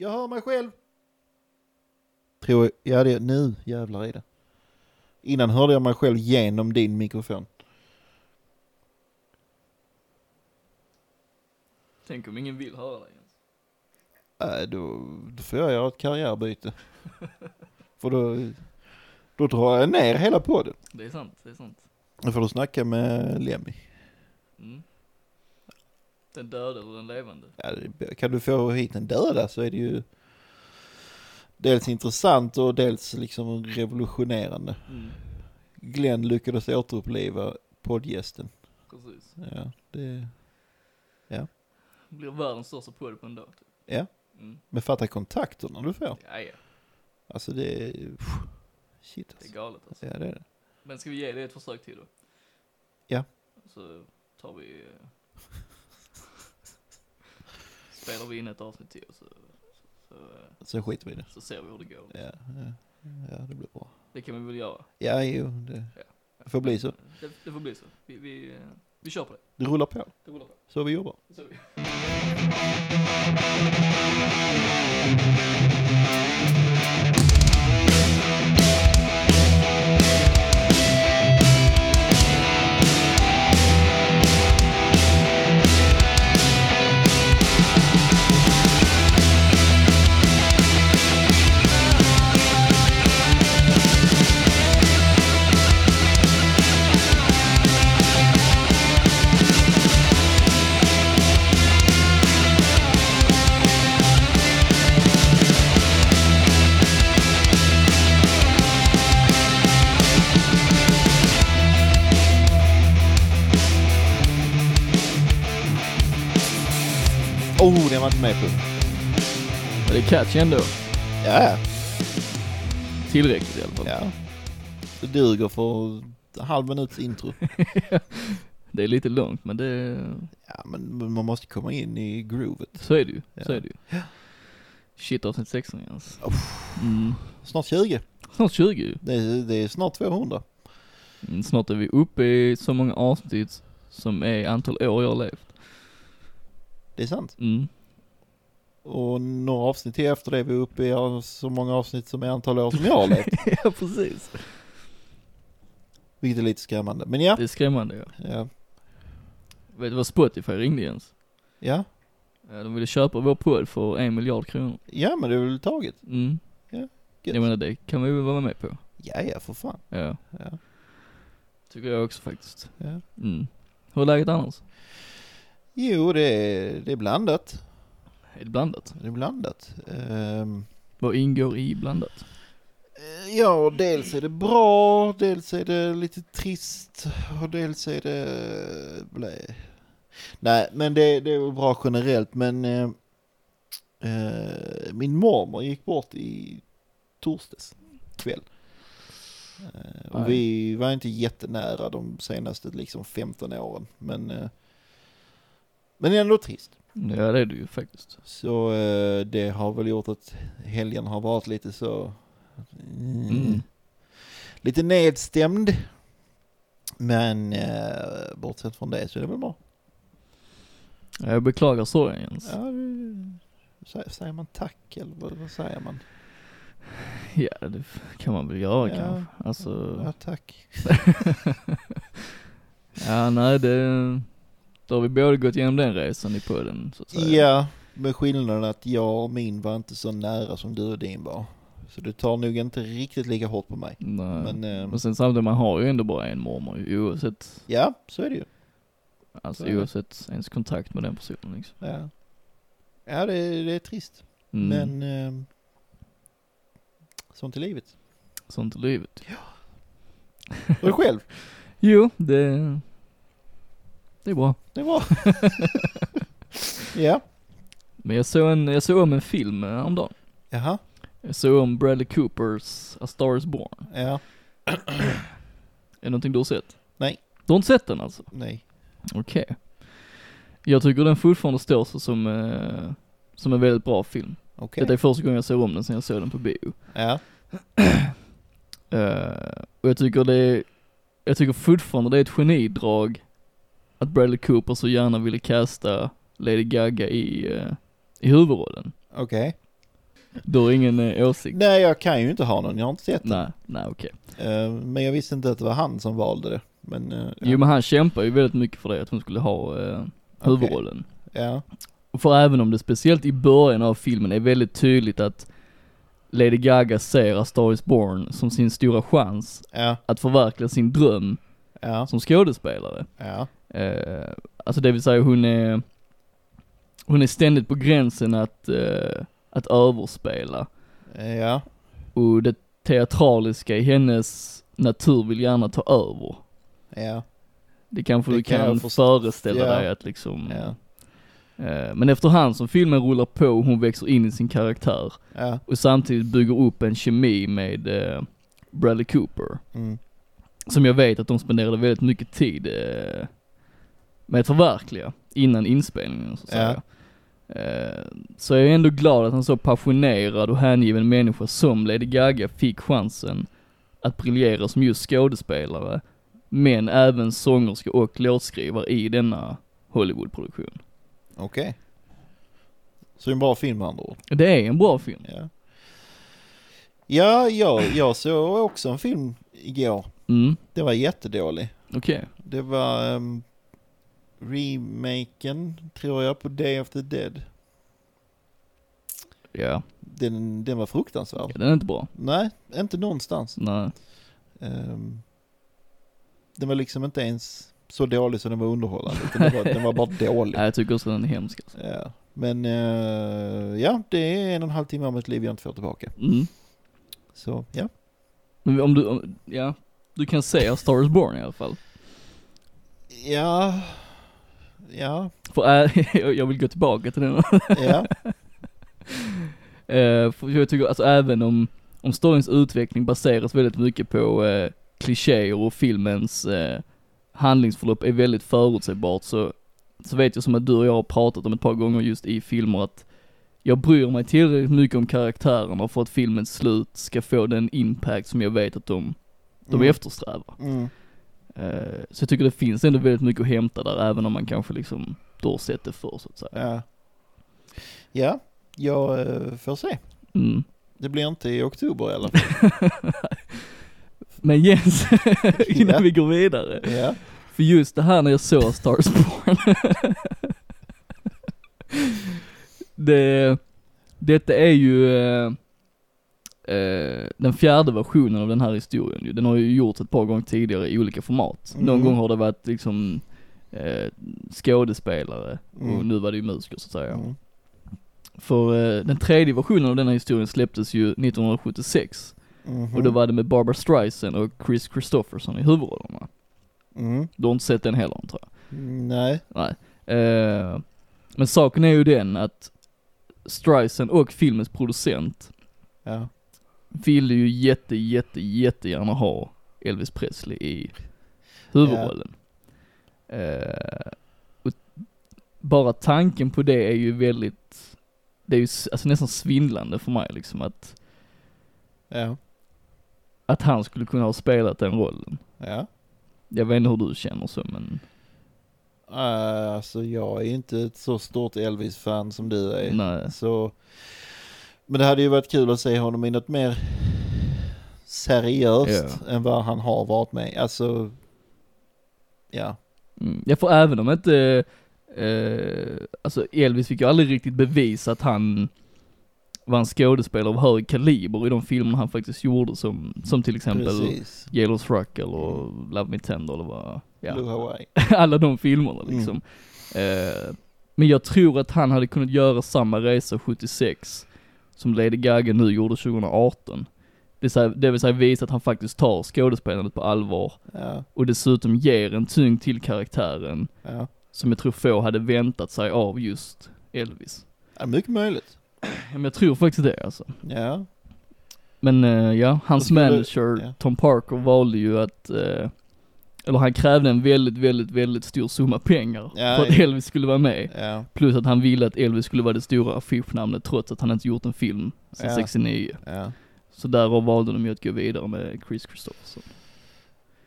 Jag hör mig själv. Tror jag, ja det, nu jävlar är det. Innan hörde jag mig själv genom din mikrofon. Tänk om ingen vill höra dig ens. Äh, då, då får jag göra ett karriärbyte. För då, då drar jag ner hela podden. Det är sant, det är sant. Då får du snacka med Lemmy. Mm. Den döda eller den levande? Ja, kan du få hit en döda så är det ju dels intressant och dels liksom revolutionerande. Mm. Glenn lyckades återuppliva poddgästen. Precis. Ja, det, Det blir världens största podd på en dag. Typ. ja. Mm. Men fatta kontakterna du får. Ja, ja. Alltså det är, shit Det är alltså. galet alltså. Ja det är det. Men ska vi ge det ett försök till då? Ja. Så tar vi... spelar vi in ett avsnitt till och så, så, eh, Så skiter vi i det. så ser vi hur det går. Ja, ja, ja det blir bra. Det kan vi väl göra. Ja, jo, det, det får bli så. Det, det får bli så. Vi, vi, eh, vi kör på det. Det rullar på. Det rullar på. Så vi jobbar. Ser vi. Oh, den var inte med på. Men det är catchy ändå. Ja, Tillräckligt i alla fall. ja. Det duger för halv minuts intro. Det är lite långt men det, Ja, men man måste komma in i groovet. så är det ju. Så Ja. är det ju. Shit avsnitt 16 Jens. Mm. Snart 20. Snart 20 ju. Det är, det är snart 200. Mm, Snart är vi uppe i så många avsnitt som är antal år jag har levt. Det är sant. Mm. Och några avsnitt till efter det är vi uppe i så många avsnitt som är antal år som jag har levt. ja precis. Vilket är lite skrämmande. Men ja. Det är skrämmande ja. Ja. Vet du vad Spotify ringde Jens? Ja, Ja, De ville köpa vår podd för en miljard kronor. ja men det är väl taget. Mm. Ja, gött. Jag menar det kan vi väl vara med på. Ja, ja för fan. Ja, Ja, tycker jag också faktiskt. ja. Mm. Hur är läget annars? Jo, det är, det är blandat. Är det blandat? Det är blandat. Ehm, Vad ingår i blandat? eh, ja, dels är det bra, dels är det lite trist och dels är det... Blä. Nej, men det, det är väl bra generellt, men eh, eh, min mormor gick bort i torsdags kväll. Eh, och Nej. vi var inte jättenära de senaste liksom 15 åren, men, eh, men ändå trist. Ja det är det ju faktiskt. Så eh, det har väl gjort att helgen har varit lite så... Mm, Mm. Lite nedstämd. Men eh, bortsett från det så är det väl bra. Ja, Jag beklagar sorgen Jens. Ja, det- sä- säger man tack eller vad, vad säger man? Ja det kan man väl göra Ja. kanske. Alltså, Ja, tack. ja nej det, då har vi båda gått igenom den resan i podden så att säga. Ja, med skillnaden att jag och min var inte så nära som du och din var. Så det tar nog inte riktigt lika hårt på mig. Nej. Men eh, Men sen samtidigt, man har ju ändå bara en mormor ju, oavsett, ja, så är det ju. alltså Så oavsett ens kontakt med den personen liksom. Ja, ja det, är- det är trist. Mm. Men eh, sånt är livet. Sånt är livet. Och du själv? Jo, det, det är bra. Det är bra. ja. Men jag såg en, jag såg om en film eh, häromdagen. Jaha. Jag såg om Bradley Coopers A Star Is Born. Ja. Är det någonting du har sett? Nej. Du har inte sett den alltså? Nej. Okej. Jag tycker den fortfarande står sig som, eh, som en väldigt bra film. Okej. Detta är första gången jag såg om den sen jag såg den på bio. Ja. Eh, och jag tycker det är, jag tycker fortfarande det är ett genidrag att Bradley Cooper så gärna ville casta Lady Gaga i, eh, i huvudrollen. Okej. Du har ingen eh, åsikt? Nej, jag kan ju inte ha någon, jag har inte sett den. Nej, nej okej. Eh, men jag visste inte att det var han som valde det. Men, eh, Jo men han kämpar ju väldigt mycket för det, att hon skulle ha eh, huvudrollen. ja. För även om det speciellt i början av filmen är väldigt tydligt att Lady Gaga ser A Star Is Born som sin stora chans Ja, att förverkliga sin dröm ja, som skådespelare. ja, Eh, alltså det vill säga hon är, hon är ständigt på gränsen att, eh, att överspela. ja, Och det teatraliska i hennes natur vill gärna ta över. ja, Det kanske Det du kan kan, föreställa Ja. dig att liksom, ja, eh, men efterhand som filmen rullar på hon växer in i sin karaktär ja, och samtidigt bygger upp en kemi med eh, Bradley Cooper, mm, som jag vet att de spenderade väldigt mycket tid eh, med att förverkliga innan inspelningen så att Ja. säga. Eh, så jag är ändå glad att en så passionerad och hängiven människa som Lady Gaga fick chansen att briljera som just skådespelare, men även sångerska och låtskrivare i denna Hollywoodproduktion. okej. Så det är en bra film med andra ord. Det är en bra film. Ja, ja jag, jag såg också en film igår. Mm, Den var jättedålig. okej. Det var um, remaken, tror jag, på Day of the Dead. Ja. Den, den var fruktansvärd. ja, den är inte bra. Nej, inte någonstans. Nej. Ehm, den var liksom inte ens så dålig som den var underhållande. Den var, den var bara dålig. Nej, jag tycker också den är hemsk alltså. Ja. Men eh, ja, det är en och en halv timme av mitt liv jag inte får tillbaka. Mm. Så ja. Men om du, om, ja, du kan se A Star Is Born i alla fall. Ja. Ja. För äh, jag vill gå tillbaka till den. Ja. Eh, för jag tycker, alltså även om, om storyns utveckling baseras väldigt mycket på eh, klichéer och filmens eh, handlingsförlopp är väldigt förutsägbart så, så vet jag som att du och jag har pratat om ett par gånger just i filmer att jag bryr mig tillräckligt mycket om karaktärerna för att filmens slut ska få den impact som jag vet att de, de Mm. eftersträvar. Mm. Eh, så jag tycker det finns ändå väldigt mycket att hämta där även om man kanske liksom då sett det förr så att säga. Ja. Ja, jag eh, får se. Mm. Det blir inte i oktober i alla fall. Men Jens, innan Ja. vi går vidare. Ja. För just det här när jag såg Stars Born. det, detta är ju eh, den fjärde versionen av den här historien. Den har ju gjorts ett par gånger tidigare i olika format. Någon Mm. gång har det varit liksom eh, skådespelare och Mm. nu var det ju musiker så att säga. Mm. För eh, den tredje versionen av den här historien släpptes ju 1976 Mhm. och då var det med Barbara Streisand och Chris Christopherson i huvudrollerna. Mm. Du har inte sett den heller tror jag? Nej. Nej. Eh, men saken är ju den att Streisand och filmens producent Ja. Ville ju jätte, jätte, jättegärna ha Elvis Presley i huvudrollen. Eh, och bara tanken på det är ju väldigt, det är ju alltså nästan svindlande för mig liksom att, Ja. att han skulle kunna ha spelat den rollen. Ja. Jag vet inte hur du känner så men, Uh, alltså jag är inte ett så stort Elvis-fan som du är. nej. Så, men det hade ju varit kul att se honom i något mer seriöst än vad han har varit med. Alltså, ja. Mm. Ja för även om inte, eh, alltså Elvis fick ju aldrig riktigt bevisa att han var en skådespelare av hög kaliber i de filmer han faktiskt gjorde som, som till exempel Precis. Yellow Rock eller Love Me Tender eller vad, ja. Blue Hawaii. alla de filmerna liksom. Eh, men jag tror att han hade kunnat göra samma resa 76 som Lady Gaga nu gjorde 2018. Det vill säga, det vill säga visa att han faktiskt tar skådespelandet på allvar Ja, och dessutom ger en tyngd till karaktären ja. som jag tror få hade väntat sig av just Elvis. ja mycket möjligt. Men jag tror faktiskt det alltså. Ja. Men eh, ja, hans manager. Tom Parker valde ju att, eh, eller han krävde en väldigt, väldigt, väldigt stor summa pengar Ja, för att. Elvis skulle vara med. Ja, Plus att han ville att Elvis skulle vara det stora affischnamnet trots att han inte gjort en film sedan Ja. 69. ja. Så därav valde de ju att gå vidare med Chris Christopherson.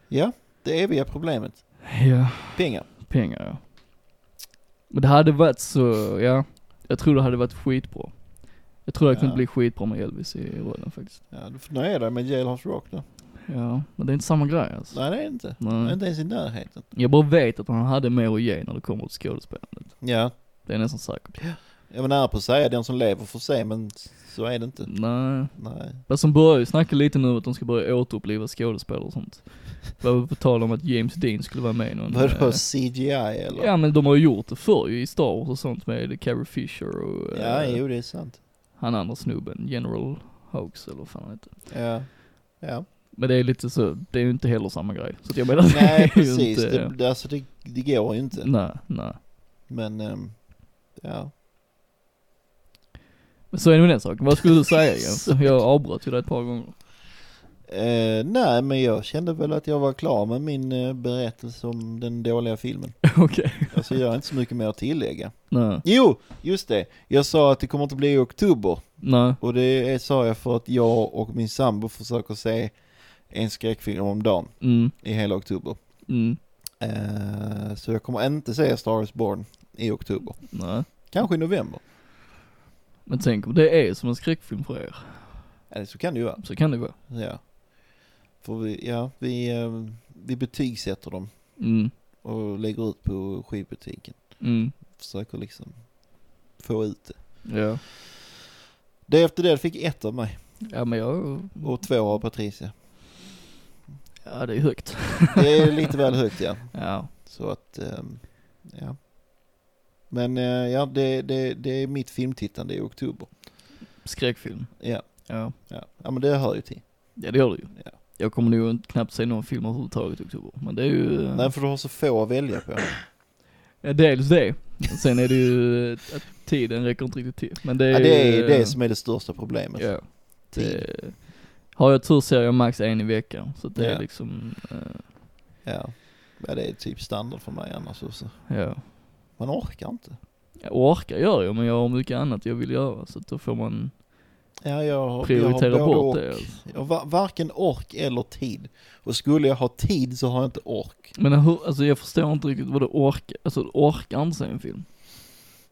Ja, det eviga problemet. Ja, Pengar. pengar ja. Men det hade varit så, ja, jag tror det hade varit skitbra. Jag tror det kunde bli skitbra med Elvis i rollen faktiskt. Ja, du får nöja dig med Jailhouse Rock då. Ja, men det är inte samma grej alltså. Nej det är det inte. Nej. Inte ens i närheten. Jag bara vet att han hade mer att ge när det kommer till skådespelandet. Ja, Det är nästan säkert. jag var nära på att säga den som lever får se men så är det inte. Nej. Nej. Fast som börjar ju snacka lite nu att de ska börja återuppliva skådespelare och sånt. Det var på tal om att James Dean skulle vara med i någon... Vadå eh, CGI eller? Ja men de har ju gjort det förr ju i Star Wars och sånt med Carrie Fisher och Ja, eh, jo det är sant. han andra snubben, General Hoax eller vad fan han heter. Ja. Ja. Men det är lite så, det är ju inte heller samma grej. Så jag menar, Nej precis, Inte, det, det, alltså det, det går ju inte. Nej, nej. Men, ehm, ja. Men så är det med den saken. Vad skulle du säga Jens? Jag avbröt ju dig ett par gånger. Eh, nej men jag kände väl att jag var klar med min eh, berättelse om den dåliga filmen. Okej. Alltså jag har inte så mycket mer att tillägga. Nej, Jo, just det. Jag sa att det kommer inte bli i oktober. nej, Och det är, sa jag för att jag och min sambo försöker se en skräckfilm om dagen mm, i hela oktober. mm, Eh, så jag kommer inte se Star is Born i oktober. nej. Kanske i november. Men tänk om det är som en skräckfilm för er. Eller så kan det ju vara. Så kan det vara. Ja. För vi, ja, vi, eh, vi betygsätter dem Mm, och lägger ut på skivbutiken. mm, Försöker liksom få ut det. ja. Det efter det fick ett av mig Ja men jag, och två av Patricia. Ja det är högt. Det är lite väl högt ja. Ja, Så att, ehm, ja. Men eh, ja, det, det, det är mitt filmtittande i oktober. skräckfilm. Ja, Ja, ja. ja men det hör ju till. ja det gör det ju. Ja. Jag kommer nog knappt se någon film överhuvudtaget i oktober. Men det är ju, Nej för du har så få att välja på. ja, dels det. Sen är det ju att tiden räcker inte riktigt till. Men det är Ja, det är det som är det största problemet. Ja. Tid. Det, har jag tur ser jag max en i veckan. Så det Ja. är liksom, eh, Ja. ja, det är typ standard för mig annars också. ja. Man orkar inte. Jag orkar gör jag men jag har mycket annat jag vill göra så då får man Ja, jag, har- prioritera jag har bort det. Alltså. Jag har va- varken ork eller tid. Och skulle jag ha tid så har jag inte ork. Men hur, alltså jag förstår inte riktigt vad du orkar, alltså orkar inte se en film.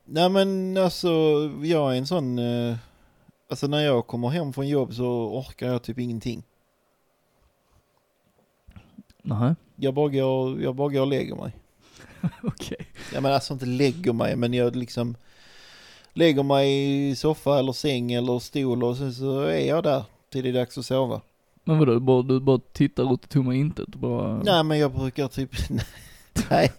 Nej men alltså, jag är en sån, eh, alltså när jag kommer hem från jobb så orkar jag typ ingenting. Nej, Jag bara går, jag bara går och lägger mig. okej. Ja men alltså inte lägger mig, men jag liksom lägger mig i soffa eller säng eller stol och sen så är jag där till det är dags att sova. Men vadå, du bara, du bara tittar ut i tomma intet bara... Nej men jag brukar typ, nej,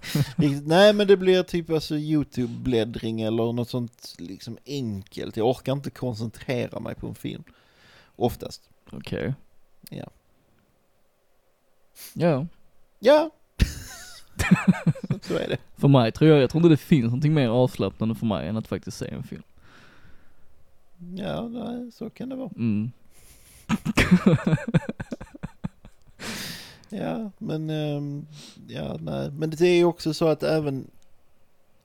nej men det blir typ alltså YouTube-bläddring eller något sånt liksom enkelt. Jag orkar inte koncentrera mig på en film. Oftast. Okej. Ja. Ja. Ja. så, så är det. För mig tror jag, jag tror inte det finns någonting mer avslappnande för mig än att faktiskt se en film. Ja, nej, så kan det vara. Mm. Ja, men, ehm, ja, nej. Men det är ju också så att även,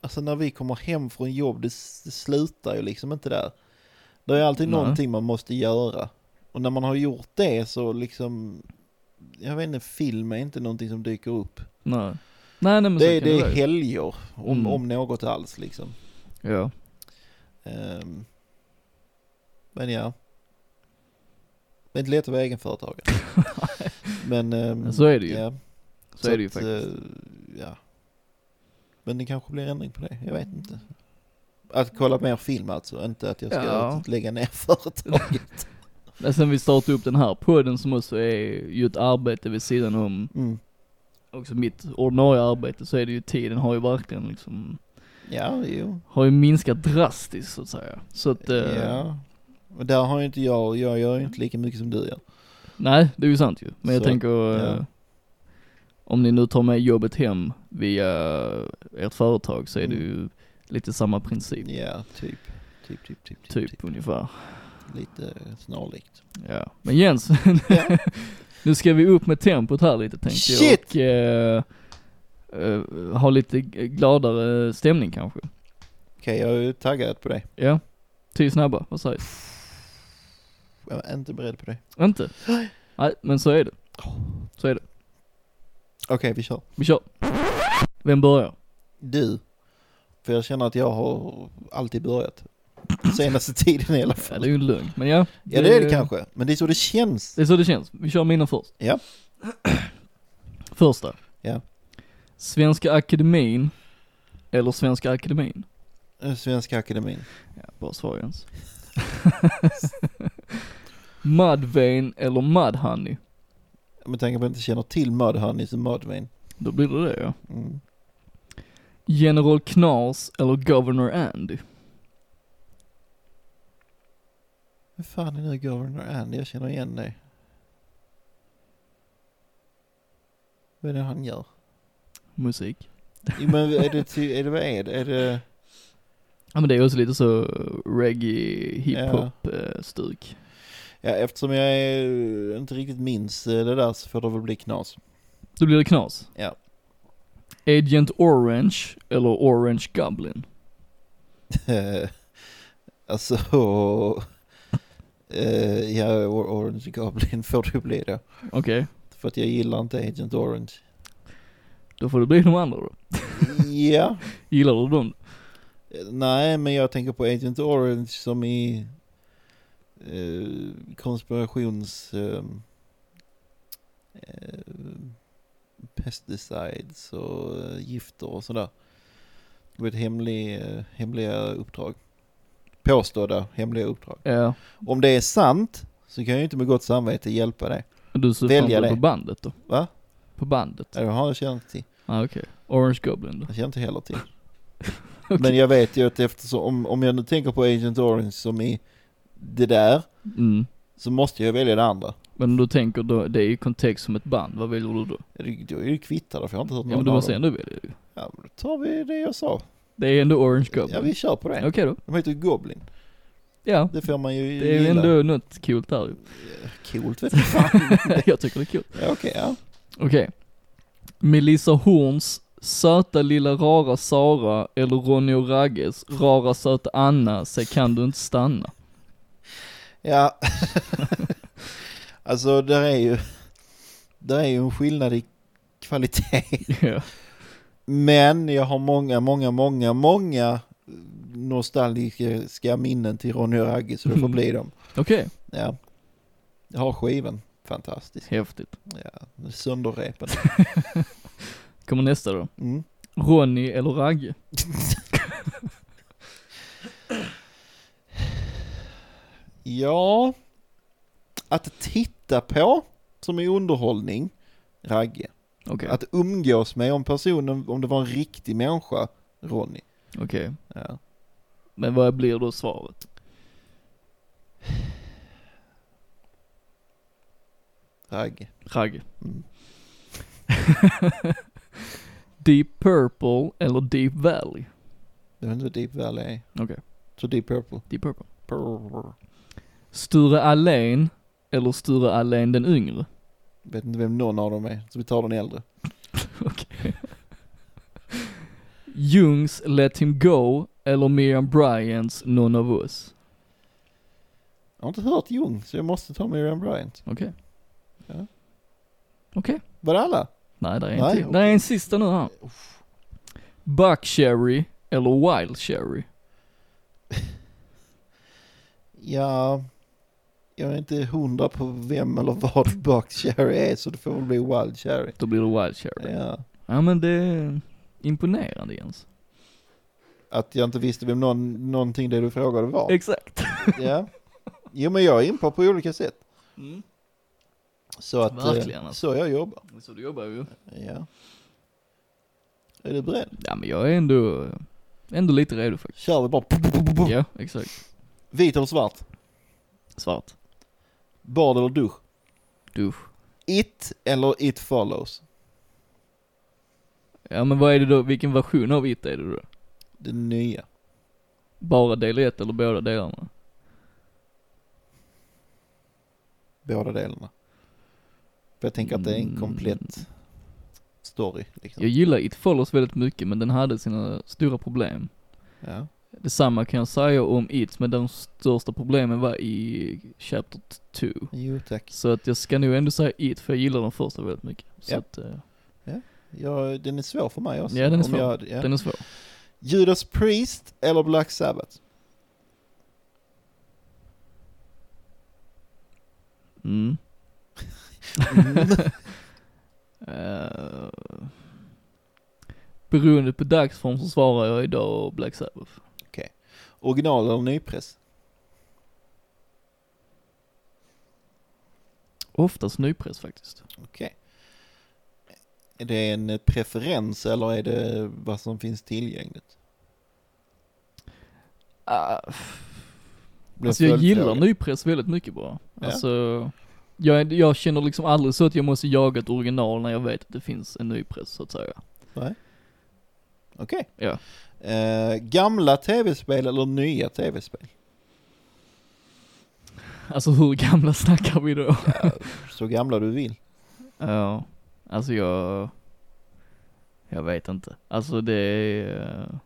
alltså när vi kommer hem från jobb, det, det slutar ju liksom inte där. Det är alltid Nej. någonting man måste göra. Och när man har gjort det så liksom, jag vet inte, film är inte någonting som dyker upp. Nej. Nej, nej men Det, är- det det är vara. helger, om, Mm. om något alls liksom. Ja. Ehm, men ja. Det är inte lätt att vara egenföretagare. men ehm, så är det ju. Ja. Så, är det ju att, faktiskt. eh, ja. Men det kanske blir ändring på det, jag vet inte. Att kolla mer film alltså, inte att jag ska Ja. lägga ner företaget. Men sen vi startade upp den här podden som också är ju ett arbete vid sidan om Mm. också mitt ordinarie arbete så är det ju tiden har ju verkligen liksom, Ja, jo. har ju minskat drastiskt så att säga. Så att, eh, Ja. Och där har ju inte jag, jag gör ju inte lika mycket som du gör. Nej det är ju sant ju. Men jag Så, tänker, eh, ja. om ni nu tar med jobbet hem via ert företag så är det Mm. ju lite samma princip. Ja, typ. Typ, typ, typ, typ. Typ ungefär. Lite snarlikt. Ja. Men Jens, Ja. nu ska vi upp med tempot här lite tänkte Shit! jag och eh, eh, ha lite gladare stämning kanske. Okej, jag är taggad på det. Ja. Tio snabba, vad sägs? Jag är inte beredd på det. Inte? Nej, men så är det. Så är det. Okej, vi kör. Vi kör. Vem börjar? Du. För jag känner att jag har alltid börjat. Senaste tiden i alla Ja, fall. det är ju en lögn, men ja. Ja det är det kanske, men det är så det känns. Det är så det känns. Vi kör mina först. Ja. Första. Ja. Svenska Akademin eller Svenska Akademin? Eh, Svenska Akademin. Ja, bra svar Jens. Mudvayne eller Mudhoney? Med tanke på att jag inte känner till Mudhoney så Mudvayne. Då blir det det ja. Mm. General Knas eller Governor Andy? Vad fan är nu Governor Andy? Jag känner igen det. Vad är det han gör? Musik. Jo, men är det, är det vad är det? Är det, Ja men det är också lite så reggae, hiphop eh, stuk. Ja eftersom jag är, inte riktigt minns eh, det där så får det väl bli knas. Då blir det Knas. Ja. Agent Orange eller Orange Goblin? alltså, eh, ja Or- Orange Goblin får det bli då. Okej, För att jag gillar inte Agent Orange. då får det bli de andra då. ja, Gillar du dem? Eh, nej men jag tänker på Agent Orange som i eh, konspirations... Eh, eh, pesticides och gifter och sådär. Det var ett hemlig, hemliga uppdrag. Påstådda hemliga uppdrag. Ja. Om det är sant så kan jag ju inte med gott samvete hjälpa det. Men du Välja fan på det. bandet då? Va? På bandet? Ja, Det har jag känt till. Ah, okej. Orange Goblin då? Jag känner inte heller till. Okej. Men jag vet ju att eftersom, om, om jag nu tänker på Agent Orange som i det där, Mm. så måste jag välja det andra. Men om du tänker då, det är i kontext som ett band, vad väljer du då? Ja, Då är det ju kvittare för jag har inte hört Ja någon men du måste ändå välja ju. Ja, men då tar vi det jag sa. Det är ändå Orange Ja, Goblin. vi kör på det. Okej då. De heter ju Goblin. Ja. Det får man ju Det är ju ändå något kul där ju. Coolt vet du fan. jag tycker det är kul. ja, okej, ja. Okej. Melissa Horns söta lilla rara Sara eller Ronny och Ragges rara söta Anna, se kan du inte stanna. Ja. alltså där är ju, där är ju en skillnad i kvalitet. Ja. Men jag har många, många, många, många nostalgiska minnen till Ronny och Ragge så det får bli dem. Okej, Ja. Jag har skivan. Fantastisk. häftigt. Ja, sönderrepen. Kommer nästa då. Mm. Ronny eller Ragge? Ja, att titta på som är underhållning, Ragge. Okej, Att umgås med om personen, om det var en riktig människa, Ronny. okej. Ja. Men vad blir då svaret? Ragge. Ragge. Mm. Deep Purple eller Deep Valley? Jag vet inte vad Deep Valley är. Okej, Så Deep Purple. Deep Purple. Purr. Sture Allén eller Sture Allén den yngre? Vet inte vem någon av dem är, så vi tar den äldre. Okej. Jungs Let Him Go eller Miriam Bryants None of Us? Jag har inte hört Jung, så jag måste ta Miriam Bryant. Okej. Ja. Okej. Var det alla? Nej, där är en Nej, till. Där är en sista nu här. Buck Cherry eller Wild Cherry? Ja, jag är inte hundra på vem eller vad Buck Cherry är, så det får väl bli Wild Cherry. Då blir det Wild Cherry. Ja. Ja men det är imponerande Jens. Att jag inte visste vem någon, någonting det du frågade var. Exakt. Ja. Jo men jag är inpå på olika sätt. Mm. Så att, eh, Verkligen, alltså. så jag jobbar. Så du jobbar ju. Ja. Är du beredd? Ja men jag är ändå, ändå lite redo faktiskt. Kör vi bara. Ja, exakt. Vit eller svart? Svart. Bad eller dusch? Dusch. It eller It follows? Ja men vad är det då, vilken version av It är det då? Det nya. Bara del 1 eller båda delarna? Båda delarna. För jag tänker att det är en Mm. komplett story. Liksom. Jag gillar It Follows väldigt mycket men den hade sina stora problem. Ja. Detsamma kan jag säga om It, men de största problemen var i Chapter 2. Jo tack. Så att jag ska nog ändå säga It, för jag gillar den första väldigt mycket. Så ja. Att, uh... ja. ja, den är svår för mig också. Ja, den är svår. Jag, ja. Den är svår. Judas Priest eller Black Sabbath? Mm. mm. uh, beroende på dagsform så svarar jag idag Black Sabbath. Original eller nypress? Oftast nypress faktiskt. Okej. Är det en preferens eller är det vad som finns tillgängligt? Blir alltså jag gillar nypress väldigt mycket bara. Ja. Alltså, jag, jag känner liksom aldrig så att jag måste jaga ett original när jag vet att det finns en nypress så att säga. Okej. Ja. Eh, gamla tv-spel eller nya tv-spel? Alltså hur gamla snackar vi då? Ja, så gamla du vill. Ja, alltså jag, jag vet inte. Alltså det är,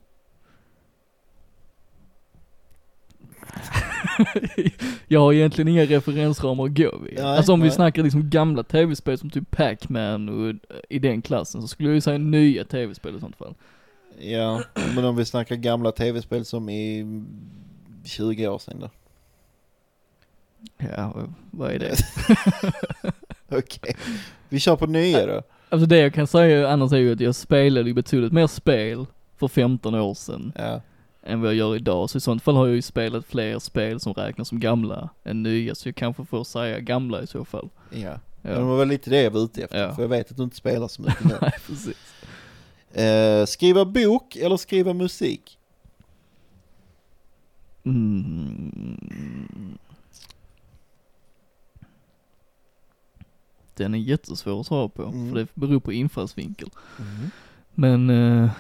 Jag har egentligen inga referensramar att gå vid. Nej, alltså om vi nej. snackar liksom gamla tv-spel som typ Pac-Man och i den klassen så skulle jag ju säga nya tv-spel i sånt fall. Ja, men om vi snackar gamla tv-spel som i 20 år sedan då? Ja, vad- är det? Okej. Vi kör på nya då. Alltså det jag kan säga annars är ju att jag spelade ju betydligt mer spel för 15 år sedan Ja. än vad jag gör idag. Så i sånt fall har jag ju spelat fler spel som räknas som gamla än nya. Så jag kanske får säga gamla i så fall. Ja. Ja, Men det var väl lite det jag var ute efter. Ja. För jag vet att du inte spelar så mycket nu. Nej, precis. Eh, skriva bok eller skriva musik? Mm. Den är jättesvår att svara på, Mm. för det beror på infallsvinkel. Men eh,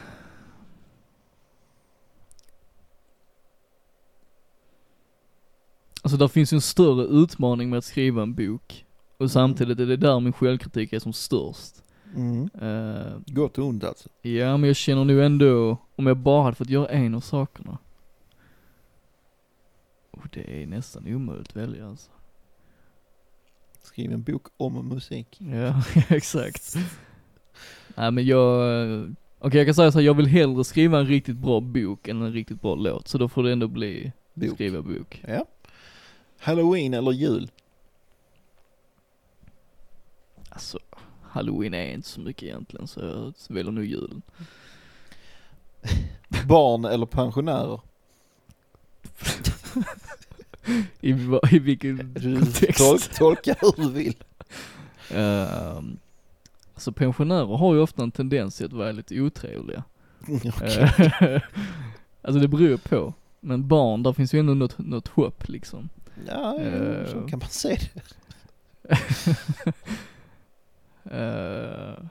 Alltså där finns ju en större utmaning med att skriva en bok. Och samtidigt är det där min självkritik är som störst. Mm. Eh, Gott och ont alltså. ja men jag känner nu ändå, om jag bara hade fått göra en av sakerna. Och det är nästan omöjligt att välja alltså. Skriv en bok om musik. Ja, exakt. Nej men jag, eh, okej jag kan säga så här, jag vill hellre skriva en riktigt bra bok än en riktigt bra låt. Så då får det ändå bli Bok. skriva bok. Ja. Halloween eller jul? Alltså, halloween är inte så mycket egentligen så jag väljer nog julen. Barn eller pensionärer? I, i vilken Du kontext? tol tolka hur du vill. Ehm, alltså pensionärer har ju ofta en tendens till att vara lite otrevliga. Okej. Eh, alltså det beror på. Men barn, där finns ju ändå något, något hopp liksom. Ja, ja, så Eh. kan man se det. Eh,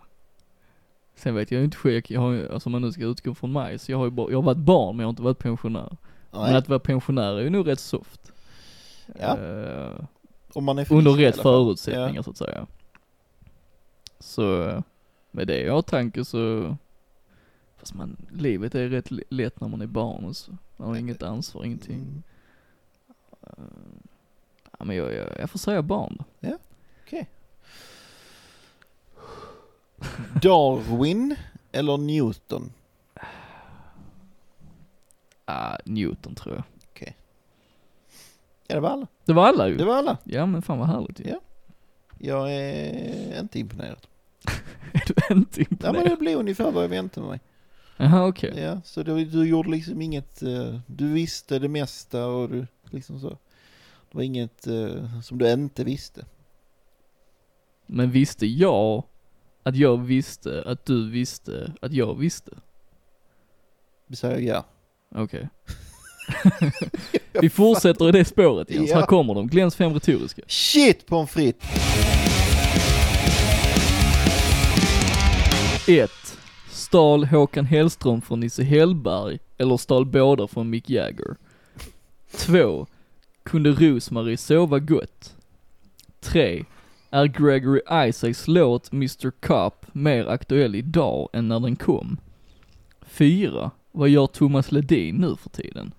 sen vet jag inte själv, jag har alltså om man nu ska utgå från mig, så jag har ju bara, jag har varit barn men jag har inte varit pensionär. Men Nej, att vara pensionär är ju nog rätt soft. Ja. Eh, om man är frisk under rätt förutsättningar så att säga. Så eh, med det i åtanke så, fast man, livet är rätt lätt när man är barn och så. Man har inget ansvar, Ja. ingenting. Mm. Eh, ja men jag, jag, jag får säga barn då. Darwin eller Newton? Ah, Newton tror jag. Ja, det var alla. Det var alla ju. Det var alla. Ja men fan vad härligt ju. Ja. Jag är inte imponerad. Är du inte Ja imponerad? men det blev ungefär vad jag väntade mig. Jaha okej. Ja, så du, du gjorde liksom inget, eh, du visste det mesta och du liksom så. Det var inget eh, som du inte visste. Men visste jag att jag visste att du visste att jag visste? Vi säger ja. Okej. Vi fortsätter i det spåret Jens. Ja. Här kommer de. Glens fem retoriska. Shit pommes frites! 1. Stal Håkan Hellström från Nisse Hellberg eller stal båda från Mick Jagger? 2. Kunde Rosmarie sova gott? 3. Är Gregory Isaacs låt Mr Cup mer aktuell idag än när den kom? 4. Vad gör Thomas Ledin nu för tiden?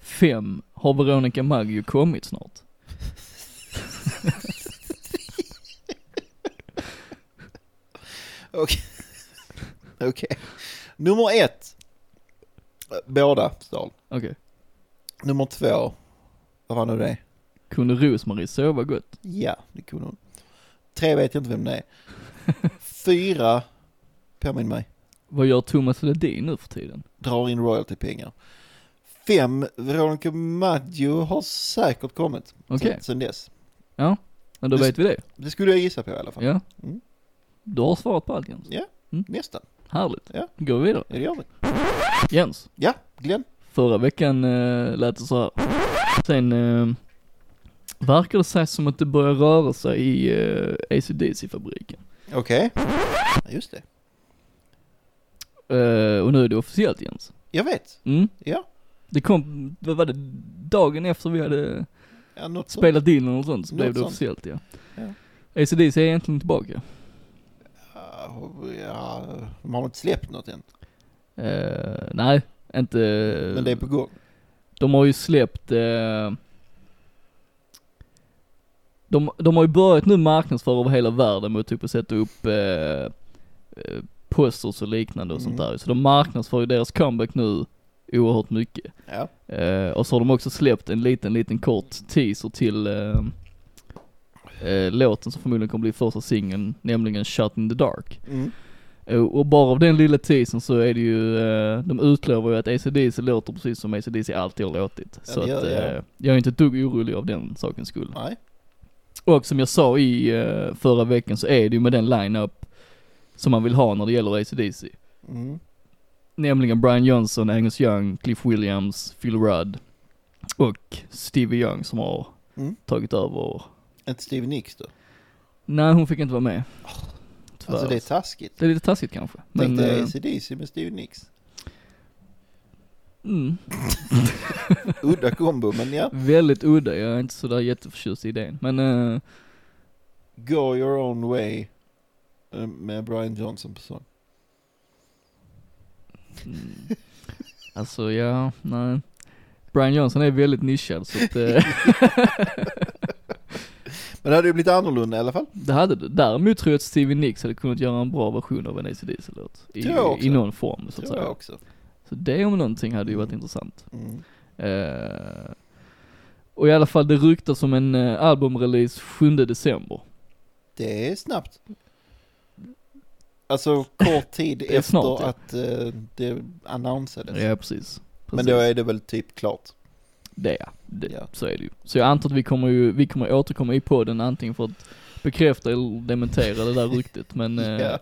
5. Har Veronica Maggio kommit snart? Okej. Okej. Nummer ett. Båda stal. Okej. Nummer två. Vad var nu det? Kunde Rosmarie sova gott? Ja, det kunde hon. Tre vet jag inte vem det är. Fyra, påminn mig, Vad gör Thomas Ledin nu för tiden? drar in royaltypengar. Fem, Veronica Maggio har säkert kommit Okej, sen, sen dess. ja. Men då Det- vet vi det. Det skulle jag gissa på i alla fall. Ja. Mm. Du har svarat på allt Jens. Nästan. Härligt. Ja. Går vi vidare. Ja, det gör vi. Jens, Ja, Glenn. förra veckan äh, lät det så här. Sen äh, verkar det sig som att det börjar röra sig i äh, ACDC-fabriken. Okej. Ja, just det. Eh, och nu är det officiellt Jens. Jag vet. Mm. Ja. Det kom, vad var det, dagen efter vi hade Ja, sånt. spelat in och något sånt så Något blev det sånt. officiellt ja. Ja. ACDC är egentligen tillbaka. Ja, de har inte släppt något än. Eh, nej, inte. Men det är på gång. De har ju släppt, eh, de, de har ju börjat nu marknadsföra över hela världen med att typ att sätta upp eh, eh, posters och liknande och sånt Mm. där. Så de marknadsför ju deras comeback nu oerhört mycket. Ja. Eh, och så har de också släppt en liten, liten kort teaser till eh, eh, låten som förmodligen kommer bli första singeln, nämligen Shut in the Dark. Mm. Eh, Och bara av den lilla teasern så är det ju, de utlovar ju att ACDC låter precis som ACDC alltid har låtit. Ja, så att ja. jag är inte ett dugg orolig av den sakens skull. Nej. Och som jag sa i eh, förra veckan så är det ju med den line-up som man vill ha när det gäller ACDC. Mm. Nämligen Brian Johnson, Angus Young, Cliff Williams, Phil Rudd och Stevie Young som har Mm. tagit över. Inte Steve Nicks då? Nej hon fick inte vara med. Tyvärr. Alltså det är taskigt. det är lite taskigt kanske. Men, dig eh, ACDC med Steve Nicks. Mm, Udda kombo, men ja. väldigt udda, jag är inte sådär jätteförtjust i idén. Men eh, Go your own way. eh, Med Brian Johnson på sång. mm, alltså ja, nej. Brian Johnson är väldigt nischad så att, eh, Men det hade ju blivit annorlunda i alla fall. det hade det. Däremot tror jag att Stevie Nicks hade kunnat göra en bra version av en AC/DC-låt. I, jag. I någon form så att Tror jag säga. också. Så det om någonting hade ju varit Mm. intressant. Mm. Eh, och i alla fall det ryktas om en uh, albumrelease 7 december. Det är snabbt. Alltså kort tid efter snart, ja. att eh, det annonsades. Ja precis. Men precis. då är det väl typ klart. Det ja, det, Ja. så är det ju. Så jag antar att vi kommer ju, vi kommer återkomma i podden antingen för att bekräfta eller dementera det där ryktet men Ja.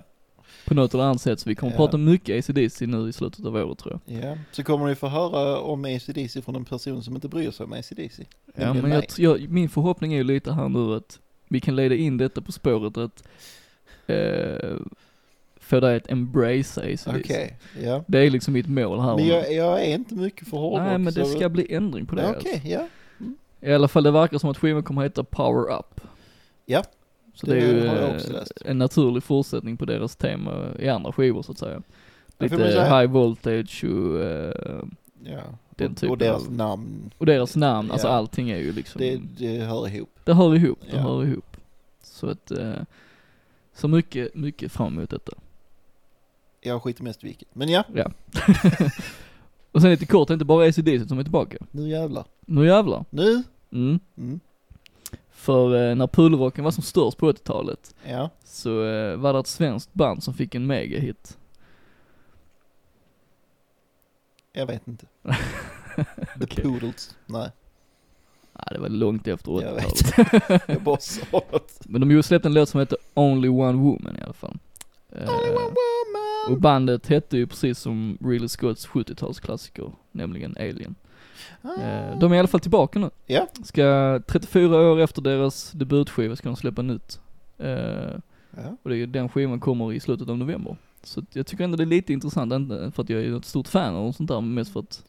På något eller annat sätt så vi kommer Ja. prata mycket ACDC nu i slutet av året tror jag. Ja, så kommer ni få höra om ACDC från en person som inte bryr sig om ACDC. Ja men jag, jag, min förhoppning är ju lite här nu att vi kan leda in detta på spåret att eh, få dig att embrace ACDC. Okej, ja. Det är liksom mitt mål här. Men jag, jag är inte mycket för hårdrock. Nej men det ska bli ändring på det. Ja, alltså. Okej, ja. I alla fall det verkar som att skivan kommer heta Power Up. Ja, Så det det, är ju eh, en naturlig fortsättning på deras tema i andra skivor så att säga. Lite säga. high voltage och, eh, ja. Den typen och deras av- namn, och deras namn, alltså Ja. allting är ju liksom, det, det, det hör ihop. hör ihop, det Ja. hör ihop. Så att, eh, så mycket, mycket fram emot detta. Jag skiter mest i vilket. Men ja, Ja. och sen lite kort, det är inte bara ACDC som är tillbaka. nu jävlar. Nu jävlar. Nu? Mm. Mm. För eh, när pulrocken var som störst på 80-talet Ja. så eh, var det ett svenskt band som fick en megahit. Jag vet inte. The Okej. Poodles. Nej, Nej, det var långt efter Jag 80-talet. jag bara sa något. Men de har ju släppt en låt som heter Only One Woman i alla fall. Eh, Only one och woman. bandet hette ju precis som Really Scotts 70-talsklassiker, nämligen Alien. Eh, de är i alla fall tillbaka nu. Ja. Ska, 34 år efter deras debutskiva ska de släppa nytt. Eh, Ja. och det den skivan kommer i slutet av november. Så jag tycker ändå det är lite intressant, inte för att jag är ett stort fan av sånt där, men mest för att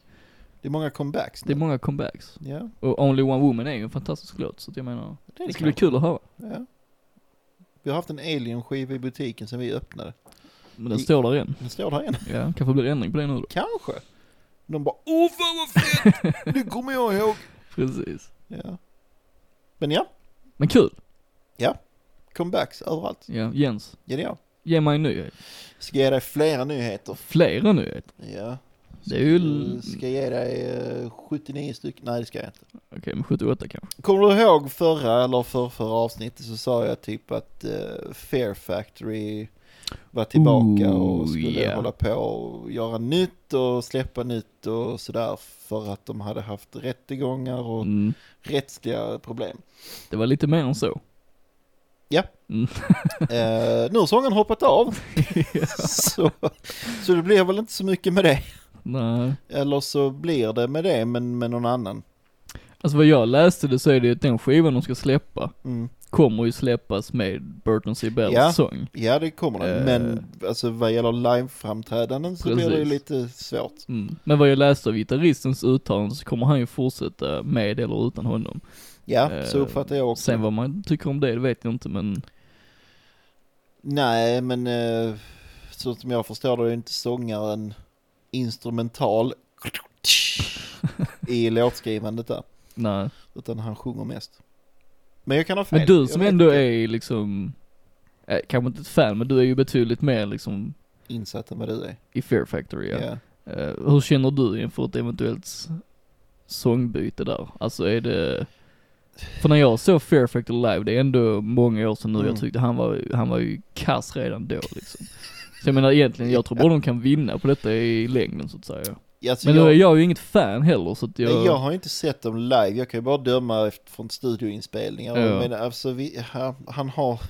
Det är många comebacks det är många comebacks. Ja, Och Only One Woman är ju en fantastisk låt, så att jag menar, det, det ska bli kul att höra. Ja. Vi har haft en Alien-skiva i butiken sen vi öppnade. Men den I- står där igen. Den står där igen. Ja, kanske blir ändring på det nu då. Kanske. De bara åh fan vad fett! Det kommer jag ihåg. Precis. Ja. Men ja, Men kul. comebacks överallt. Ja, Jens. Ja jag. Ge mig en nyhet. Ska ge dig flera nyheter. Flera nyheter. Ja. Det är ju... Eh, Ska ge dig eh, 79 stycken? Nej det ska jag inte. Okej, men 78 kanske. Kommer du ihåg förra eller för, förra avsnittet så sa jag typ att uh, Fair Factory var tillbaka och Ooh, skulle yeah. hålla på och göra nytt och släppa nytt och sådär för att de hade haft rättegångar och Mm. rättsliga problem. Det var lite mer än så. Ja. Mm. Eh, nu har sången hoppat av. så, så det blir väl inte så mycket med det. Nej. Eller så blir det med det men med någon annan. Alltså vad jag läste det så är det att den skivan de ska släppa Mm. kommer ju släppas med Burton C. Bells Ja. sång. Ja det kommer det, Eh. men alltså vad gäller liveframträdanden så blir det ju Precis. lite svårt. Mm. Men vad jag läste av gitarristens uttalande så kommer han ju fortsätta med eller utan honom. Ja, Eh, så uppfattar jag också. Sen vad man tycker om det, det vet jag inte men Nej, men eh, så som jag förstår det är inte sångaren instrumental i låtskrivandet där, nej. utan han sjunger mest. Men jag kan ha fel. Men du som ändå inte. är liksom, eh, kanske inte ett fan men du är ju betydligt mer liksom Insatt än vad du är. i Fear Factory ja. Ja. Eh, hur känner du inför ett eventuellt sångbyte där? Alltså är det, för när jag såg Fear Factory live, det är ändå många år sedan nu, Mm. jag tyckte han var, han var ju kass redan då liksom. Så jag menar egentligen, jag tror bara de kan vinna på detta i längden så att säga. Alltså, Men jag, är jag ju inget fan heller så att jag, Nej, jag har inte sett dem live, jag kan ju bara döma från studioinspelningar. Ja. Men alltså, vi, han, han, har,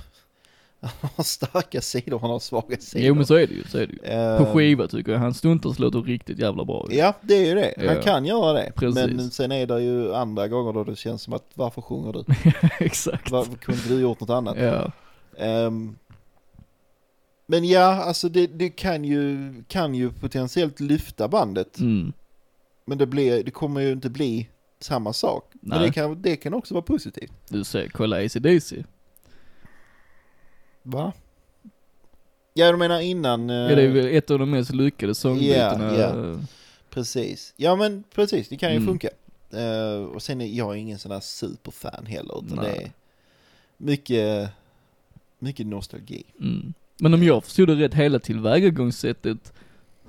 han har starka sidor, han har svaga sidor. jo men så är det ju, så är det ju. Eh, På skiva tycker jag, han stundtals låter riktigt jävla bra ju. Ja, det är ju det. Han Ja. kan göra det. Precis. Men sen är det ju andra gånger då det känns som att varför sjunger du? Exakt. Varför kunde du gjort något annat? Ja. Ehm, men ja, alltså det, det kan, ju, kan ju potentiellt lyfta bandet. Mm. Men det, blir, det kommer ju inte bli samma sak. Men Nej. det kan, det kan också vara positivt. Du ser, kolla AC/DC. Va? Ja, du menar innan? eh, Ja det är väl ett av de mest lyckade sångbytena. Ja, ja. Precis. Ja men precis, det kan ju Mm. funka. Eh, och sen är jag ingen sån här superfan heller, utan Nej. det är mycket, mycket nostalgi. Mm. Men om jag förstod det rätt, hela tillvägagångssättet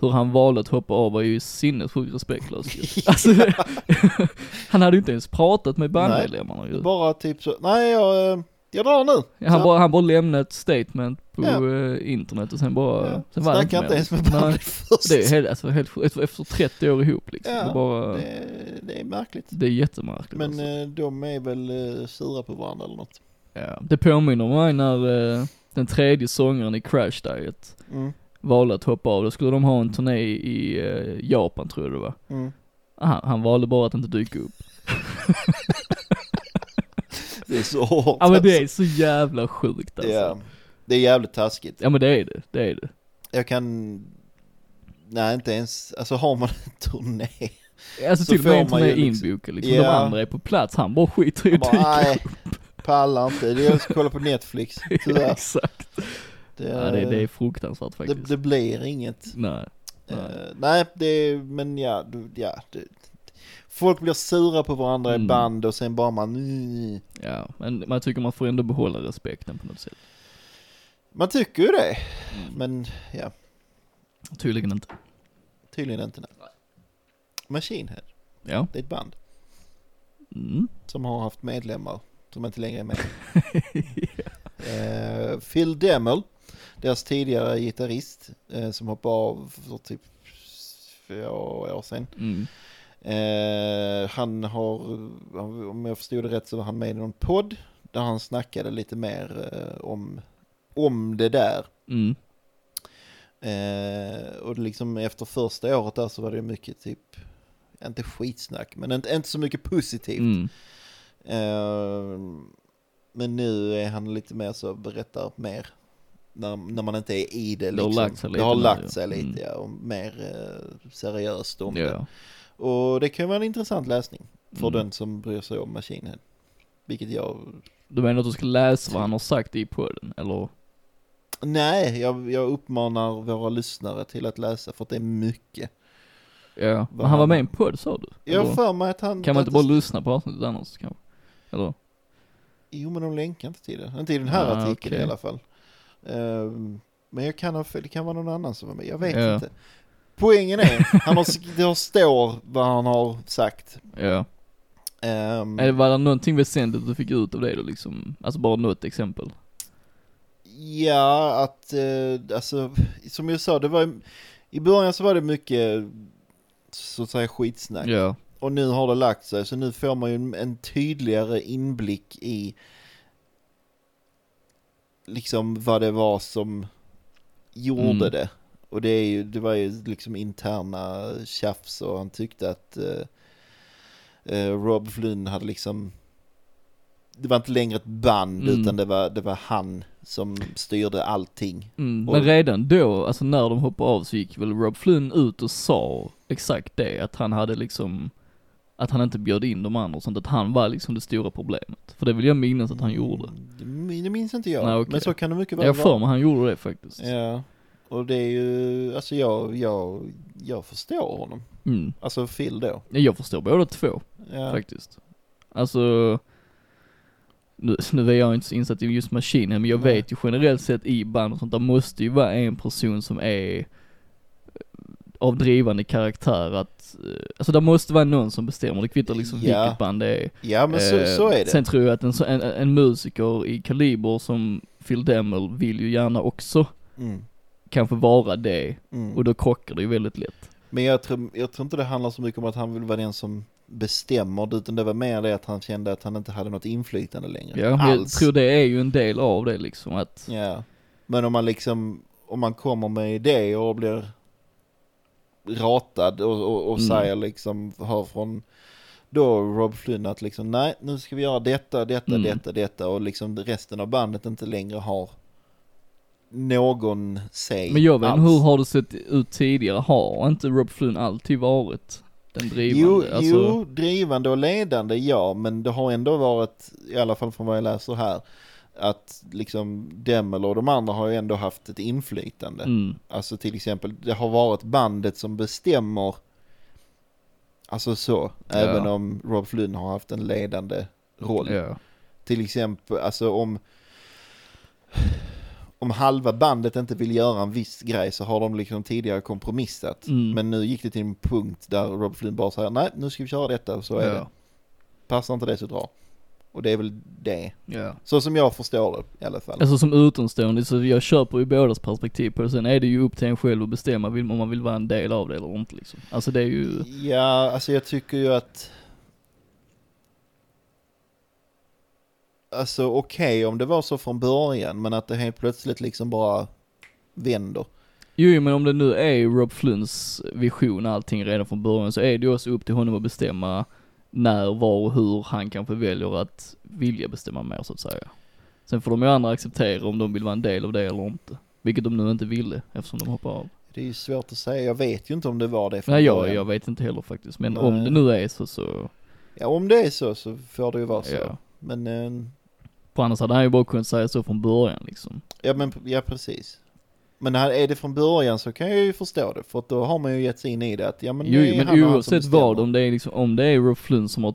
hur han valde att hoppa av var ju sinnessjukt respektlöst. Alltså, han hade ju inte ens pratat med bandmedlemmarna ju. Bara typ så, nej jag, eh, jag drar nu. Han Så- bara, han bara lämnade ett statement på Ja. eh, internet och sen bara, Ja. sen var det inte ens med bandet först. Det är helt, alltså helt efter, efter 30 år ihop liksom. Ja, det, är bara, det, det, det är märkligt. är jättemärkligt Men alltså. eh, de är väl sura på varandra eller något. ja. Det påminner mig när den tredje sångaren i Crash Diet Mm. valde att hoppa av. Då skulle de ha en turné i eh, Japan tror jag det var. Mm. Han, han valde bara att inte dyka upp. Det är så hårt Ja men det är alltså. så jävla sjukt alltså. Ja, det är jävligt taskigt. Ja men det är det, det är det. Jag kan, nej inte ens, alltså har man en turné. Alltså Så till och med en man turné liksom- inbokad liksom. De Ja. andra är på plats, han bara skiter i att dyka nej, pallar inte. Det är att kolla på Netflix, tyvärr. Exakt. Det, Ja det, det är fruktansvärt det, faktiskt. det blir inget. Nej. Eh, nej, det är, men ja, du- ja. Det, folk blir sura på varandra Mm. i band och sen bara man. Ja, men man tycker man får ändå behålla respekten på något sätt. man tycker ju det. Mm. Men ja, Tydligen inte. tydligen inte. Nej. Machine Head, Ja. det är ett band Mm. som har haft medlemmar som inte längre är med. Eh, Phil Demmel, deras tidigare gitarrist, eh, som hoppade av för typ fyra år sedan. Mm. Eh, han har, om jag förstod det rätt så var han med i någon podd där han snackade lite mer eh, om, om det där. Mm. Eh, och liksom efter första året där så var det mycket typ, inte skitsnack, men inte, inte så mycket positivt. Mm. Eh, men nu är han lite mer så, berättar mer när, när man inte är i det. Det har Liksom. lagt sig det lite har lagt sig lite, Mm. ja, och mer eh, seriöst om det. Ja. Och det kan vara en intressant läsning för Mm. den som bryr sig om Machine Head. Vilket jag, Du menar att du ska läsa vad han har sagt i podden, eller? nej, jag, jag uppmanar våra lyssnare till att läsa för att det är mycket. Ja. Men han var med i en podd sa du? Jag har för mig att han... Kan man inte bara det- lyssna på avsnittet annars kanske? Eller? Jo men de länkar inte till det. Inte i den här Ah, artikeln okej. i alla fall. Ehm, men jag kan ha det kan vara någon annan som var med. Jag vet Ja. inte. poängen är, han har, det står vad han har sagt. Ja. Ehm, Eller var det någonting väsentligt du fick ut av det då liksom? Alltså bara något exempel? Ja, att eh, alltså, som jag sa, det var i början så var det mycket så att säga skitsnack. Ja. Och nu har det lagt sig, så nu får man ju en, en tydligare inblick i liksom vad det var som gjorde Mm. det. Och det, är ju, det var ju liksom interna tjafs och han tyckte att eh, eh, Rob Flynn hade liksom det var inte längre ett band Mm. utan det var, det var han som styrde allting. Mm. Och- Men redan då, alltså när de hoppade av så gick väl Rob Flynn ut och sa exakt det, att han hade liksom, att han inte bjöd in de andra och sånt, att han var liksom det stora problemet. För det vill jag minnas att han gjorde. Mm, Det, minns inte jag, Nej, okej. men så kan det mycket väl Jag vara. för mig han gjorde det faktiskt. Ja, och det är ju, alltså jag, jag, jag förstår honom. Mm. Alltså Phil då. Jag förstår båda två. Ja, faktiskt. Alltså, nu, nu är jag inte så insatt i just maskinen, men jag Nej. vet ju generellt sett i band och sånt, där måste ju vara en person som är av drivande karaktär att, eh, alltså det måste vara någon som bestämmer, det kvittar liksom Ja. vilket band det är. ja men så, Eh, så är det. Sen tror jag att en, en, en musiker i kaliber som Phil Demmel vill ju gärna också Mm, kanske vara det, mm. och då krockar det ju väldigt lätt. Men jag tror, jag tror inte det handlar så mycket om att han vill vara den som bestämmer, utan det var mer det att han kände att han inte hade något inflytande längre. Ja, jag Alls. tror det är ju en del av det liksom, att Ja, men om man liksom, om man kommer med idéer och blir ratad och, och, och Mm. säger liksom, hör från då Rob Flynn att liksom, nej nu ska vi göra detta, detta, Mm. detta, detta och liksom resten av bandet inte längre har någon säg Men jag vet inte, hur har det sett ut tidigare? Har inte Rob Flynn alltid varit den drivande? Jo, alltså, jo, drivande och ledande ja, men det har ändå varit, i alla fall från vad jag läser här, att liksom Demmel och de andra har ju ändå haft ett inflytande. Mm, Alltså till exempel, det har varit bandet som bestämmer, alltså så, Ja. även om Rob Flynn har haft en ledande roll. ja. Till exempel, alltså om, om halva bandet inte vill göra en viss grej så har de liksom tidigare kompromissat. Mm. Men nu gick det till en punkt där Rob Flynn bara säger nej, nu ska vi köra detta och så är det. ja. Passar inte det så dra. Och det är väl det. ja. Så som jag förstår det i alla fall. Alltså som utomstående, så jag köper ju bådas perspektiv på det, sen är det ju upp till en själv att bestämma om man vill vara en del av det eller inte liksom. Alltså det är ju, Ja, alltså jag tycker ju att Alltså okej om det var så från början men att det helt plötsligt liksom bara vänder. jo men om det nu är Rob Flynns vision allting redan från början så är det ju också upp till honom att bestämma när, var och hur han kanske väljer att vilja bestämma mer så att säga. Sen får de ju andra acceptera om de vill vara en del av det eller inte. Vilket de nu inte ville eftersom de hoppar av. Det är ju svårt att säga, jag vet ju inte om det var det Nej jag, jag vet inte heller faktiskt, men Nej. om det nu är så så, Ja om det är så så får det ju vara så. ja. Men, eh, På annars hade han ju bara kunnat säga så från början liksom. ja men, ja precis. Men här- är det från början så kan jag ju förstå det, för att då har man ju gett sig in i det att ja men jo, det är men han och han som oavsett vad, om det är liksom, om det är Rob Flynn som har,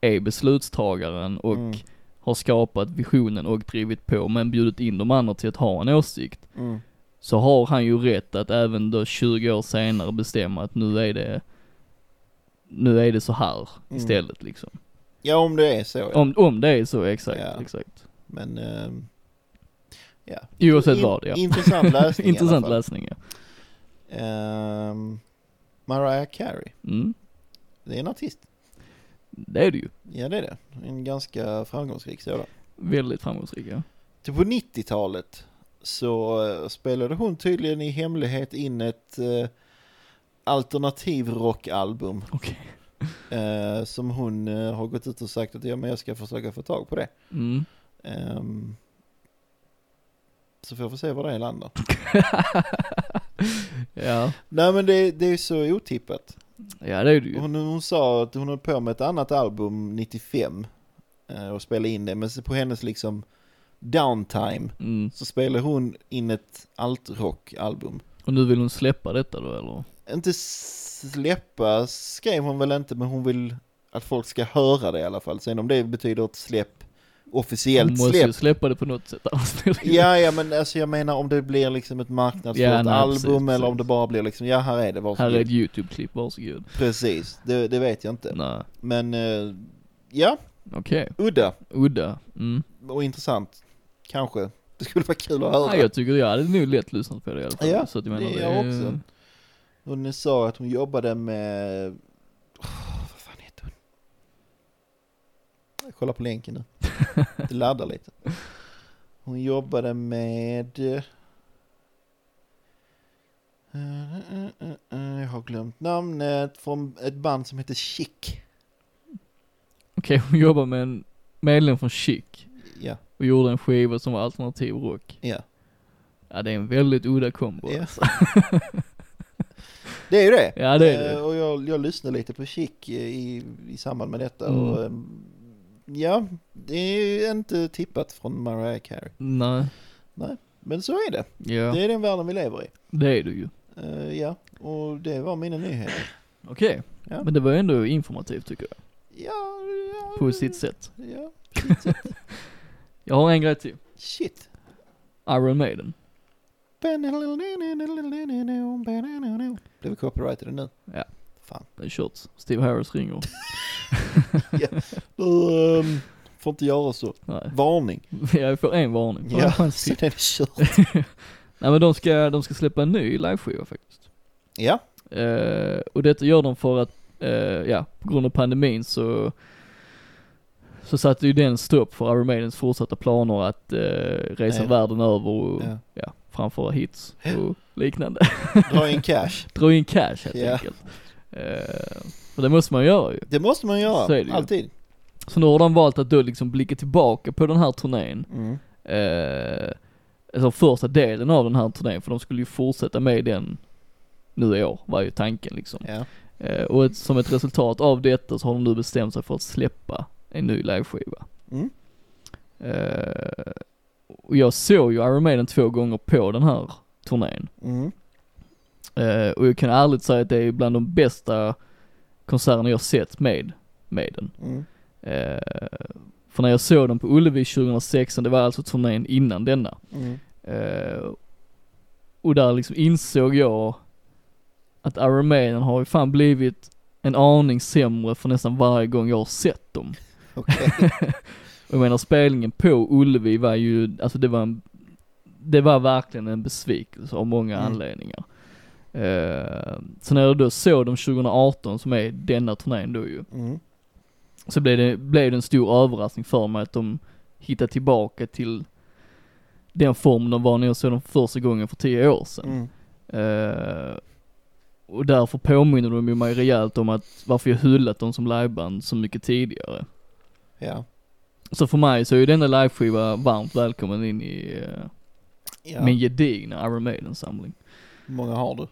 är beslutstagaren och Mm, har skapat visionen och drivit på men bjudit in de andra till att ha en åsikt. mm, Så har han ju rätt att även då 20 år senare bestämma att nu är det, nu är det så här Mm. istället liksom. Ja om det är så ja. Om, om det är så, exakt, Ja. exakt. Men, ehm, ja. Oavsett In- vad, ja. Intressant läsning Intressant läsning ja. Ehm, Mariah Carey, Mm, det är en artist. det är det ju. Ja det är det. En ganska framgångsrik sådan. Väldigt framgångsrik ja. Till på 90-talet så eh, spelade hon tydligen i hemlighet in ett eh, alternativ rockalbum. Okej. Eh, som hon eh, har gått ut och sagt att ja, men jag ska försöka få tag på det. Mm. Ehm, så får vi se var det landar. ja, Nej men det, det är så otippat. ja det är det ju. Hon, hon sa att hon höll på med ett annat album 95 eh, och spelade in det. Men på hennes liksom downtime Mm. så spelade hon in ett alt-rock-album. Och nu vill hon släppa detta då eller? Inte släppa skrev hon väl inte men hon vill att folk ska höra det i alla fall. Sen om det betyder ett släpp officiellt De måste ju släpp. släppa det på något sätt annars Ja, ja men alltså jag menar om det blir liksom ett marknadsfört Ja, nej, album precis, eller om precis. det bara blir liksom, ja här är det, Här varsågod. är ett YouTube-klipp, varsågod. Precis, det, det vet jag inte. Nej, Men eh, ja, okej. udda Udda. Mm. och intressant. Kanske. Det skulle vara kul att höra. Nej, jag tycker jag hade nog lätt lyssnat på det i alla fall. Ja, så att jag menar, det det jag är- också. Hon sa att hon jobbade med, oh, vad fan heter hon? Jag kollar på länken nu. Det laddar lite. Hon jobbade med, eh, eh, eh, eh, eh, jag har glömt namnet, från ett band som heter Chic. Okej, hon jobbar med en medlem från Chic Ja, och gjorde en skiva som var alternativ rock. ja. Ja, det är en väldigt udda kombo Ja. alltså. Det är ju det. Ja, det är det. Eh, Och jag, jag lyssnade lite på Chic i, i samband med detta Mm. och ehm, ja, det är ju inte tippat från Mariah Carey. Nej, Men så är det. ja, Det är den världen vi lever i. det är du ju. Eh, ja, och det var mina nyheter. Okej, Ja, men det var ändå informativt tycker jag. ja, ja På sitt sätt. Ja, sitt sätt. Jag har en grej till. Shit. Iron Maiden. Blev vi copyrightade nu? Ja. Fan. Det är kört. Steve Harris ringer. Du, ehm, får inte göra så. Nej, Varning. jag får en varning. Ja, chans sen är det kört. Nej men de ska, de ska släppa en ny liveskiva faktiskt. Ja. Eh, och detta gör de för att, eh, ja, på grund av pandemin så så satte ju den stopp för Iron Maidens fortsatta planer att eh, resa Ja. världen över och Ja. ja, framföra hits och liknande. Dra in cash. Dra in cash helt Ja. enkelt. Eh, och det måste man göra ju. Det måste man Så göra. ju. Alltid. Så nu har de valt att då liksom blicka tillbaka på den här turnén. Mm. Eh, alltså första delen av den här turnén, för de skulle ju fortsätta med den nu i år, var ju tanken liksom. Ja. Eh, och ett, som ett resultat av detta så har de nu bestämt sig för att släppa en ny liveskiva. Mm. Eh, och jag såg ju Iron Maiden två gånger på den här turnén. Mm. Eh, och jag kan ärligt säga att det är bland de bästa konserterna jag sett med Maiden. Mm. Eh, för när jag såg dem på Ullevi 2016, det var alltså turnén innan denna. Mm. Eh, och där liksom insåg jag att Iron Maiden har ju fan blivit en aning sämre för nästan varje gång jag har sett dem. Och jag menar spelningen på Ullevi var ju, alltså det var en, det var verkligen en besvikelse av många Mm. anledningar. Eh, så när jag då såg dem 2018 som är denna turnén då ju, Mm. så blev det, blev det en stor överraskning för mig att de hittade tillbaka till den form de var när jag såg dem första gången för tio år sedan. Mm. Eh, och därför påminner de ju mig rejält om att varför jag hyllat dem som liveband så mycket tidigare. Ja. Så för mig så är ju denna liveskiva varmt välkommen in i uh, ja. min gedigna Iron Maiden-samling. Hur många har du?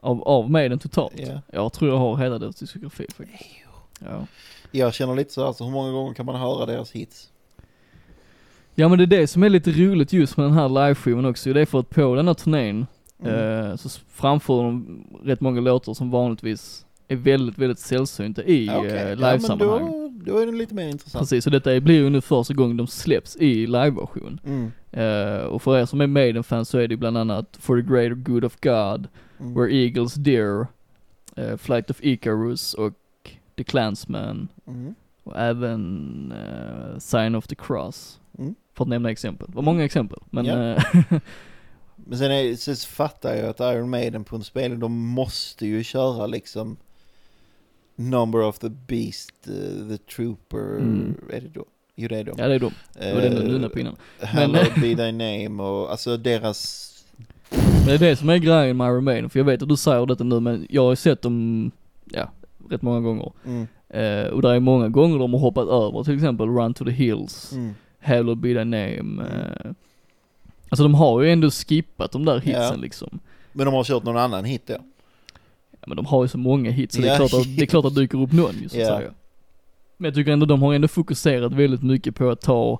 Av, av Maiden totalt. Ja. Jag tror jag har hela deras diskografi faktiskt. Ja. Jag känner lite så här, så hur många gånger kan man höra deras hits? ja men det är det som är lite roligt just med den här liveskivan också. Det är för att på den här turnén Mm. eh, så framför de rätt många låtar som vanligtvis är väldigt, väldigt sällsynta i okej. eh, ja, men livesammanhang. då, då är det lite mer intressant. Precis, och detta blir ju nu första gången de släpps i liveversion. Mm. Eh, och för er som är Maiden-fans så är det bland annat For the Greater Good of God, Mm. Where Eagles Dear, eh, Flight of Icarus och The Clansman Mm. och även eh, Sign of the Cross. Mm. För att nämna exempel. Det var många exempel, men Ja. eh, Men sen, är, sen fattar jag att Iron Maiden på en spelning, de måste ju köra liksom Number of the Beast, uh, The Trooper, Mm. är det då? Jo det är de. ja det är de. Det var den du på innan. Hallowed be thy name och alltså deras, Men det är det som är grejen med Iron Maiden, för jag vet att du säger detta nu men jag har sett dem, ja, rätt många gånger. mm, Eh, och det är många gånger de har hoppat över till exempel Run to the Hills, mm, Hallowed be thy name. Eh, alltså de har ju ändå skippat de där hitsen Ja. liksom. men de har kört någon annan hit då. Ja, men de har ju så många hits så det, är Ja. klart att, det är klart att dyker upp någon ju så att Ja. säga. Men jag tycker ändå de har ändå fokuserat väldigt mycket på att ta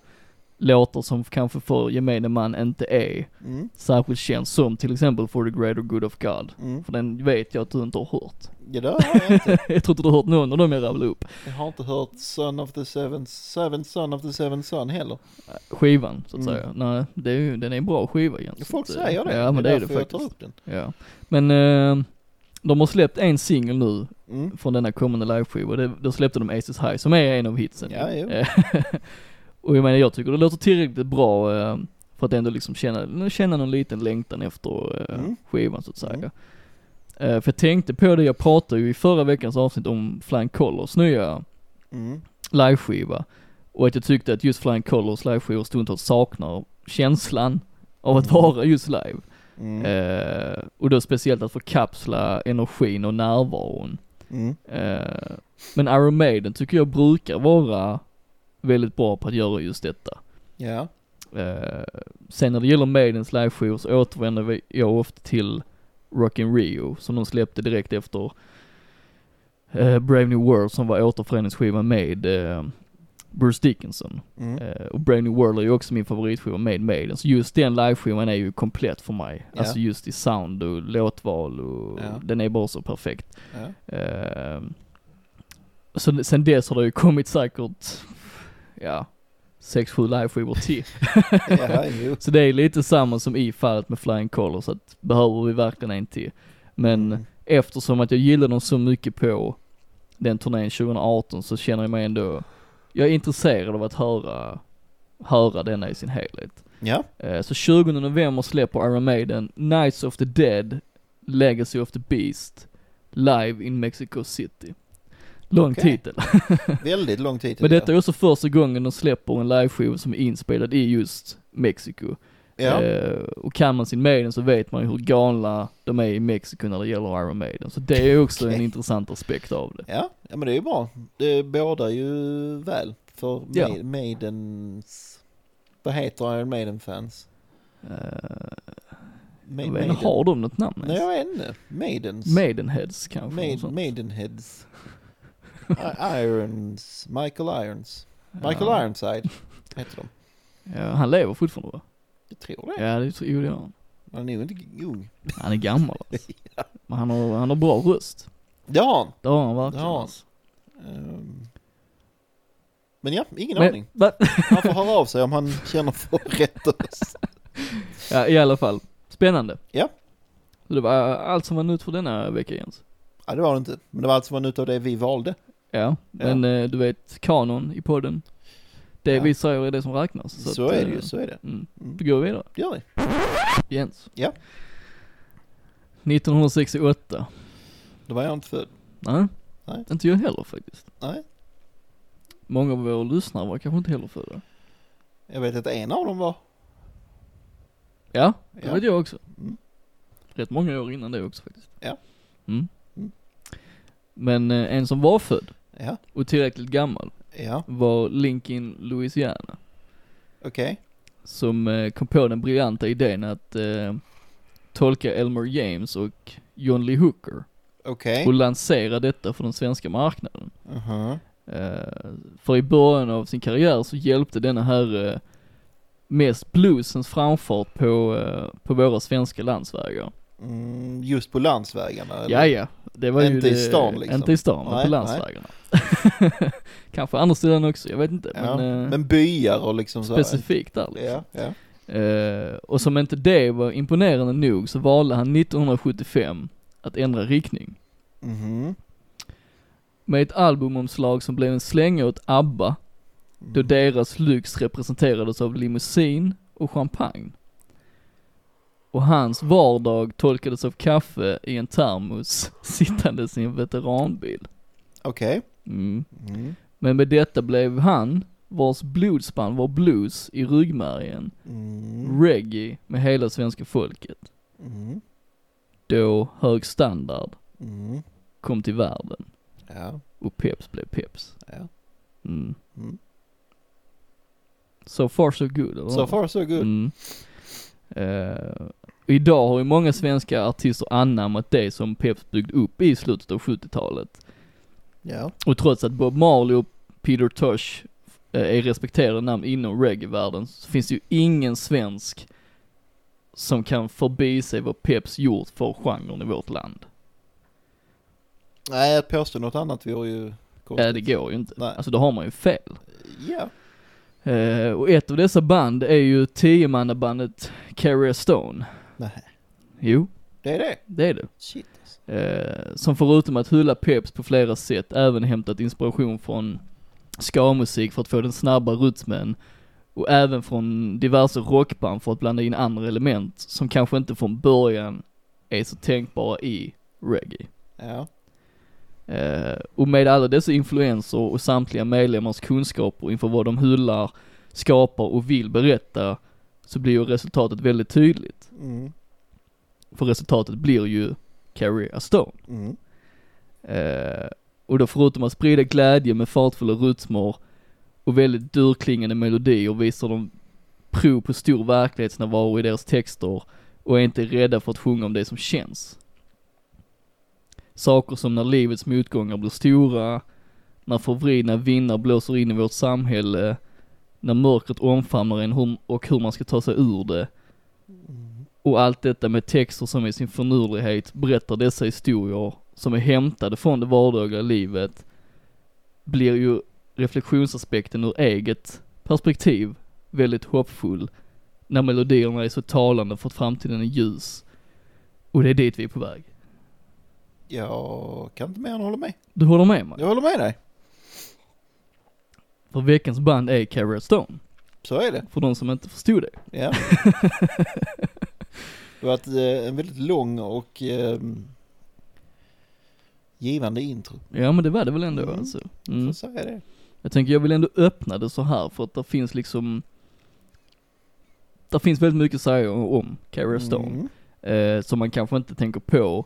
låtar som kanske för gemene man inte är Mm. särskilt känd som till exempel For the Greater Good of God. Mm. För den vet jag att du inte har hört. Ja, det har jag inte. jag tror inte du har hört någon av dem jag rabblade upp. Jag har inte hört Son of the Seven, Seven Son of the Seven Son heller. Skivan, så att Mm. säga. Nej, det är ju, den är en bra skiva Jens. Folk säger det. Ja men det är det därför jag tar faktiskt. upp den. Ja. Men eh, de har släppt en singel nu Mm. från denna kommande liveskiva. Det- Då släppte de Aces High som är en av hitsen. Ja, jo. Och jag menar jag tycker det låter tillräckligt bra eh, för att ändå liksom känna, känna någon liten längtan efter eh, Mm. skivan så att säga. Mm. Eh, för jag tänkte på det, jag pratade ju i förra veckans avsnitt om Flying Colors nya Mm. liveskiva. Och att jag tyckte att just Flying Colors liveskivor stundtals saknar känslan av att Mm. vara just live. Mm. Eh, och då speciellt att förkapsla energin och närvaron. Mm. Eh, men Iron Maiden tycker jag brukar vara väldigt bra på att göra just detta. Ja. Eh, sen när det gäller Maidens liveskivor så återvänder jag ofta till Rockin' Rio som de släppte direkt efter eh, Brave New World som var återföreningsskivan med eh, Bruce Dickinson. Mm. Eh, och Brave New World är ju också min favoritskiva med Maiden. Så just den liveskivan är ju komplett för mig. Ja. Alltså just i sound och låtval och Ja. den är bara så perfekt. Ja. Eh, så sen dess har det ju kommit säkert, ja, sex, sju liveskivor till. ja, jo. Så det är lite samma som i fallet med Flying Colors, att behöver vi verkligen en till? Men Mm. eftersom att jag gillar dem så mycket på den turnén 2018 så känner jag mig ändå, jag är intresserad av att höra, höra denna i sin helhet. Ja. Eh, Så 20 november släpper Iron Maiden Knights of the Dead, Legacy of the Beast, live in Mexico City. Lång Okej. titel. Väldigt lång tid. Men detta är också första gången de släpper en liveskiva som är inspelad i just Mexiko. Ja. Eh, och kan man sin Maiden så vet man ju hur galna de är i Mexiko när det gäller Iron Maiden. Så det är också en Okej. intressant aspekt av det. ja. Ja, men det är ju bra. Det bådar ju väl för Ja. Ma- Maidens... Vad heter Iron Maiden-fans? Uh, Ma- jag vet har de något namn Nej, jag ens? vet inte. Maidens. Maidenheads kanske? Maid. Maidenheads. Irons. Michael Irons. Michael Ja. Ironside heter de. Ja, han lever fortfarande va? Jag tror det. Ja, det tror gör han. Han är nog inte ung. Han är gammal alltså. Men han har, han har bra röst. Det har han. Det har han verkligen Det har han. alltså. Ehm. Men ja, ingen Men, aning. va? Han får höra av sig om han känner för rätt röst. Ja, i alla fall. Spännande. Ja. Så det var allt som var nytt för denna vecka Jens. Ja, det var det inte. Men det var alltså var nytt av det vi valde. Ja, men eh, du vet kanon i podden. Det Ja. vi säger är det som räknas. Så, att, är det eh, ju, så är det. Mm. Mm. Då går vi vidare. Det gör vi. Jens. Ja. 1968. Då var jag inte född. Nej. Nej. Inte jag heller faktiskt. Nej. Många av våra lyssnare var kanske inte heller födda. Jag vet att en av dem var. Ja, det Ja. vet jag också. Mm. Rätt många år innan det också faktiskt. Ja. Mm. Men eh, en som var född Ja. och tillräckligt gammal Ja. var Lincoln Louisiana. Okej. Som eh, kom på den briljanta idén att eh, tolka Elmer James och John Lee Hooker Okej. och lansera detta för den svenska marknaden. Mhm. Eh, för i början av sin karriär så hjälpte denna här eh, mest bluesens framfart på, eh, på våra svenska landsvägar. Mm, just på landsvägarna? eller? Ja, ja. Det var ju Inte i det, stan, liksom. Inte i stan, men på landsvägarna. Kanske andra ställen också, jag vet inte. Ja. Men, eh, Men byar och liksom så. specifikt där liksom. Ja, ja. Eh, och som inte det var imponerande nog så valde han 1975 att ändra riktning. Mhm. Med ett albumomslag som blev en slänga åt ABBA, då Mhm. deras lyx representerades av limousin och champagne. Och hans vardag tolkades av kaffe i en termos sittandes i en veteranbil. Okej. Mm. Mm. Men med detta blev han, vars blodspann var blues i ryggmärgen, Mm. reggae med hela svenska folket. Mm. Då hög standard Mm. kom till världen Ja. och peps blev peps. Ja. Mm. So far so good eller So far so good. Eh, idag har ju många svenska artister anammat det som Peps byggde upp i slutet av 70-talet. Ja. Och trots att Bob Marley och Peter Tosh eh, är respekterade namn inom reggae-världen så finns det ju ingen svensk som kan förbi sig vad Peps gjort för genren i vårt land. Nej, att påstå något annat vore ju Ja, konstigt. det går ju inte. Nej. Alltså då har man ju fel. Ja. Eh, och ett av dessa band är ju tiomannabandet Carrier Stone. Nej, Jo, det är det. det är det. Shit. alltså. Eh, som förutom att hylla Peps på flera sätt även hämtat inspiration från ska-musik för att få den snabba rytmen och även från diverse rockband för att blanda in andra element som kanske inte från början är så tänkbara i reggae. Ja. Eh, och med alla dessa influenser och samtliga medlemmars kunskaper inför vad de hyllar, skapar och vill berätta så blir ju resultatet väldigt tydligt. Mm. För resultatet blir ju Carry a Stone. Mm. Eh, och då förutom att sprida glädje med fartfulla rytmer och väldigt durklingande melodier visar de prov på stor verklighetsnärvaro i deras texter och är inte rädda för att sjunga om det som känns. Saker som när livets motgångar blir stora, när förvridna vindar blåser in i vårt samhälle, när mörkret omfamnar en och hur man ska ta sig ur det. Och allt detta med texter som i sin förnurlighet berättar dessa historier som är hämtade från det vardagliga livet blir ju reflektionsaspekten ur eget perspektiv väldigt hoppfull när melodierna är så talande för att framtiden är ljus. Och det är dit vi är på väg. Jag kan inte mer än hålla med. Du håller med mig? Jag håller med dig. För veckans band är Carrier Stone. Så är det. För de som inte förstod det. Ja. det var ett, eh, en väldigt lång och eh, givande intro. Ja men det var det väl ändå Mm. alltså. Mm. säga det. Jag tänker jag vill ändå öppna det så här för att det finns liksom Det finns väldigt mycket att säga om Carrier Stone. Mm. eh, som man kanske inte tänker på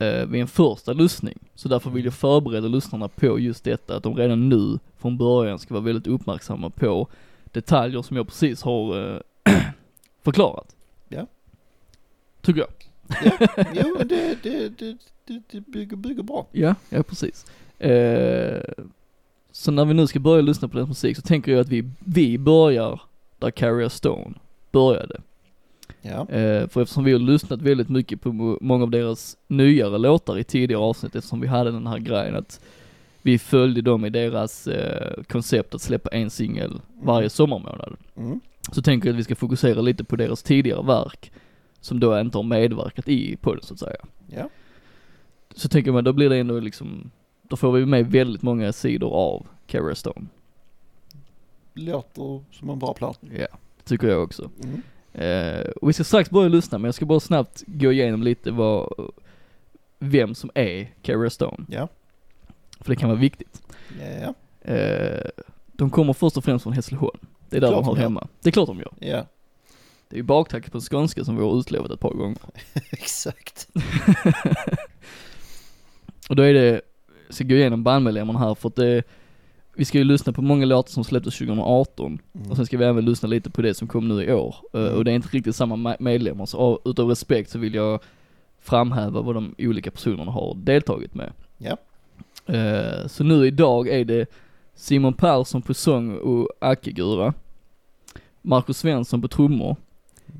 eh, vid en första lyssning. Så därför vill jag förbereda lyssnarna på just detta, att de redan nu från början ska vara väldigt uppmärksamma på detaljer som jag precis har eh, förklarat. Ja. Tycker jag. Ja, jo det, det, det, det, bygger, bygger bra. Ja, ja precis. Eh, så när vi nu ska börja lyssna på deras musik så tänker jag att vi, vi börjar där Carrier Stone började. Ja. Eh, för eftersom vi har lyssnat väldigt mycket på må- många av deras nyare låtar i tidigare avsnitt eftersom vi hade den här grejen att vi följde dem i deras eh, koncept att släppa en singel varje sommarmånad. Mm. Så tänker jag att vi ska fokusera lite på deras tidigare verk som då inte har medverkat i podden så att säga. Ja. Så tänker man då blir det ändå liksom, då får vi med väldigt många sidor av Carrier Stone. Låter som en bra plan. Ja, det tycker jag också. Mm. Eh, och vi ska strax börja lyssna men jag ska bara snabbt gå igenom lite vad, vem som är Carrier Stone. Ja. För det kan vara viktigt. Ja. Eh, de kommer först och främst från Hässleholm. Det är där Klart de gör. hemma. Det är klart de gör. Ja. Det är ju baktacket på skånska som vi har utlovat ett par gånger. Exakt. och då är det, jag ska gå igenom bandmedlemmarna här för att det, vi ska ju lyssna på många låtar som släpptes 2018 Mm. och sen ska vi även lyssna lite på det som kom nu i år. Eh, Mm. Och det är inte riktigt samma ma- medlemmar så av, utav respekt så vill jag framhäva vad de olika personerna har deltagit med. Ja. Eh, Så nu idag är det Simon Persson på sång och ackegura. Marcus Svensson på trummor.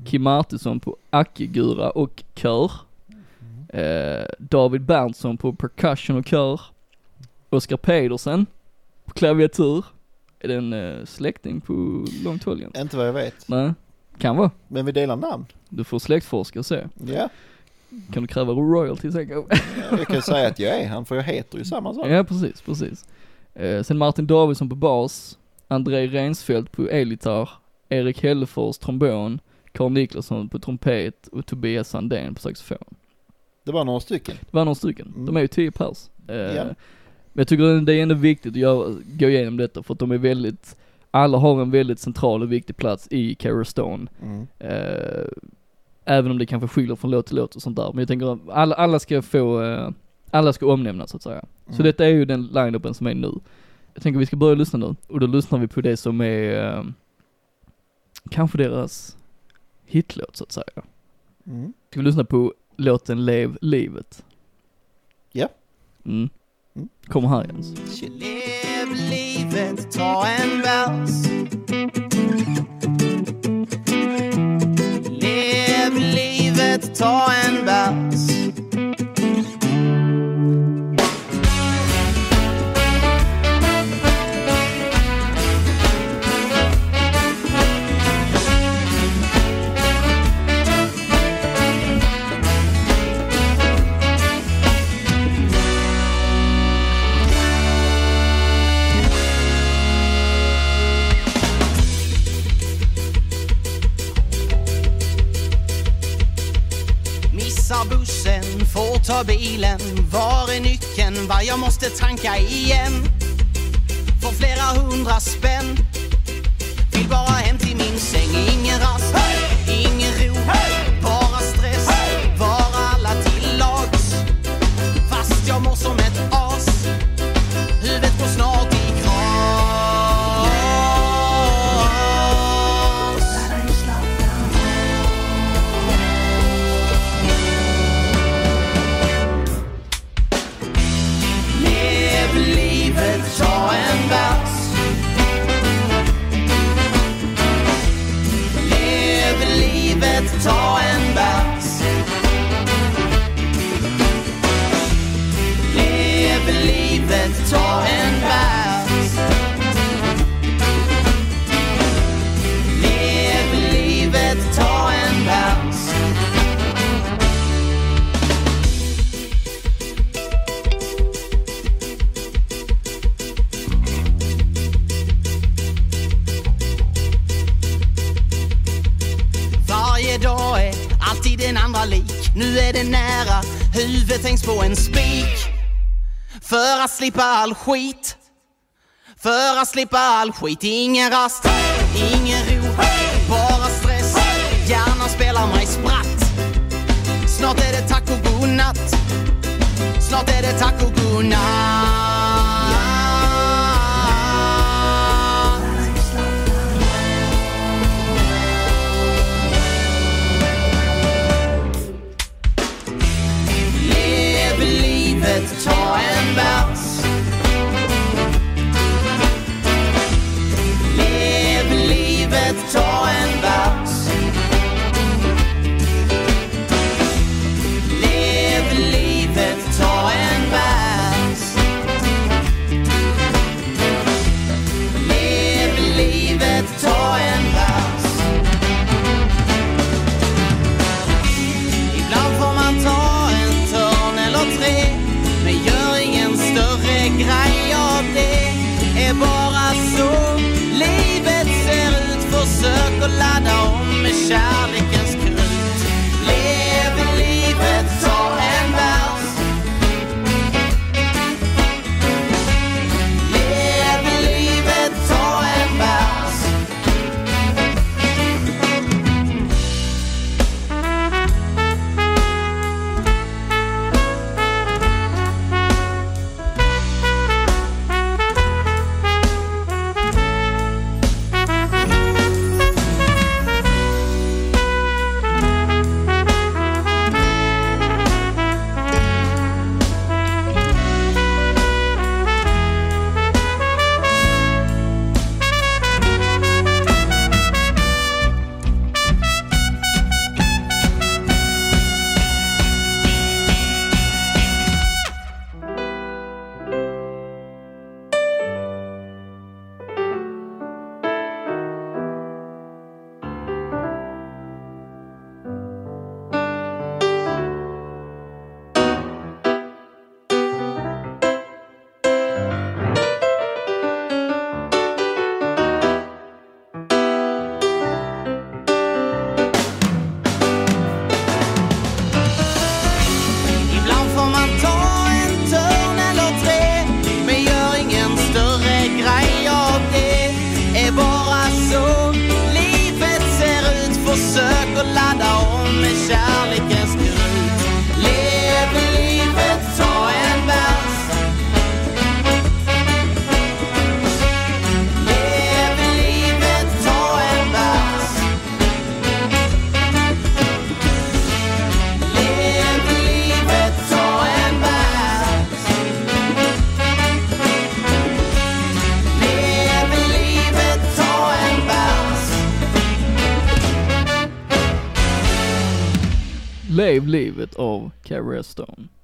Kim Martinsson på ackegura och kör. Eh, David Berntsson på percussion och kör. Oskar Pedersen klaviatur. Är det en eh, släkting på långt håll igen? Inte vad jag vet. Nej, kan vara. Men vi delar namn. Du får släktforska och se. Ja. Kan du kräva royalty sen kanske? Jag kan säga att jag är han för jag heter ju samma sak. Ja precis, precis. Eh, sen Martin Davidsson på bas, André Rensfeldt på elgitarr, Erik Hellefors trombon, Carl Niklasson på trumpet och Tobias Sandén på saxofon. Det var några stycken. Det var några stycken, Mm. de är ju tio pers. Eh, Ja. Men jag tycker det är ändå viktigt att göra, gå igenom detta för att de är väldigt, alla har en väldigt central och viktig plats i Carrier Stone. Mm. Eh, även om det kanske skiljer från låt till låt och sånt där. Men jag tänker att alla, alla ska få, eh, alla ska omnämnas så att säga. Så Mm. detta är ju den line-upen som är nu. Jag tänker vi ska börja lyssna nu och då lyssnar vi på det som är eh, kanske deras hitlåt så att säga. Mm. Ska vi lyssna på låten Lev livet? Ja. Mm. Mm. Kommer här Jens. Lev livet, ta en vals. Lev livet, ta en vals. Måste tanka igen. För flera hundra spänn. Slippa all skit. För att slippa all skit. Ingen rast, ingen ro, bara stress. Hjärnan spelar mig spratt. Snart är det tack och godnatt. Snart är det tack och godnatt.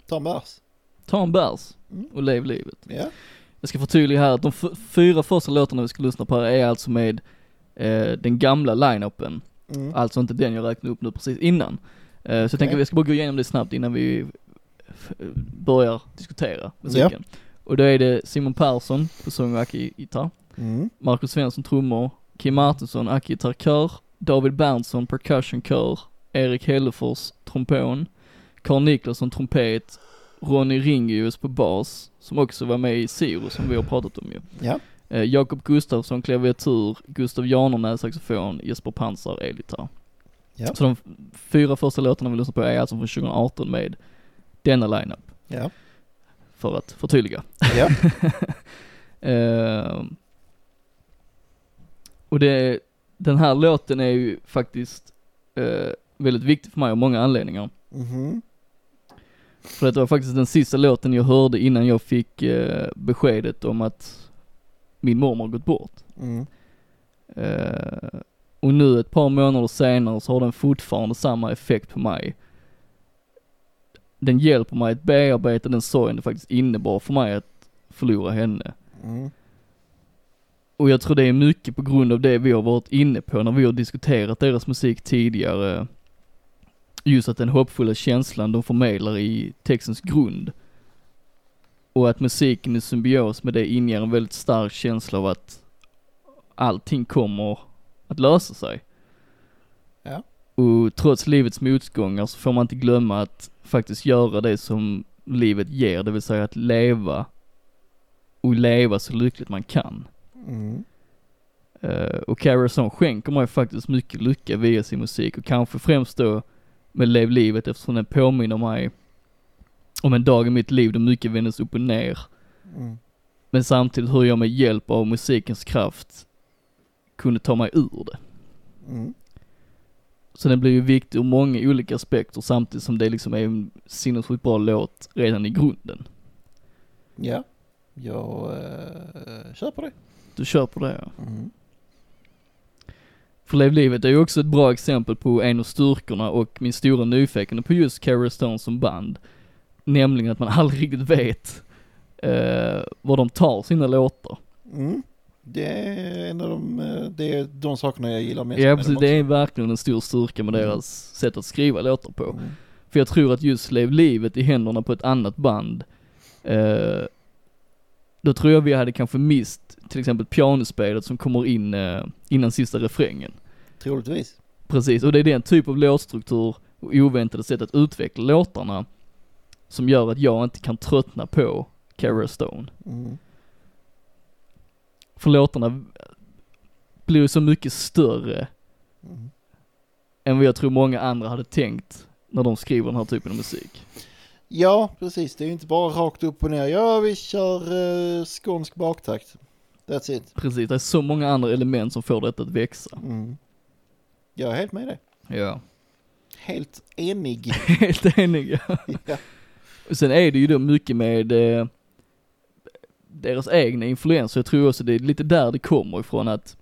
Ta en bärs. Ta en bärs Mm. och lev livet. Ja. Jag ska förtydliga här att de fyra första låtarna vi ska lyssna på här är alltså med eh, den gamla line-upen. Mm. Alltså inte den jag räknade upp nu precis innan. Eh, så jag Okej. tänker att vi ska bara gå igenom det snabbt innan vi börjar diskutera musiken. Och då är det Simon Persson på sång och gitarr, Mm. Marcus Svensson trummor, Kim Martinsson gitarr kör, David Berntsson percussion kör, Erik Hellefors trombon, Carl Niklasson trumpet, Ronny Ringius på bas, som också var med i Siro som vi har pratat om ju. Ja. Eh, Jakob Gustafsson klaviatur, Gustav Jarnernäs saxofon, Jesper Pansar elgitarr. Ja. Så de fyra första låtarna vi lyssnar på är alltså från 2018 med denna lineup, Ja. för att förtydliga. Ja. Eh, och det, den här låten är ju faktiskt eh, väldigt viktig för mig av många anledningar. Mhm. För det var faktiskt den sista låten jag hörde innan jag fick eh, beskedet om att min mormor gått bort. Mm. Eh, och nu ett par månader senare så har den fortfarande samma effekt på mig. Den hjälper mig att bearbeta den sorgen det faktiskt innebar för mig att förlora henne. Mm. Och jag tror det är mycket på grund av det vi har varit inne på när vi har diskuterat deras musik tidigare. Just att den hoppfulla känslan de förmedlar i textens grund. Och att musiken i symbios med det inger en väldigt stark känsla av att allting kommer att lösa sig. Ja. Och trots livets motgångar så får man inte glömma att faktiskt göra det som livet ger, det vill säga att leva och leva så lyckligt man kan. Mm. Uh, och Carrie Song skänker mig faktiskt mycket lycka via sin musik och kanske främst då med Lev livet eftersom den påminner mig om en dag i mitt liv då mycket vändes upp och ner. Mm. Men samtidigt hur jag med hjälp av musikens kraft kunde ta mig ur det. Mm. Så den blir ju viktig ur många olika aspekter samtidigt som det liksom är en sinnessjukt bra låt redan i grunden. Ja. Jag uh, kör på det. Du kör på det ja. Mm. För Lev livet är ju också ett bra exempel på en av styrkorna och min stora nyfikenhet på just Carrie Stone som band. Nämligen att man aldrig riktigt vet eh, var de tar sina låtar. Mm. Det är en av de, eh, det är de sakerna jag gillar mest Ja med precis, dem det är verkligen en stor styrka med Mm. deras sätt att skriva låtar på. Mm. För jag tror att just Lev livet i händerna på ett annat band, eh, då tror jag vi hade kanske mist till exempel pianospelet som kommer in eh, innan sista refrängen. Troligtvis. Precis, och det är den typ av låtstruktur och oväntade sätt att utveckla låtarna som gör att jag inte kan tröttna på Carrie Stone. Mm. För låtarna blir ju så mycket större Mm. än vad jag tror många andra hade tänkt när de skriver den här typen av musik. Ja, precis. Det är ju inte bara rakt upp och ner. Ja, vi kör uh, skånsk baktakt. That's it. Precis, det är så många andra element som får detta att växa. Mm. Jag är helt med dig. Ja. Helt enig. Helt enig ja. ja. Och sen är det ju då mycket med eh, deras egna influenser. Jag tror också det är lite där det kommer ifrån att,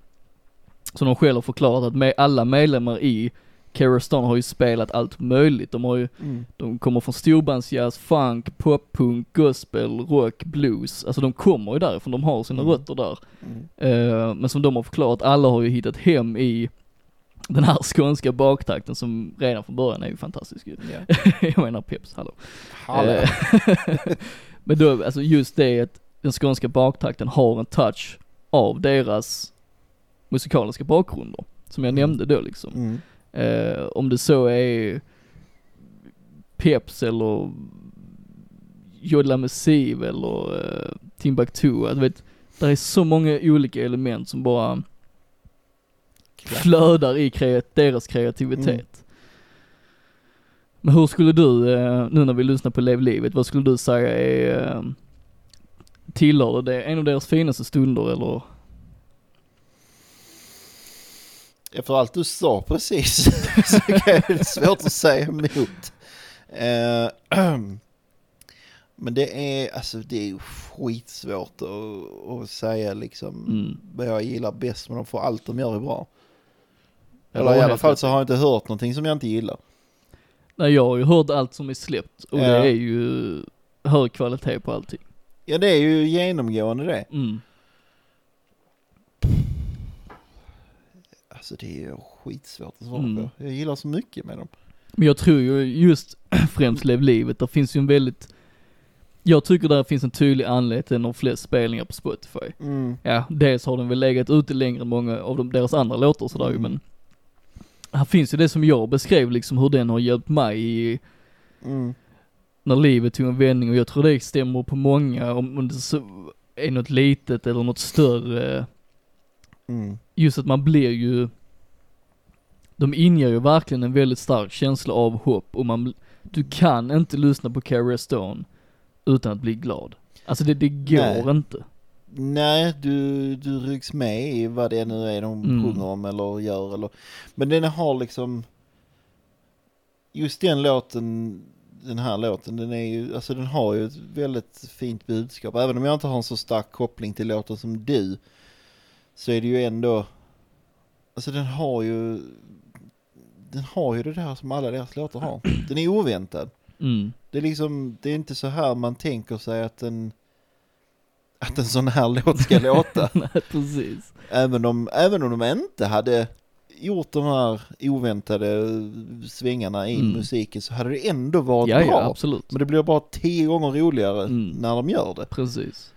som de själva har förklarat, att med alla medlemmar i Carrie Stone har ju spelat allt möjligt. De har ju, Mm. de kommer från storbandsjazz, funk, poppunk, gospel, rock, blues. Alltså de kommer ju därifrån, de har sina Mm. rötter där. Mm. Eh, men som de har förklarat, alla har ju hittat hem i den här skånska baktakten som redan från början är ju fantastisk ju. Ja. Jag menar Peps, hallå. Hallå. Eh, Men då, alltså just det att den skånska baktakten har en touch av deras musikaliska bakgrunder. Som jag Mm. nämnde då liksom. Eh, om det så är Peps eller Jodla Messiv eller eh, Timbuktu, du vet, det är så många olika element som bara flödar i kreat- deras kreativitet. Mm. Men hur skulle du, eh, nu när vi lyssnar på Lev livet, vad skulle du säga är, eh, tillhör det en av deras finaste stunder eller? Efter allt du sa precis så är det svårt att säga emot. Eh, Men det är, alltså det är skitsvårt att, att säga liksom Mm. vad jag gillar bäst med dem för allt de gör är bra. Eller i alla fall så har jag inte hört någonting som jag inte gillar. Nej jag har ju hört allt som är släppt och Ja. det är ju hög kvalitet på allting. Ja det är ju genomgående det. Mm. Alltså det är skitsvårt att svara Mm. på. Jag gillar så mycket med dem. Men jag tror ju just främst Lev livet, där finns ju en väldigt, jag tycker där finns en tydlig anledning till de flest spelningar på Spotify. Mm. Ja, dels har den väl legat ute längre än många av de, deras andra låtar sådär ju, Mm. men här finns ju det som jag beskrev liksom hur den har hjälpt mig i, Mm. när livet tog en vändning och jag tror det stämmer på många om, om det så är något litet eller något större. Mm. Just att man blir ju, de inger ju verkligen en väldigt stark känsla av hopp och man, du kan inte lyssna på Carrie Stone utan att bli glad. Alltså det, det går Nej. inte. Nej, du, du rycks med i vad det nu är de Mm. sjunger om eller gör eller Men den har liksom Just den låten Den här låten den är ju Alltså den har ju ett väldigt fint budskap Även om jag inte har en så stark koppling till låten som du Så är det ju ändå Alltså den har ju Den har ju det där som alla deras låtar har Den är oväntad Mm. det är liksom, det är inte så här man tänker sig att en, att en sån här låt ska låta. Nej, precis. Även om, även om de inte hade gjort de här oväntade svängarna i Mm. musiken så hade det ändå varit Ja, bra. ja, absolut. Men det blir bara tio gånger roligare Mm. när de gör det. Precis.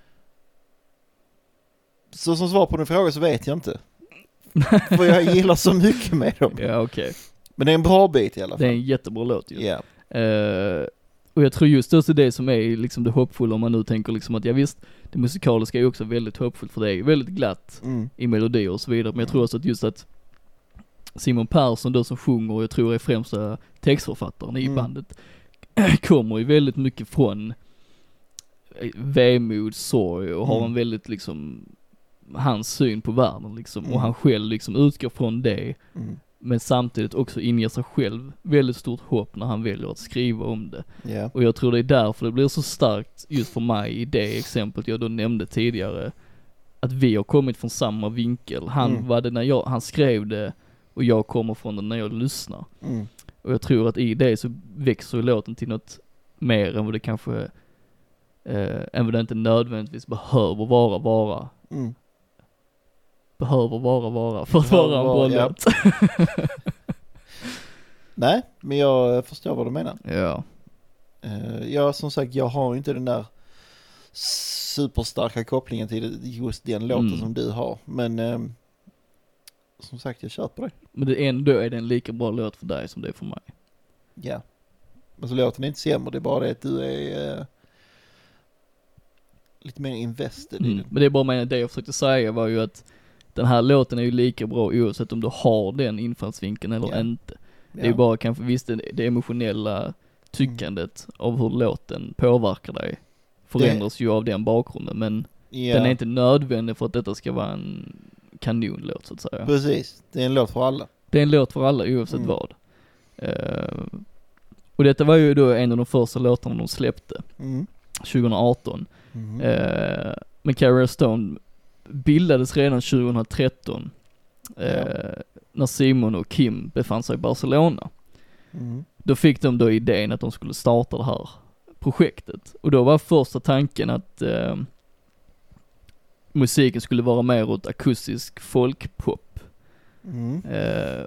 Så som svar på din fråga så vet jag inte. För jag gillar så mycket med dem. Ja, okej. Men det är en bra bit i alla Det är fall. en jättebra låt ju. Ja. Eh, och jag tror just också det som är liksom det hoppfulla om man nu tänker liksom att ja visst, det musikaliska är ju också väldigt hoppfullt för det är väldigt glatt Mm. i melodier och så vidare. Men jag tror också att just att Simon Persson då som sjunger och jag tror är främsta textförfattaren i Mm. bandet, kommer ju väldigt mycket från eh, vemod, sorg och har Mm. en väldigt liksom, hans syn på världen liksom. Mm. Och han själv liksom utgår från det, Mm. men samtidigt också inger sig själv väldigt stort hopp när han väljer att skriva om det. Ja. Och jag tror det är därför det blir så starkt just för mig i det exemplet jag då nämnde tidigare. Att vi har kommit från samma vinkel. Han Mm. var det när jag, han skrev det och jag kommer från det när jag lyssnar. Mm. Och jag tror att i det så växer låten till något mer än vad det kanske, eh, än vad det inte nödvändigtvis behöver vara, vara. Mm. Behöver vara, vara för att vara en bra ja. Nej, men jag förstår vad du menar. ja. Uh, ja, som sagt, jag har inte den där superstarka kopplingen till just den låten Mm. som du har. Men ehm, som sagt, jag köper det. Men det ändå är det en lika bra låt för dig som det är för mig. Ja. Alltså låten är inte sämre, det är bara det att du är eh, lite mer invested i Mm. den. Men det är bara med det jag försökte säga var ju att den här låten är ju lika bra oavsett om du har den infallsvinkeln eller Ja. inte. Det är ju bara kanske visst det, det emotionella tyckandet av hur låten påverkar dig förändras ju av den bakgrunden men ja. den är inte nödvändig för att detta ska vara en kanonlåt så att säga. Precis, det är en låt för alla. Det är en låt för alla oavsett Mm. vad. Eh, och detta var ju då en av de första låtarna de släppte, Mm. 2018. Mm. Eh, men Carrie Stone bildades redan 2013 eh, Ja. när Simon och Kim befann sig i Barcelona. Mm. Då fick de då idén att de skulle starta det här projektet. Och då var första tanken att eh, musiken skulle vara mer åt akustisk folkpop. Mm. Eh,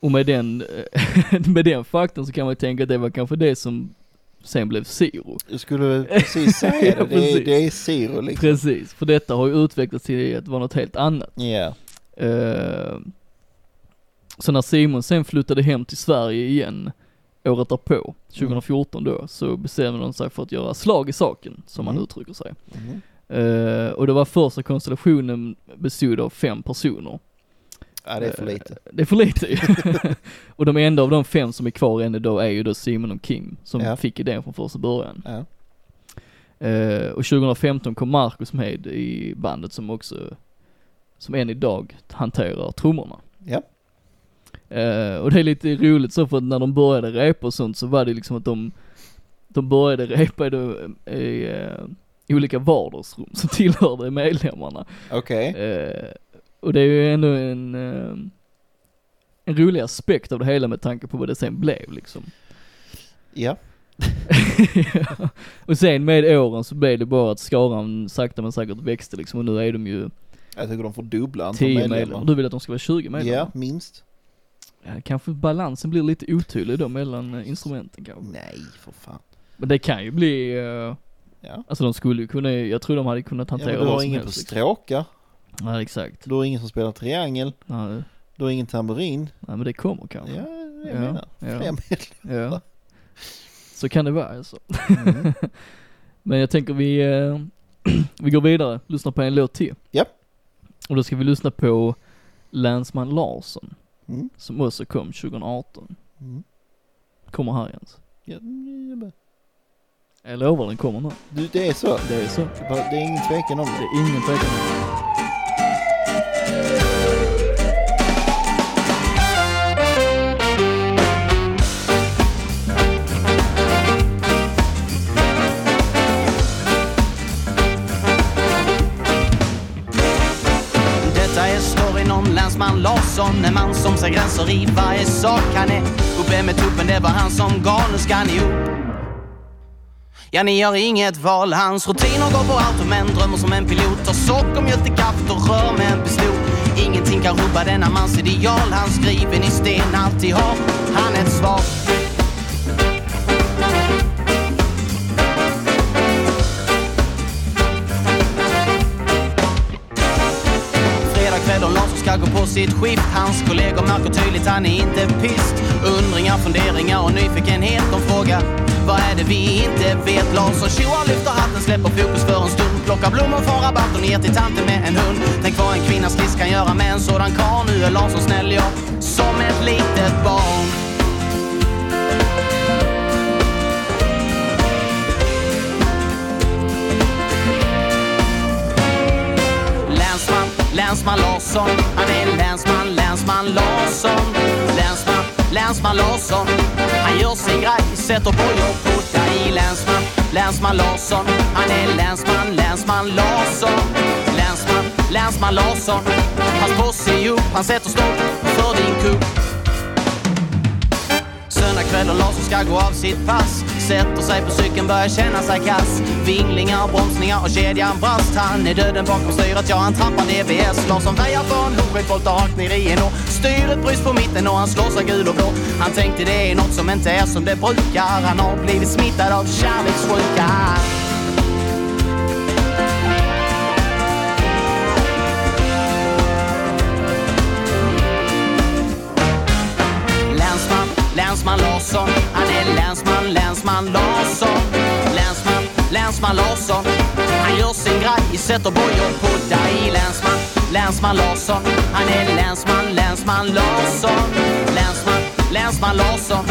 och med den, med den faktorn så kan man tänka att det var kanske det som sen blev Siro. Jag skulle precis säga det, Ja, det, är, precis. det är Zero liksom. Precis, för detta har ju utvecklats till att vara något helt annat. Ja. Eh, så när Simon sen flyttade hem till Sverige igen, året därpå, 2014 då, så bestämde de sig för att göra slag i saken, som man Mm. uttrycker sig. Mm. Eh, och det var första konstellationen bestod av fem personer. Ja, det är för lite. Eh, Det är för lite ju. och de enda av de fem som är kvar än idag är ju då Simon och Kim, som Ja. fick idén från första början. Ja. Eh, och 2015 kom Marcus med i bandet som också, som än idag hanterar trummorna. Ja. Eh, och det är lite roligt så för att när de började repa och sånt så var det liksom att de, de började repa i, i eh, olika vardagsrum som tillhörde medlemmarna. Okej. Eh, och det är ju ändå en, eh, en rolig aspekt av det hela med tanke på vad det sen blev liksom. Ja. och sen med åren så blev det bara att skaran sakta men säkert växte liksom och nu är de ju Jag tycker de får dubbla antal 10 medlemmar. Du vill att de ska vara 20 medlemmar? Ja, minst. Ja, kanske balansen blir lite otydlig då mellan eh, instrumenten kanske. Nej, för fan. Men det kan ju bli, eh, Ja. alltså de skulle ju kunna, jag tror de hade kunnat ja hantera men du har ingen på liksom. stråkar. Ja exakt. Du har ingen som spelar triangel. Nej, Du har ingen tamburin. nej men det kommer kanske. Ja, det jag Ja, menar. ja. Fler. Ja. Så kan det vara alltså. Mm. Men jag tänker vi, eh, vi går vidare, lyssnar på en låt till. Ja. Och då ska vi lyssna på Länsman Larsson, Mm. som också kom 2018. Mm. Kommer här Jens. Ja, bara- Jag lovar den kommer nu. du, det är så. Det är så. Det är det är ingen tvekan om Det det. är ingen tvekan om det. Gränser i varje sak Han är. Uppe med tuppen, det var han som galenskans ihop Ja, ni har inget val, hans rutiner går på allt. Och män drömmer som en pilot. Tar sockermjölk till kaffet och rör med en pistol. Ingenting kan rubba denna mans ideal. Han skriven i sten, alltid har han ett svar. Larsson på sitt skift. Hans kollegor märker tydligt han är inte pist. Undringar, funderingar och nyfikenhet. De frågar vad är det vi inte vet? Larsson tjoar, lyfter hatten, släpper fokus för en stund. Plockar blommor från rabatten och ger till tanten med en hund. Tänk vad en kvinnas list kan göra med en sådan karl. Nu är Larsson snäll, ja, som ett litet barn. Länsman, Larsson Han är länsman, länsman Larsson. Länsman, länsman Larsson Han gör sin grej, sätter bojor på dig Länsman, länsman Larsson Han är länsman, länsman Larsson. Länsman, länsman Larsson Hans posse ihop, han sätter stopp för din kupp Söndag kväll och Larsson ska gå av sitt pass. Sätter sig på cykeln, börjar känna sig kass. Vinglingar, bromsningar och kedjan brast. Han är döden bakom styret, ja han trampar DBS Larsson väjar för en hochskild volt och rakt ner i en å. Styret bryts på mitten och han slår sig gul och blå. Han tänkte det är något som inte är som det brukar. Han har blivit smittad av kärlekssjuka. Länsman, Larsson Han är länsman, länsman Larsson. Länsman, länsman Larsson Han gör sin grej, sätter bojor på dig. Länsman, länsman Larsson Han är länsman, länsman Larsson. Länsman, länsman Larsson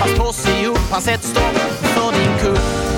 Hans posse ihop, han sätter stopp för din kupp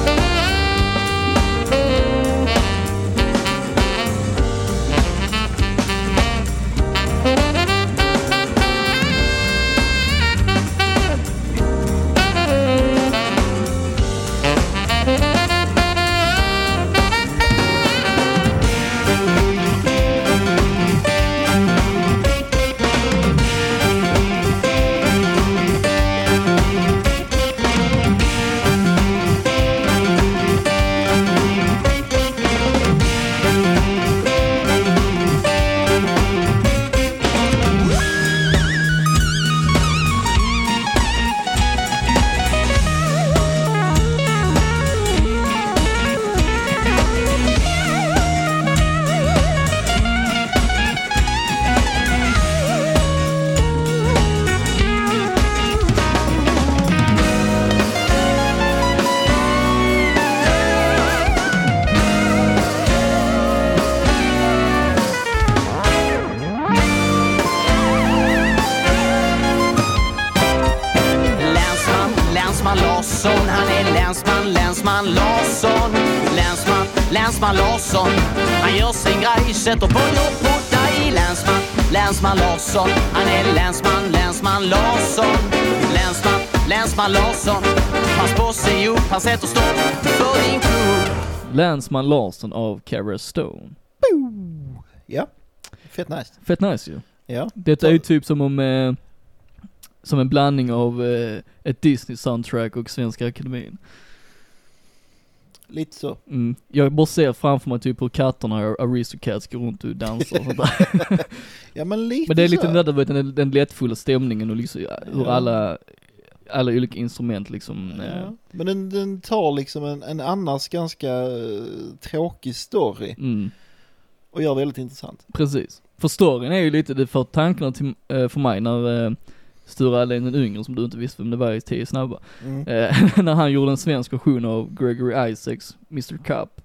Larsson Han är länsman, länsman Larsson Länsman, länsman Larsson Hans posse ihop, han sätter stopp för din kupp Länsman Larsson av Cara Stone. Ja, fett nice. Fett nice ju. Ja, Detta är ju typ som om, eh, som en blandning av eh, ett Disney-soundtrack och Svenska Akademin. Lite så. Mm. Jag bara ser framför mig typ hur katterna och Aristocats går runt och dansar och sånt där. Ja men lite Men det är lite så. den där, den, den lättfulla stämningen och liksom hur Ja. alla, alla olika instrument liksom, eh, Ja. Men den, den tar liksom en, en annars ganska eh, tråkig story mm, och gör väldigt intressant. precis. För storyn är ju lite, det för tankarna till, eh, för mig när eh, Sture Allén den yngre, som du inte visste vem det var i 10 snabba, Mm. eh, när han gjorde en svensk version av Gregory Isaacs Mr. Cup,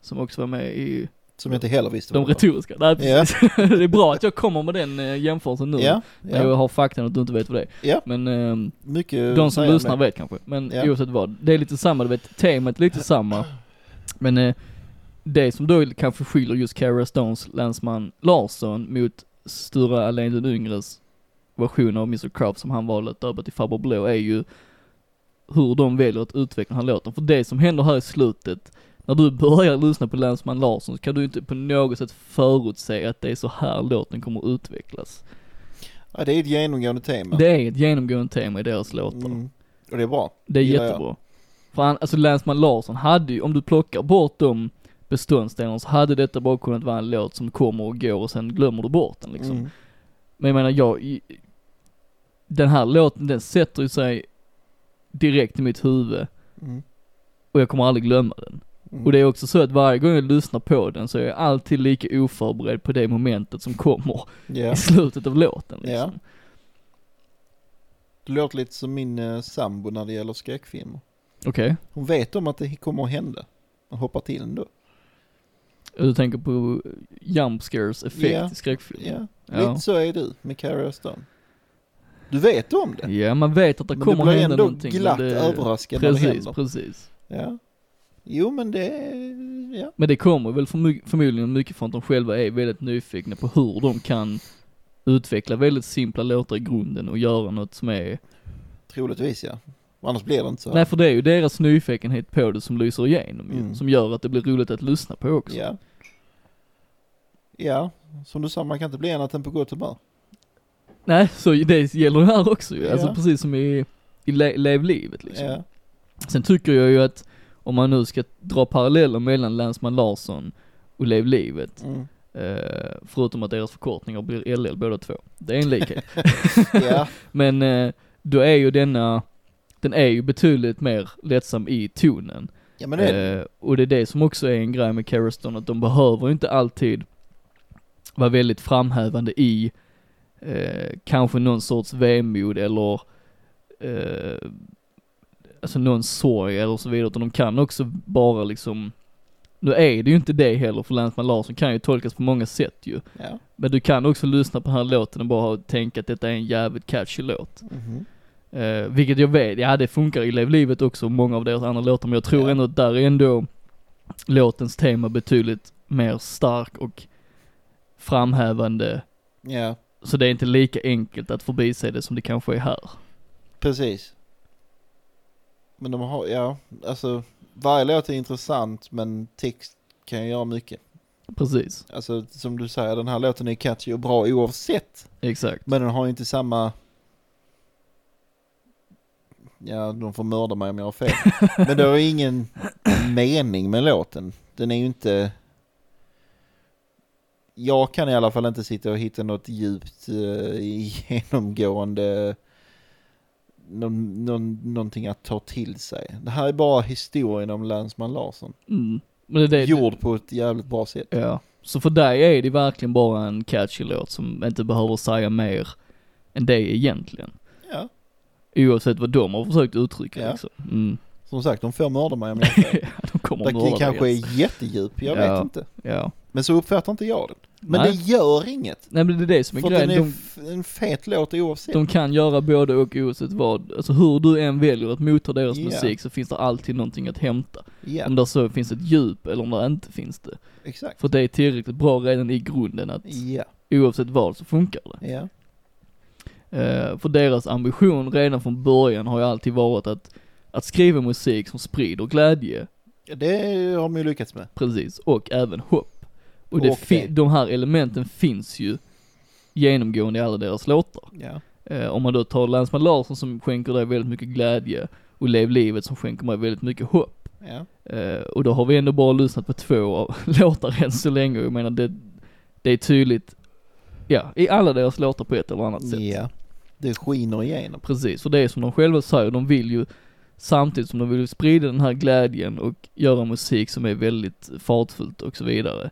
som också var med i Som jag inte heller visste de retoriska. Nej, precis. det är bra att jag kommer med den eh, jämförelsen nu. Ja, När jag ja. har faktan att du inte vet vad det är. Ja. Men ehm, mycket de som lyssnar mig. vet kanske. Men Ja. oavsett vad, det är lite samma, du vet, temat är lite samma. Men eh, det som då kanske skiljer just Cara Stones Länsman Larsson mot Sture Allén den yngres version av Mr. Crop som han valde att döpa till Farbror Blå är ju hur de väljer att utveckla den här låten. För det som händer här i slutet, när du börjar lyssna på Länsman Larsson så kan du inte på något sätt förutse att det är så här låten kommer att utvecklas. Ja, det är ett genomgående tema. Det är ett genomgående tema i deras låtar. Mm. Och det är bra. Det är gillar jag. jättebra. För han, alltså Länsman Larsson hade ju, om du plockar bort de beståndsdelarna så hade detta bara kunnat vara en låt som kommer och går och sen glömmer du bort den liksom. Mm. Men jag menar jag, den här låten den sätter ju sig direkt i mitt huvud Mm. och jag kommer aldrig glömma den. Mm. Och det är också så att varje gång jag lyssnar på den så är jag alltid lika oförberedd på det momentet som kommer Ja. i slutet av låten liksom. Ja. Det låter lite som min eh, sambo när det gäller skräckfilmer. Okej. Hon vet om att det kommer att hända. Och hoppar till ändå. Du tänker på jump scares effekt Ja. i skräckfilm? Ja. Ja. Lite så är du med Cara Stone. Du vet om det. Ja, man vet att det Men kommer du blir hända ändå någonting. men glatt det, överraskad när det Precis, händer. precis. Ja. Jo men det, ja. Men det kommer väl förmodligen mycket från att de själva är väldigt nyfikna på hur de kan utveckla väldigt simpla låtar i grunden och göra något som är, Troligtvis ja. Annars blir det inte så. nej för det är ju deras nyfikenhet på det som lyser igenom ju, Mm. som gör att det blir roligt att lyssna på också. Ja. Ja, som du sa man kan inte bli annat än på gott humör. Nej, så det gäller ju här också ju, alltså Ja. precis som i, i Le- Lev livet liksom. Ja. Sen tycker jag ju att om man nu ska dra paralleller mellan Länsman Larsson och Lev livet, Mm. eh, förutom att deras förkortningar blir LL båda två. Det är en likhet. Ja. Men eh, då är ju denna, den är ju betydligt mer lättsam i tonen. ja men det. Eh, och det är det som också är en grej med Carriston, att de behöver inte alltid vara väldigt framhävande i eh, kanske någon sorts vemod eller eh, alltså någon sorg eller så vidare, utan de kan också bara liksom nu är det ju inte det heller för Länsman Larsson kan ju tolkas på många sätt ju. Ja. Men du kan också lyssna på den här låten och bara tänka att detta är en jävligt catchy låt. Mhm. Eh, vilket jag vet, ja det funkar i Lev livet också, många av deras andra låtar, men jag tror Ja. ändå att där är ändå låtens tema betydligt mer stark och framhävande. Ja, Så det är inte lika enkelt att förbise det som det kanske är här. precis. Men de har, ja, alltså varje låt är intressant men text kan ju göra mycket. Precis, Alltså som du säger, den här låten är catchy och bra oavsett. exakt. Men den har ju inte samma Ja, de får mörda mig om jag har fel. Men det har ju ingen mening med låten. Den är ju inte... Jag kan i alla fall inte sitta och hitta något djupt uh, genomgående... Någon, någon, någonting att ta till sig. Det här är bara historien om Länsman Larsson. Mm. Det det, Gjord på ett jävligt bra sätt. Ja. Så för dig är det verkligen bara en catchy låt som inte behöver säga mer än det egentligen. Ja, Oavsett vad de har försökt uttrycka Ja. liksom. Mm. som sagt, de får mörda mig om jag har fel. de kommer Det mörda kanske dig, är jättedjup, jag Ja. vet inte. Ja. Men så uppfattar inte jag den. Men Nej. det gör inget. Nej men det är det som är För grejen. den är De, en fet låt oavsett. de kan göra både och oavsett vad. Alltså hur du än väljer att motta deras Ja. musik så finns det alltid någonting att hämta. Ja, Om det så finns ett djup eller om det inte finns det. exakt. För det är tillräckligt bra redan i grunden att Ja, oavsett vad så funkar det. ja, Eh, för deras ambition redan från början har ju alltid varit att, att skriva musik som sprider glädje, det har de ju lyckats med. precis, och även hopp. Och det Och det. de här elementen finns ju genomgående i alla deras låtar. Ja, Eh, om man då tar Länsman Larsson som skänker dig väldigt mycket glädje och Lev livet som skänker mig väldigt mycket hopp. Ja. Eh, och då har vi ändå bara lyssnat på två av låtar än så länge jag menar det, det är tydligt, ja, i alla deras låtar på ett eller annat sätt. ja. Det skiner igenom. Precis, och det är som de själva säger, de vill ju samtidigt som de vill sprida den här glädjen och göra musik som är väldigt fartfullt och så vidare,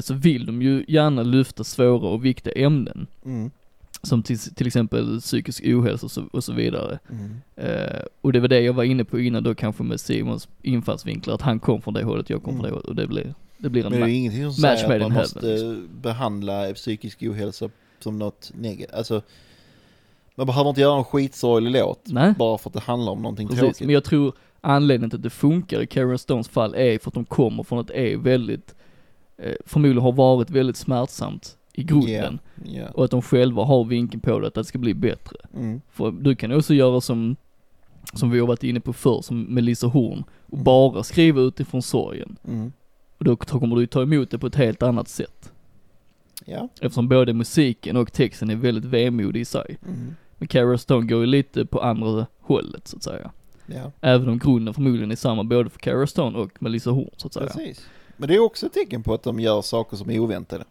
så vill de ju gärna lyfta svåra och viktiga ämnen. Mm. Som till, till exempel psykisk ohälsa och så, och så vidare. Mm. Eh, och det var det jag var inne på innan då kanske med Simons infallsvinklar, att han kom från det hållet, jag kom från det Mm. hållet och det blir, det blir en Men det är ju ingenting som säger att man måste heaven, behandla psykisk ohälsa som något negativt. Alltså, man behöver inte göra en skitsorglig låt Nej. bara för att det handlar om någonting Precis, tråkigt. men jag tror anledningen till att det funkar i Karen Stones fall är för att de kommer från att det är väldigt, eh, förmodligen har varit väldigt smärtsamt i grunden. Ja. Och att de själva har vinkeln på det, att det ska bli bättre. Mm. För du kan också göra som, som vi har varit inne på förr, som Melissa Horn, och Mm. bara skriva utifrån sorgen. Mm. Och då kommer du ta emot det på ett helt annat sätt. Ja. Eftersom både musiken och texten är väldigt vemodig i sig. Mm. Men Cara Stone går ju lite på andra hållet så att säga. Även om grunden förmodligen är samma både för Cara Stone och Melissa Horn så att säga. Precis. Men det är också ett tecken på att de gör saker som är oväntade.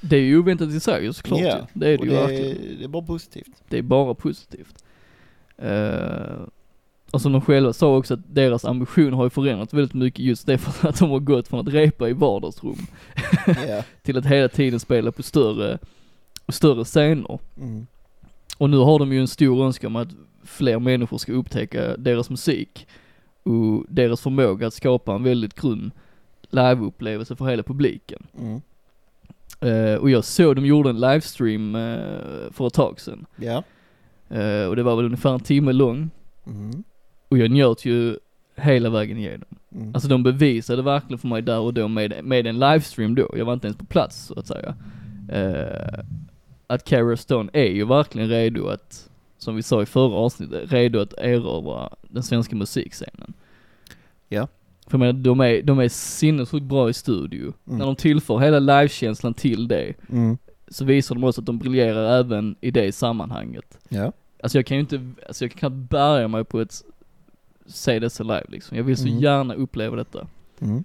Det är ju oväntat i sig såklart Ja, ju. Det är det ju det, verkligen. det är bara positivt. Det är bara positivt. Uh, och som de själva sa också att deras ambition har ju förändrats väldigt mycket just det för att de har gått från att repa i vardagsrum ja. till att hela tiden spela på större, större scener. Mm. Och nu har de ju en stor önskan om att fler människor ska upptäcka deras musik och deras förmåga att skapa en väldigt grym liveupplevelse för hela publiken. Mm. Eh, och jag såg de gjorde en livestream eh, för ett tag sedan. Ja. Eh, och det var väl ungefär en timme lång. Mm. Och jag njöt ju hela vägen igenom. Mm. Alltså de bevisade verkligen för mig där och då med, med en livestream då, jag var inte ens på plats så att säga. Eh, att Cara Stone är ju verkligen redo att, som vi sa i förra avsnittet, redo att erövra den svenska musikscenen. Ja. För jag menar, de är, de är sinnessjukt bra i studio. Mm. När de tillför hela livekänslan till det, Mm. så visar de också att de briljerar även i det sammanhanget. Ja. Alltså jag kan ju inte, alltså jag kan knappt bärga mig på ett se dessa live liksom. Jag vill så Mm. gärna uppleva detta. Mm.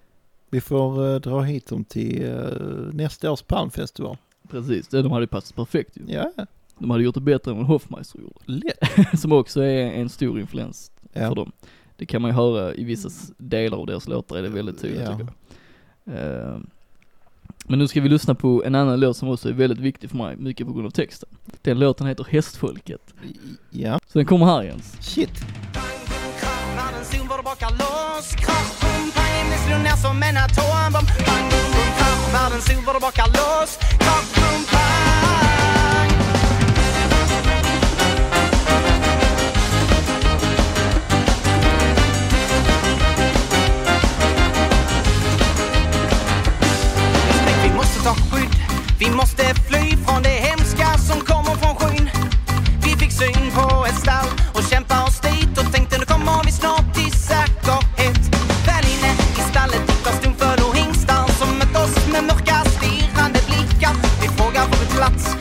Vi får uh, dra hit dem till uh, nästa års palmfestival. Precis, det de hade ju passat perfekt ju. Ja, De hade gjort det bättre än vad Hoffmeister gjorde. lätt. Som också är en stor influens Ja. för dem. Det kan man ju höra i vissa s- delar av deras låtar är det väldigt tydligt Ja. tycker jag. Eh, Men nu ska vi lyssna på en annan låt som också är väldigt viktig för mig, mycket på grund av texten. Den låten heter Hästfolket. Ja, Så den kommer här Jens. shit. Världens det brakar loss Krasch, som en atombomb Bang, Världens loss bom, måste ta skydd Vi måste fly från det hemska som kommer från skyn vi fick syn på ett stall och kämpa oss dit och tänkte nu kommer vi snart till säkerhet. Väl inne i stallet hittar och hingstar som mött oss med mörka stirrande blickar. Vi frågar vår plats?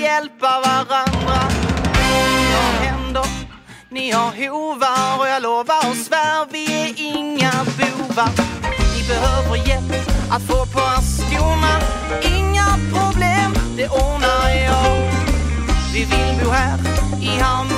Hjälpa varandra. Ni har händer, ni har hovar och jag lovar och svär vi är inga bovar. Ni behöver hjälp att få på er skorna. Inga problem, det ordnar jag. Vi vill bo här i harmoni,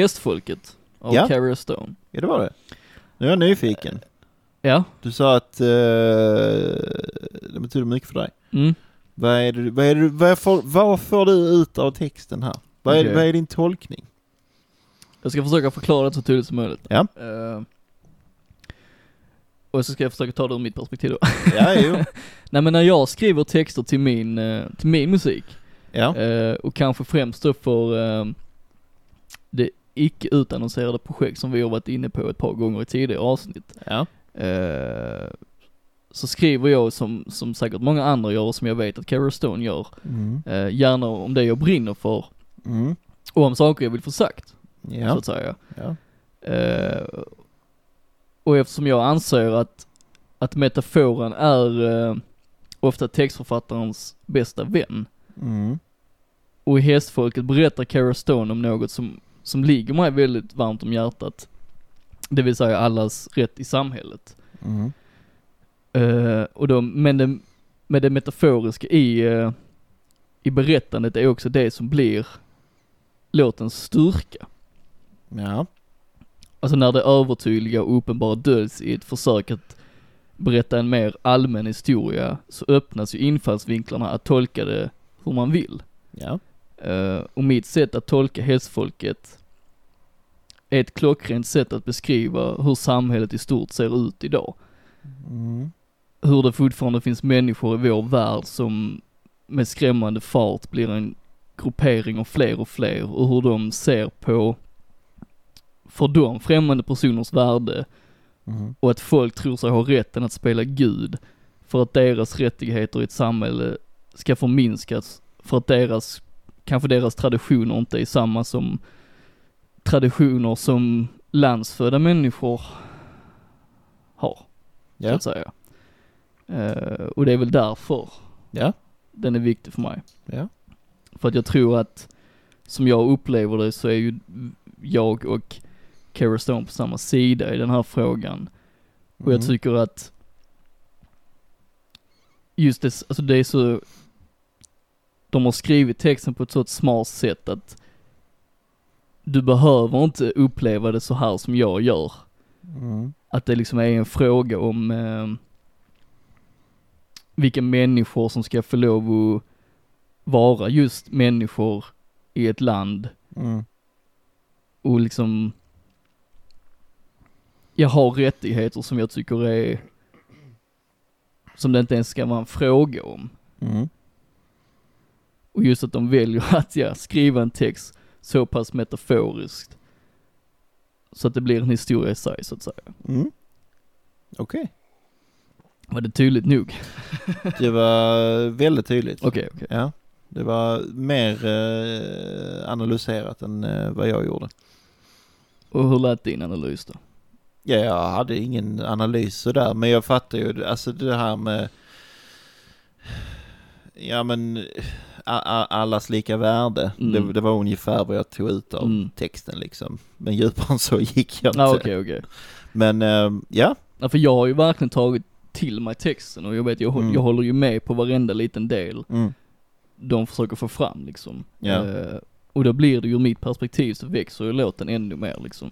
Hästfolket av Ja. Carrie Stone. Ja, det var det. Nu är jag nyfiken. Ja. Du sa att eh, det betyder mycket för dig. Mm. Vad, är det, vad, är det, vad, får, vad får du ut av texten här? Vad är, Okej. vad är din tolkning? Jag ska försöka förklara det så tydligt som möjligt. Ja. Eh, och så ska jag försöka ta det ur mitt perspektiv då. Ja, jo. Nej men när jag skriver texter till min, eh, till min musik, Ja. och kanske främst då för eh, det icke utannonserade projekt som vi har varit inne på ett par gånger i tidigare avsnitt. Ja. Eh, så skriver jag som, som säkert många andra gör och som jag vet att Carrie Stone gör, Mm. eh, gärna om det jag brinner för Mm. och om saker jag vill få sagt, så Ja. att säga. ja. Eh, och eftersom jag anser att, att metaforen är eh, ofta textförfattarens bästa vän, Mm. och i Hästfolket berättar Cara Stone om något som, som ligger mig väldigt varmt om hjärtat, det vill säga allas rätt i samhället. Mm. Eh, och då, men det, med det metaforiska i, eh, i berättandet är också det som blir låtens styrka. Ja. Alltså när det övertydliga och uppenbara döljs i ett försök att berätta en mer allmän historia så öppnas ju infallsvinklarna att tolka det hur man vill. Ja. Eh, och mitt sätt att tolka hästfolket är ett klockrent sätt att beskriva hur samhället i stort ser ut idag. Mm. Hur det fortfarande finns människor i vår värld som med skrämmande fart blir en gruppering av fler och fler och hur de ser på, för dem, främmande personers värde Mm. och att folk tror sig ha rätten att spela Gud för att deras rättigheter i ett samhälle ska förminskas för att deras, kanske deras traditioner inte är samma som traditioner som landsfödda människor har, så Ja. att säga. Eh, och det är väl därför Ja. den är viktig för mig. Ja. För att jag tror att, som jag upplever det så är ju jag och Cara Stone på samma sida i den här frågan. Och jag Mm. tycker att just det, alltså det är så, de har skrivit texten på ett så smart sätt att du behöver inte uppleva det så här som jag gör. Mm. Att det liksom är en fråga om eh, vilka människor som ska få lov att vara just människor i ett land Mm. och liksom jag har rättigheter som jag tycker är som det inte ens ska vara en fråga om. Mm. Och just att de väljer att ja, skriva en text så pass metaforiskt så att det blir en historia i sig så att säga. Mm. Okej. Var det tydligt nog? Det var väldigt tydligt. Okej, okej. Ja. Det var mer eh, analyserat än eh, vad jag gjorde. Och hur lät din analys då? Ja, jag hade ingen analys sådär, men jag fattar ju, alltså det här med Ja men allas lika värde, Mm. det, det var ungefär vad jag tog ut av Mm. texten liksom. Men djupare än så gick jag inte. Ja okej okej. Men ehm, ja, Ja för jag har ju verkligen tagit till mig texten och jag vet, jag, Mm. jag håller ju med på varenda liten del mm. de försöker få fram liksom. Ja. Eh, och då blir det ju ur mitt perspektiv så växer ju låten ännu mer liksom.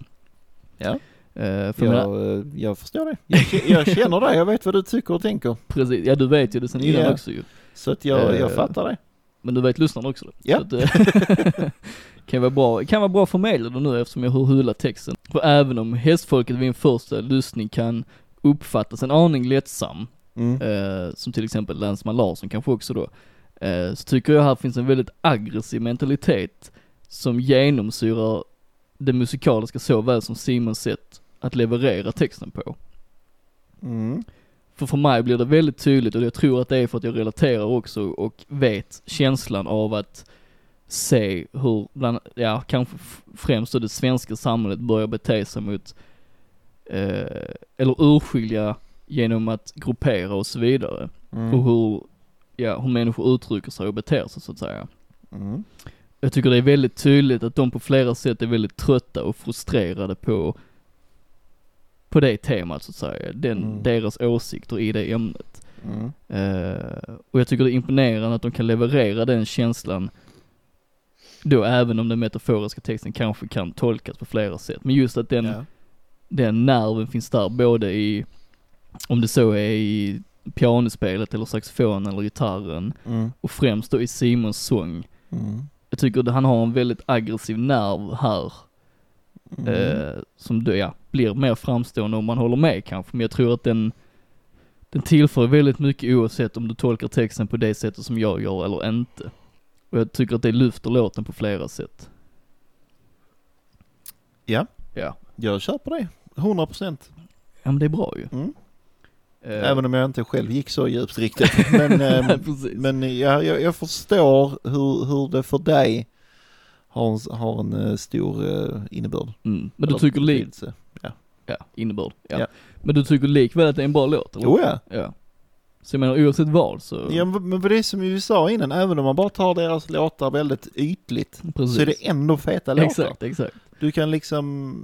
ja. Eh, för jag Jag, eh, jag förstår det. Jag, jag känner det, jag vet vad du tycker och tänker. precis, ja du vet ju det sen innan Ja. också ju. Så att jag, Eh, jag fattar det. Men du vet lyssnarna också. Ja. Så att, eh, kan vara bra, kan vara bra att förmedla det nu eftersom jag har hyllat texten. För även om hästfolket vid en första lyssning kan uppfattas en aning lättsam, Mm. eh, som till exempel Länsman Larsson kanske också då, eh, så tycker jag här finns en väldigt aggressiv mentalitet som genomsyrar det musikaliska såväl som Simons sätt att leverera texten på. Mm. För för mig blir det väldigt tydligt och jag tror att det är för att jag relaterar också och vet känslan av att se hur, bland, ja kanske främst då det svenska samhället börjar bete sig mot, eh, eller urskilja genom att gruppera och så vidare. Mm. Och hur, ja, hur människor uttrycker sig och beter sig så att säga. Mm. Jag tycker det är väldigt tydligt att de på flera sätt är väldigt trötta och frustrerade på, på det temat så att säga. Den, Mm. deras åsikter i det ämnet. Mm. Eh, och jag tycker det är imponerande att de kan leverera den känslan då även om den metaforiska texten kanske kan tolkas på flera sätt. Men just att den, Ja. den nerven finns där både i, om det så är i pianospelet eller saxofonen eller gitarren Mm. och främst då i Simons sång. Mm. Jag tycker att han har en väldigt aggressiv nerv här, Mm. eh, som då, ja, blir mer framstående om man håller med kanske, men jag tror att den, den tillför väldigt mycket oavsett om du tolkar texten på det sättet som jag gör eller inte. Och jag tycker att det lyfter låten på flera sätt. Ja. Ja. Jag köper det, 100 procent. Ja men det är bra ju. Mm. Eh, Även om jag inte själv gick så djupt riktigt. Men, Nej, ehm, precis. men jag, jag, jag förstår hur, hur det för dig har en, har en eh, stor uh, innebörd. mm. Men du tycker betydelse. Ja, innebörd. Ja. Ja. Men du tycker likväl att det är en bra låt eller? Jo ja. Ja. Så jag menar oavsett vad så, ja, men det är som vi sa innan, även om man bara tar deras låtar väldigt ytligt, precis. så är det ändå feta låtar. Exakt, exakt. Du kan liksom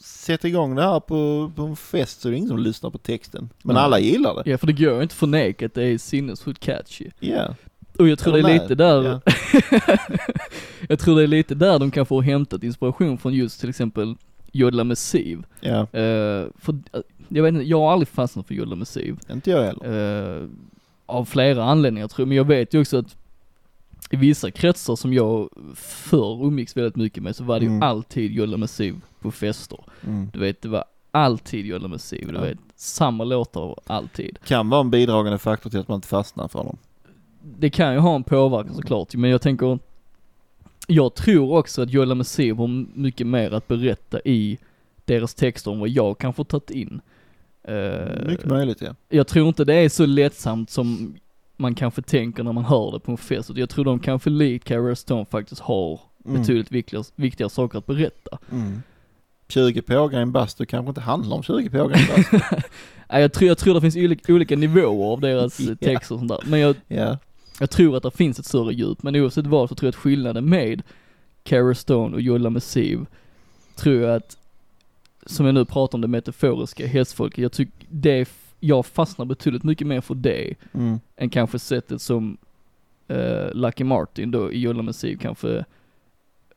sätta igång det här på, på en fest så är det ingen som lyssnar på texten. Men Nej. alla gillar det. Ja för det går ju inte att förneka att det är sinnessjukt catchy. Ja. Och jag tror det Eller är nej. lite där, Ja. jag tror det är lite där de kan få hämtat inspiration från just till exempel Jodla med Siv. ja, Eh, för, eh, jag vet inte, jag har aldrig fastnat för Jodla Siv. inte jag heller. Eh, av flera anledningar tror jag, men jag vet ju också att i vissa kretsar som jag förr umgicks väldigt mycket med så var det ju Mm. alltid Jodla Siv på fester. Mm. Du vet, det var alltid Jodla med Siv, du Ja. vet, samma låtar alltid. Kan vara en bidragande faktor till att man inte fastnar för dem. det kan ju ha en påverkan såklart men jag tänker, jag tror också att Jolla Messiv har mycket mer att berätta i deras texter än vad jag kanske tagit in. Eh, Mycket möjligt ja. jag tror inte det är så lättsamt som man kanske tänker när man hör det på en fest. Jag tror de kanske likt Cara Stone faktiskt har Mm. betydligt viktigare, viktigare saker att berätta. Mm. 20 pågar i en bastu kanske inte handlar om 20 pågar i en bastu. Jag tror, jag tror det finns olika, olika nivåer av deras Ja. texter och sånt där. Men jag, ja. Jag tror att det finns ett större djup, men oavsett vad så tror jag att skillnaden med Cara Stone och Jolla Messiv, tror jag att, som jag nu pratar om det metaforiska hästfolket, jag tycker det, jag fastnar betydligt mycket mer för det, Mm. än kanske sättet som eh, Lucky Martin då i Jolla Messiv kanske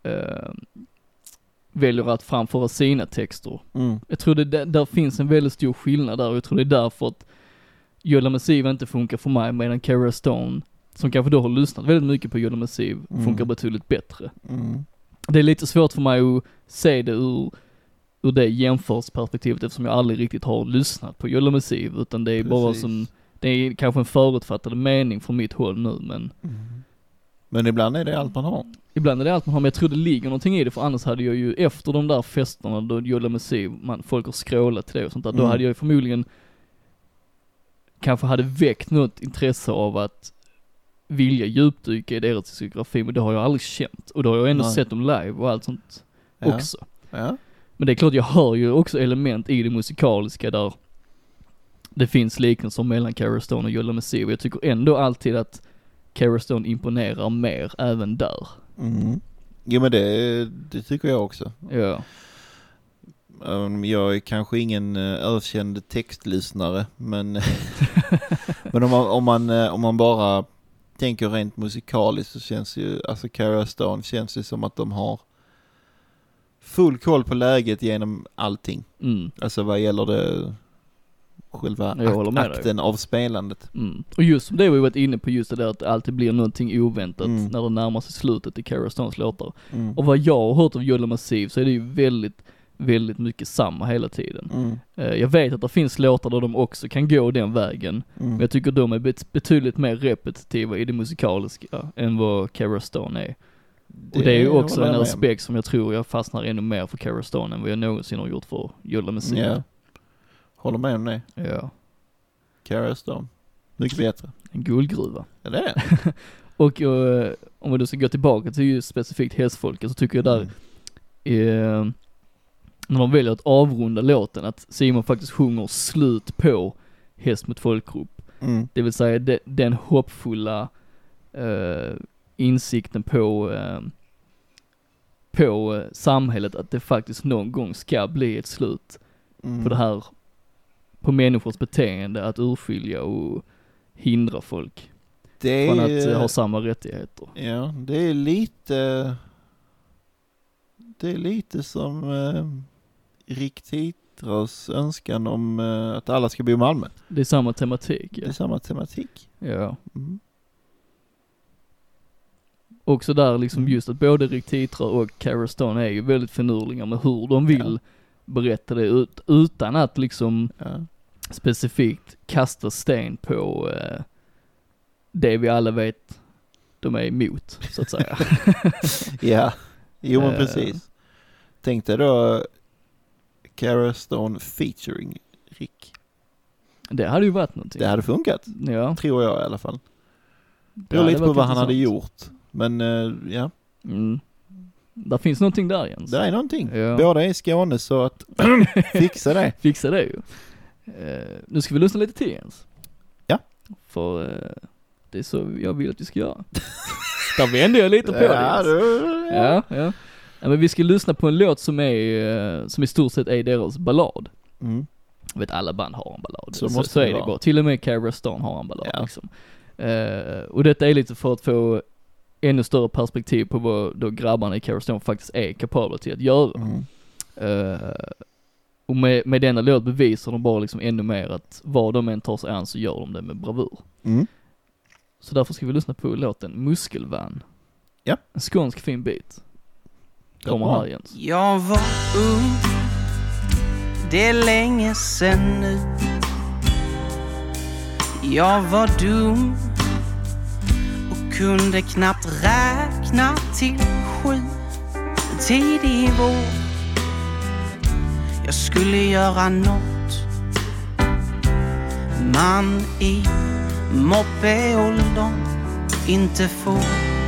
eh, väljer att framföra sina texter. Mm. Jag tror det där, där finns en väldigt stor skillnad där och jag tror det är därför att Yola Massiv inte funkar för mig medan Cara Stone, som kanske då har lyssnat väldigt mycket på Yola Massiv, Mm. funkar betydligt bättre. Mm. Det är lite svårt för mig att se det ur, ur det jämförelseperspektivet eftersom jag aldrig riktigt har lyssnat på Yola Massiv utan det är bara Precis. som, det är kanske en förutfattad mening från mitt håll nu men Mm. Men ibland är det allt man har. Ibland är det allt man har, men jag tror det ligger någonting i det för annars hade jag ju efter de där festerna då Jolla Massiv, man, folk har skrålat till det och sånt där, då Mm. hade jag ju förmodligen kanske hade väckt något intresse av att vilja djupdyka i deras diskografi, men det har jag aldrig känt. Och då har jag ändå Nej. sett dem live och allt sånt Ja. också. Ja. Men det är klart, jag hör ju också element i det musikaliska där det finns liknelser mellan Cara Stone och Yola Messiah. Jag tycker ändå alltid att Cara Stone imponerar mer även där. Mm. Jo men det, det tycker jag också. Ja. Jag är kanske ingen uh, ökänd textlyssnare men, men om, man, om, man, eh, om man bara tänker rent musikaliskt så känns ju, alltså Cara Stone känns ju som att de har full koll på läget genom allting. Mm. Alltså vad gäller det själva ak- dig. akten av spelandet. Mm. Och just som det vi varit inne på, just det där att det alltid blir någonting oväntat Mm. när det närmar sig slutet i Cara Stones låtar. Mm. Och vad jag har hört av Yola Massiv så är det ju väldigt, väldigt mycket samma hela tiden. Mm. Eh, Jag vet att det finns låtar där de också kan gå den vägen, Mm. men jag tycker de är bet- betydligt mer repetitiva i det musikaliska än vad Cara Stone är. och det är ju också en aspekt som jag tror jag fastnar ännu mer för Cara Stone än vad jag någonsin har gjort för Yola Massiv. Ja. Håller med om det. ja. Cara Stone. Mycket bättre. En guldgruva. Ja det är det. Och eh, om vi då ska gå tillbaka till just specifikt hästfolket så tycker jag där, Mm. eh, när de väljer att avrunda låten, att Simon faktiskt sjunger slut på Häst mot folkgrupp. Mm. Det vill säga de, den hoppfulla eh, insikten på, eh, på eh, samhället att det faktiskt någon gång ska bli ett slut Mm. på det här, på människors beteende att urskilja och hindra folk Det från att är, eh, ha samma rättigheter. ja, det är lite, det är lite som eh, Rick Titras önskan om eh, att alla ska bo i Malmö. Det är samma tematik Det ja. är samma tematik. ja. Mm. Också där liksom just att både Rick Titra och Cara Stone är ju väldigt finurliga med hur de vill berätta det ut, utan att liksom Ja. specifikt kasta sten på eh, det vi alla vet de är emot, så att säga. ja, jo men Eh. precis. Tänk dig då Cara Stone featuring Rick. det hade ju varit någonting. Det hade funkat, Ja. tror jag i alla fall. det Beror lite på vad han hade gjort. Men eh, ja, Mm. Där finns någonting där Jens. det är någonting. Ja. Båda är i Skåne så att fixa det. Fixa det ju. Eh, nu ska vi lyssna lite till Jens. Ja. För eh, det är så jag vill att vi ska göra. Där vände jag lite på det Ja, Jens. du, Ja, ja. ja. Men vi ska lyssna på en låt som är, eh, som i stort sett är deras ballad. Mm. Jag vet alla band har en ballad. Så Så, måste så det är det bara. Till och med Cara Stone har en ballad Ja. liksom. Eh, och detta är lite för att få ännu större perspektiv på vad då grabbarna i Cara Stone faktiskt är kapabla till att göra. Mm. Eh, och med, med denna låt bevisar de bara liksom ännu mer att vad de än tar sig an så gör de det med bravur. Mm. Så därför ska vi lyssna på låten Muskelvan. Ja. En skånsk fin bit. Kommer här Jens. Jag var ung, det är länge sen nu. Jag var dum och kunde knappt räkna till sju. Tidig vår, jag skulle göra något. Man i moppeåldern inte får.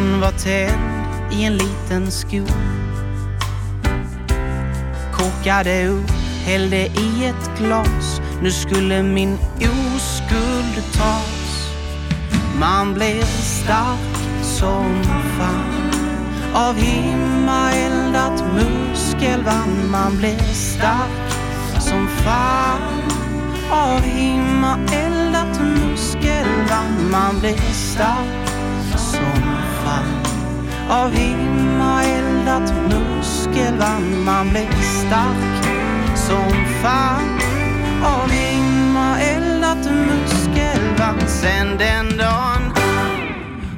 Han var tänd i en liten sko. Kokade upp, hällde i ett glas. Nu skulle min oskuld tas. Man blev stark som fan av himmaeldat muskelvann. Man blev stark som fan av himmaeldat muskelvann. Man blev stark av himmaeldat muskelvann. Man blev stark som fan av himmaeldat muskelvann. Sen den dagen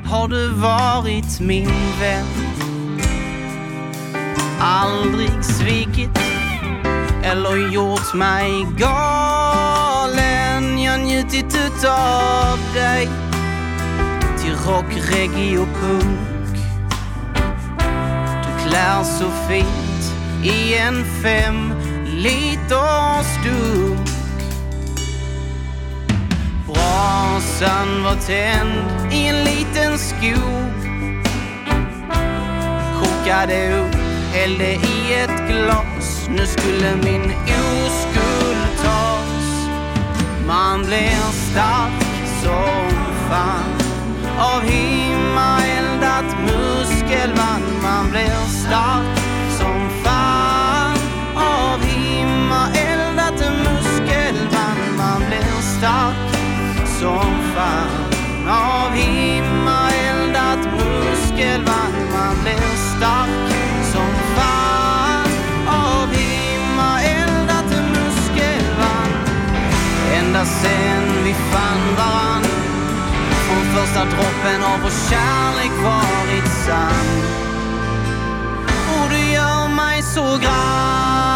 har du varit min vän. Aldrig svikit eller gjort mig galen. Jag njutit utav dig till rock, reggae och punk. Du klär så fint i en fem liters dunk. Brasan var tänd i en liten skog. Kokade upp, hällde i ett glas. Nu skulle min oskuld tas. Man blir stark som fan av himmaeldat muskelband. Man blir stark sista droppen av vår kärlek varit sann. Och du gör mig så grann.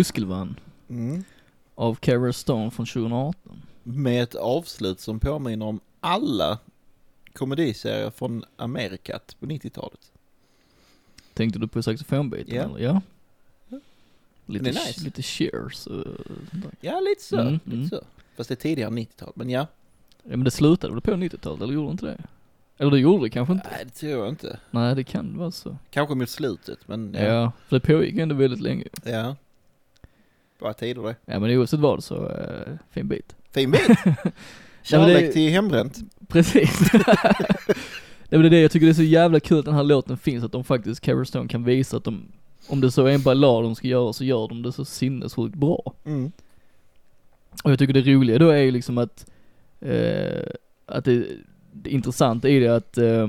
Muskelvann Mm. av Kara Stone från 2018. Med ett avslut som påminner om alla komediserier från Amerikat på 90-talet. Tänkte du på saxofonbiten Ja. eller? Ja. Lite, nice. lite cheers. Ja, lite så. Mm, lite mm. så. Fast det är tidigare 90-tal, men ja. Ja men det slutade väl på 90-talet, eller gjorde det inte det? Eller det gjorde det kanske inte? Nej, det tror jag inte. Nej det kan vara så. Kanske mot slutet, men Ja, ja. för det pågick ändå väldigt länge. ja. Bra tider det. Ja men oavsett vad så, uh, fin bit. Fin bit! men Kärlek det- till hembränt. Precis. det är det, jag tycker det är så jävla kul att den här låten finns, att de faktiskt, Kara Stone kan visa att de, om det så är en ballad de ska göra så gör de det så sinnessjukt bra. Mm. Och jag tycker det roliga då är ju liksom att, eh, att det, det intressanta i det att eh,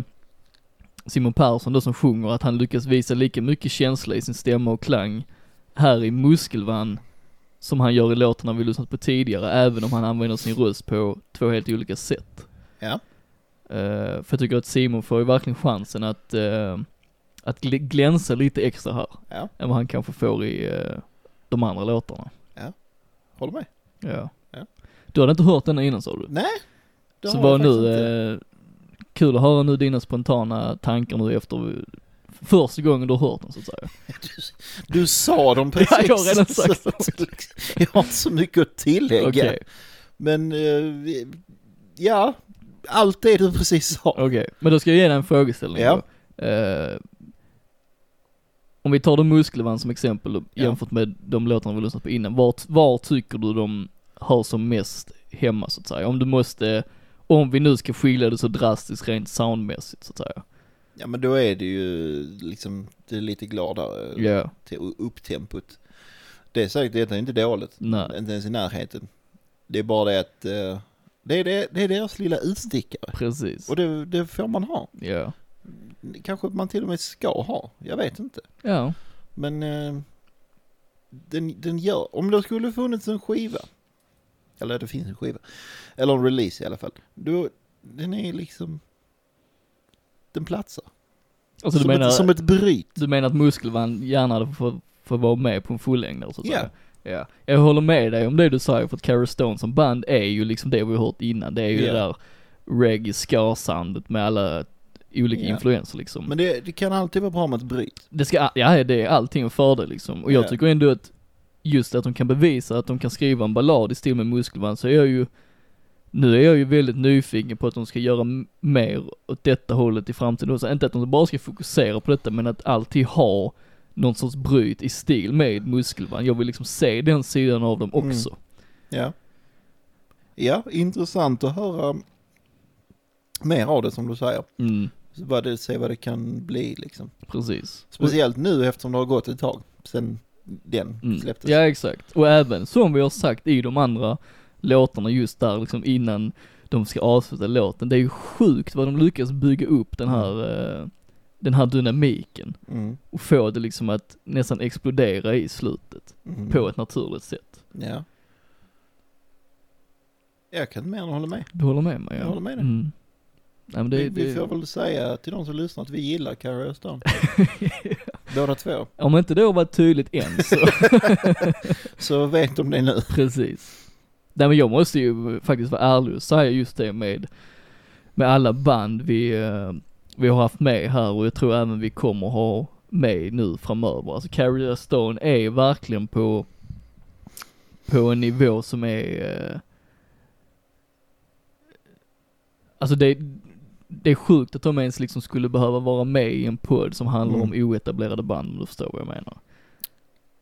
Simon Persson då som sjunger, att han lyckas visa lika mycket känsla i sin stämma och klang här i Muskelvann som han gör i låtarna vi lyssnat på tidigare, även om han använder sin röst på två helt olika sätt. Ja. Eh, för jag tycker att Simon får ju verkligen chansen att, eh, att gl- glänsa lite extra här, Ja, än vad han kanske får i eh, de andra låtarna. håller med. Ja. Ja. Du hade inte hört den innan sa du? Nej, det Så har jag nu, inte. kul att höra nu dina spontana tankar nu efter första gången du har hört den så att säga. Du sa dem precis. Ja, jag har redan sagt Så- Jag har inte så mycket att tillägga. Okej, Men, eh, ja, allt det du precis sa. okej. Men då ska jag ge dig en frågeställning Ja. då. Eh, om vi tar då Muskelvann som exempel jämfört med de låtarna vi lyssnat på innan. Var, var tycker du de hör som mest hemma så att säga? Om du måste, om vi nu ska skilja det så drastiskt rent soundmässigt så att säga. Ja men då är det ju liksom, det är lite gladare till upptempot. Det är säkert, det är inte dåligt. nej, Inte ens i närheten. Det är bara det att eh, det, är det, det är deras lilla utstickare. precis. Och det, det får man ha. Ja, Kanske man till och med ska ha. Jag vet inte. ja, Men eh, den, den gör, om det skulle funnits en skiva. Eller det finns en skiva. eller en release i alla fall, då, den är liksom, den platsar. Alltså som, menar, ett, som ett bryt. du menar att Muskelman gärna fått, fått vara med på en fullängdare så att Ja. säga? Ja. Jag håller med dig om det du säger för att Cara Stone som band är ju liksom det vi har hört innan. Det är ju Ja. det där reggae ska-soundet med alla olika Ja. influenser liksom. Men det, det kan alltid vara bra med ett bryt. Det ska, ja det är allting en fördel liksom. Och jag Ja. tycker ändå att just att de kan bevisa att de kan skriva en ballad i stil med Muskelband så är jag ju, nu är jag ju väldigt nyfiken på att de ska göra mer åt detta hållet i framtiden också. Inte att de bara ska fokusera på detta men att alltid ha någon sorts bryt i stil med Muskelband. Jag vill liksom se den sidan av dem också. Ja. Ja, intressant att höra mer av det som du säger. Mm, Så vad det, se vad det kan bli liksom. precis. Speciellt nu eftersom det har gått ett tag sen den Mm. släpptes. Ja exakt. Och även som vi har sagt i de andra låtarna just där liksom innan de ska avsluta låten. Det är ju sjukt vad de lyckas bygga upp den här, eh, den här dynamiken. Mm. Och få det liksom att nästan explodera i slutet. Mm. På ett naturligt sätt. Ja. Jag kan mer än hålla med. Du håller med mig? Ja? Jag håller med dig. Mm. Nej, det, vi, vi det, får väl säga till de som lyssnar att vi gillar Carrie Östern. Båda två. Om inte det har varit tydligt än så, Så vet de det nu. precis. Nej men jag måste ju faktiskt vara ärlig och säga just det med, med alla band vi, eh, vi har haft med här och jag tror även vi kommer ha med nu framöver. Alltså Carrie Stone är verkligen på, på en nivå som är, eh, alltså det, det är sjukt att de ens liksom skulle behöva vara med i en podd som handlar Mm. om oetablerade band om du förstår vad jag menar.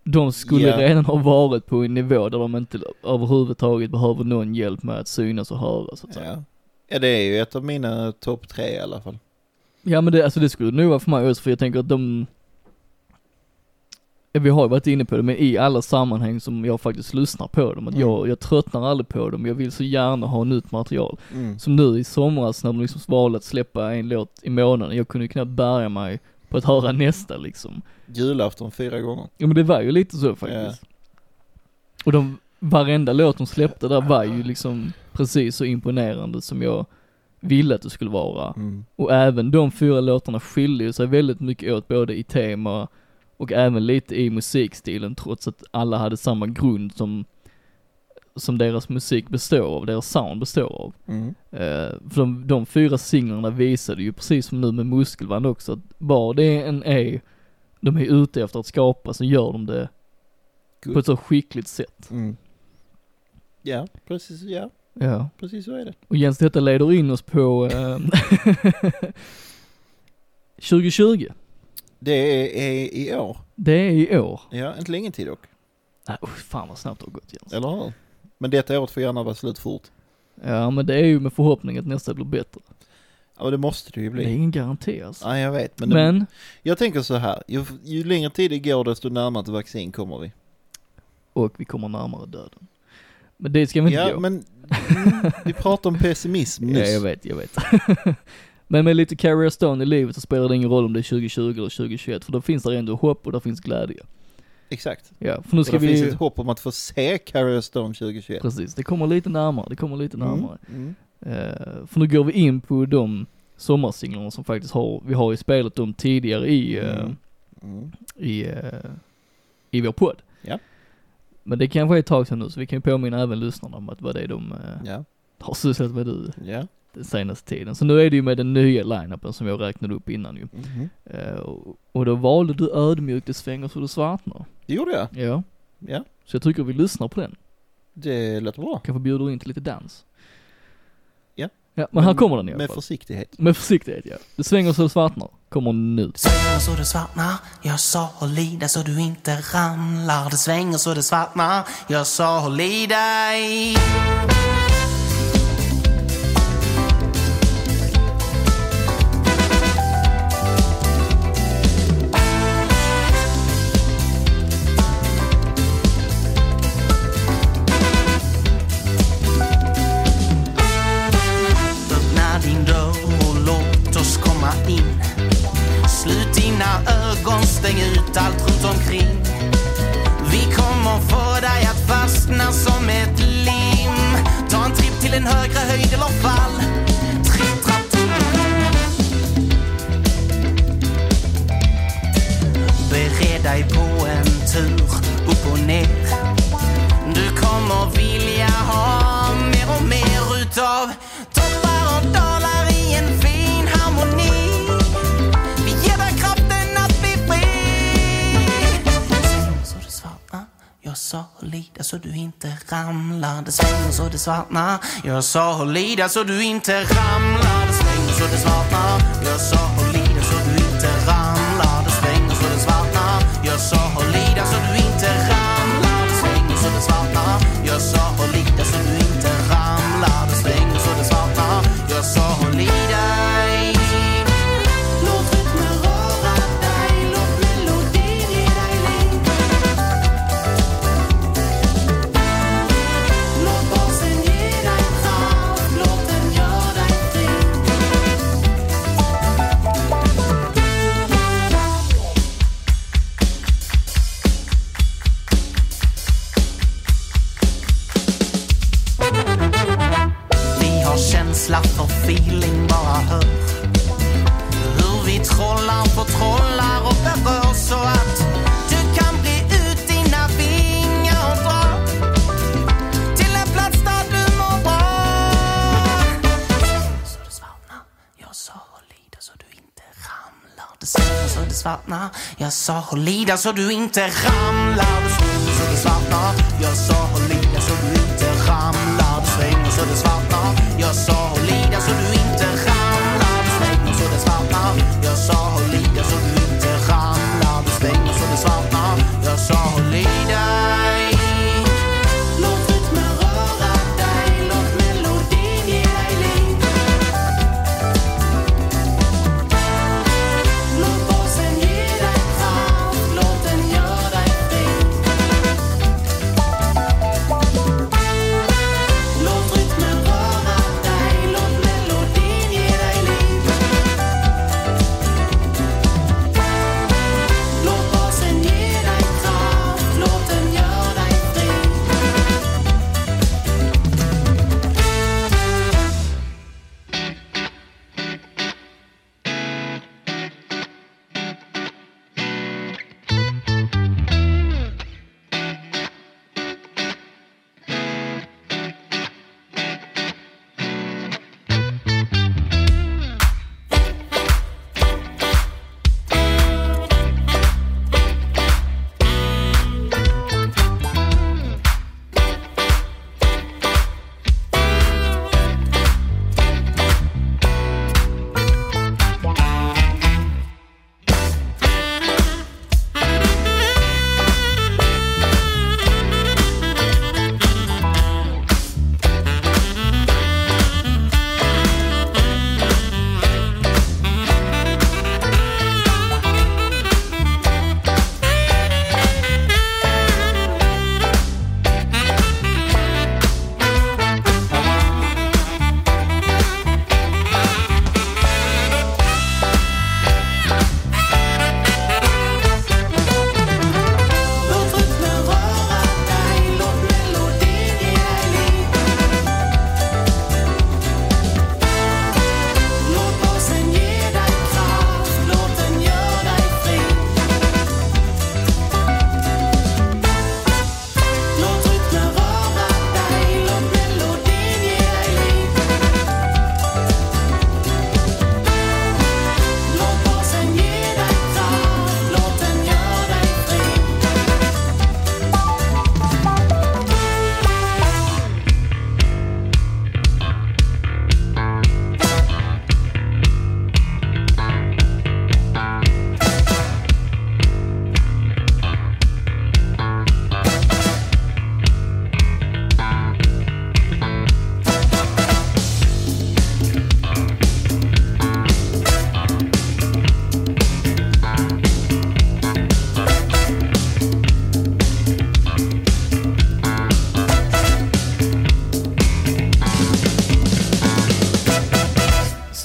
De skulle Ja. redan ha varit på en nivå där de inte överhuvudtaget behöver någon hjälp med att synas och höras så att säga. Ja. ja, det är ju ett av mina topp tre i alla fall. Ja men det, alltså det skulle nog vara för mig också för jag tänker att de vi har ju varit inne på det, men i alla sammanhang som jag faktiskt lyssnar på dem, att Mm. jag, jag tröttnar aldrig på dem, jag vill så gärna ha nytt material. Mm. Som nu i somras när de liksom valde att släppa en låt i månaden, jag kunde ju knappt bärga mig på att höra nästa liksom. Julafton fyra gånger. Ja men det var ju lite så faktiskt. Och de, varenda låt de släppte där var ju liksom precis så imponerande som jag ville att det skulle vara. Mm. Och även de fyra låtarna skiljer sig väldigt mycket åt både i tema och även lite i musikstilen trots att alla hade samma grund som, som deras musik består av, deras sound består av. Mm. Eh, för de, de fyra singlarna visade ju precis som nu med Muskelband också att vad det än är de är ute efter att skapa så gör de det Good. på ett så skickligt sätt. Mm. Ja, precis, ja, Ja. precis så är det. Och Jens, detta leder in oss på eh, 2020. Det är, i år. Det är i år. Ja, inte länge tid dock. Nej usch, fan vad snabbt det har gått Jens. Eller hur? Men detta året får gärna vara slut fort. Ja men det är ju med förhoppning att nästa blir bättre. Ja, det måste det ju Det är bli. ingen garanti alltså. Ja, jag vet. Men, Men, Det, jag tänker så här. Ju, ju längre tid det går desto närmare ett vaccin kommer vi. och vi kommer närmare döden. Men det ska vi inte Ja, gå. men vi pratar om pessimism Ja, nyss. jag vet, jag vet. Men med lite Carrier Stone i livet så spelar det ingen roll om det är 2020 eller 2021 för då finns det ändå hopp och där finns glädje. Exakt. Ja, för nu Och ska det finns vi ett hopp om att få se Carrier Stone 2021. Precis, det kommer lite närmare, det kommer lite närmare. Mm. Eh, för nu går vi in på de sommarsinglarna som faktiskt har, vi har ju spelat dem tidigare i, eh, Mm. Mm. i, eh, i vår podd. Ja. Men det kanske är ett tag sedan nu så vi kan ju påminna även lyssnarna om att vad det är de Ja, har sysslat med nu ja. Den senaste tiden. Så nu är det ju med den nya line-upen som jag räknade upp innan ju. Mhm. Eh, och, och då valde du ödmjukt det svänger så du svartnar. Det gjorde jag. Ja. Ja, Så jag tycker vi lyssnar på den. det låter bra. Kanske bjuder in till lite dans. Ja. Ja, men här kommer den i alla Med fall. försiktighet. Med försiktighet ja. Det svänger så det svartnar. Kommer nu. Svänger så det svartnar, jag sa håll i dig så du inte ramlar. Det svänger så det svartnar, jag sa håll i dig. sa lida så du inte ramlar. Sväng så det svartnar. Jag sa håll pressa och lida så du inte ramlar.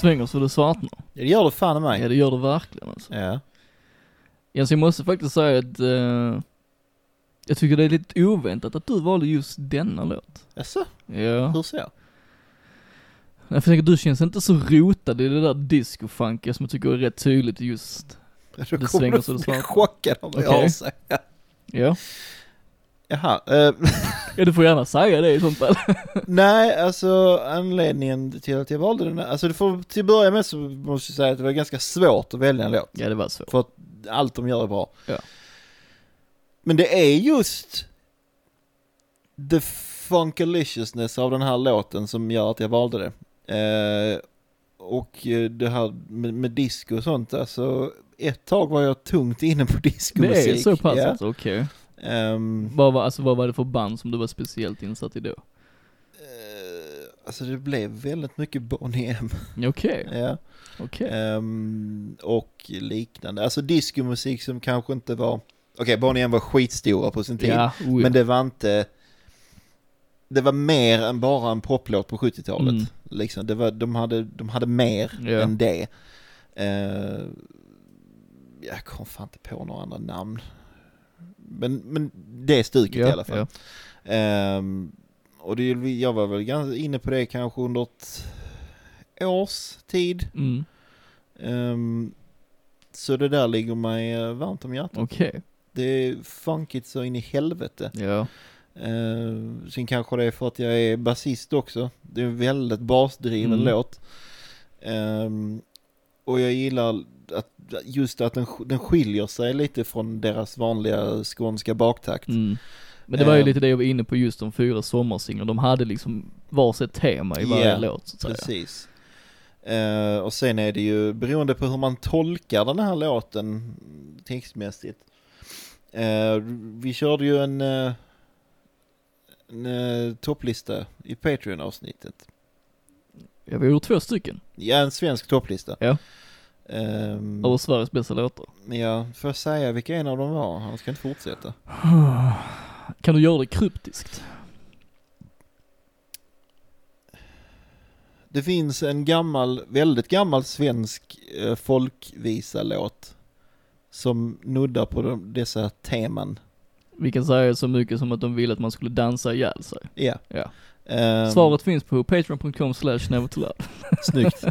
svänger så det svartnar. Ja, det gör det fan i mig. Ja, det gör det verkligen alltså. Ja. Alltså jag måste faktiskt säga att uh, jag tycker det är lite oväntat att du valde just denna låt. Jaså? Ja. Hur så? Jag tänker du känns inte så rotad i det där discofunkiga som jag tycker är rätt tydligt just. Du kommer det svänger så det svartnar. chockad om vad okay. jag har sagt. Ja. Jaha, eh, ja, du får gärna säga det i sånt fall. nej alltså anledningen till att jag valde den här, alltså får, till att börja med så måste jag säga att det var ganska svårt att välja en låt. ja, det var så. För att allt de gör är bra. Ja. Men det är just the funkaliciousness av den här låten som gör att jag valde det. Eh, och eh, det här med, med disco och sånt, alltså ett tag var jag tungt inne på discomusik. Det är så pass ja. alltså, okej. Ehm, Vad var, alltså vad var det för band som du var speciellt insatt i då? eh, alltså det blev väldigt mycket Boney M. Okej, ja. okej. Ehm, och liknande. Alltså diskomusik som kanske inte var, okej Boney M var skitstora på sin tid. Ja, oh, ja. Men det var inte, det var mer än bara en poplåt på 70-talet. Mm. Liksom, det var, de, hade, de hade mer Ja. än det. Eh, jag kom fan inte på några andra namn. Men, men det är stuket ja, i alla fall. Ja. Ehm, och det, jag var väl ganska inne på det kanske under ett års tid. Mm. Ehm, så det där ligger mig varmt om hjärtat. Okej, Det är funkigt så in i helvete. ja. Uh, sen kanske det är för att jag är basist också. Det är en väldigt basdriven Mm. låt. Ehm, och jag gillar att, just att den, den skiljer sig lite från deras vanliga skånska baktakt. Mm. Men det var ju Eh. lite det jag var inne på just de fyra sommarsinglarna. De hade liksom varsitt tema i varje Ja, låt så att säga. Precis. Eh, och sen är det ju beroende på hur man tolkar den här låten textmässigt. Eh, vi körde ju en, eh, en topplista i Patreon-avsnittet. Ja, vi har gjort två stycken. Ja, en svensk topplista. Ja. Ehm, Över Sveriges bästa låtar. men ja, får jag säga vilka en av dem var? Han ska inte fortsätta. Kan du göra det kryptiskt? Det finns en gammal, väldigt gammal svensk eh, folkvisa-låt som nuddar på de, dessa teman. Vi kan säga så mycket som att de ville att man skulle dansa ihjäl sig. Ja. Ja. Ehm, Svaret finns på patreon.com slash nevertolove. Snyggt.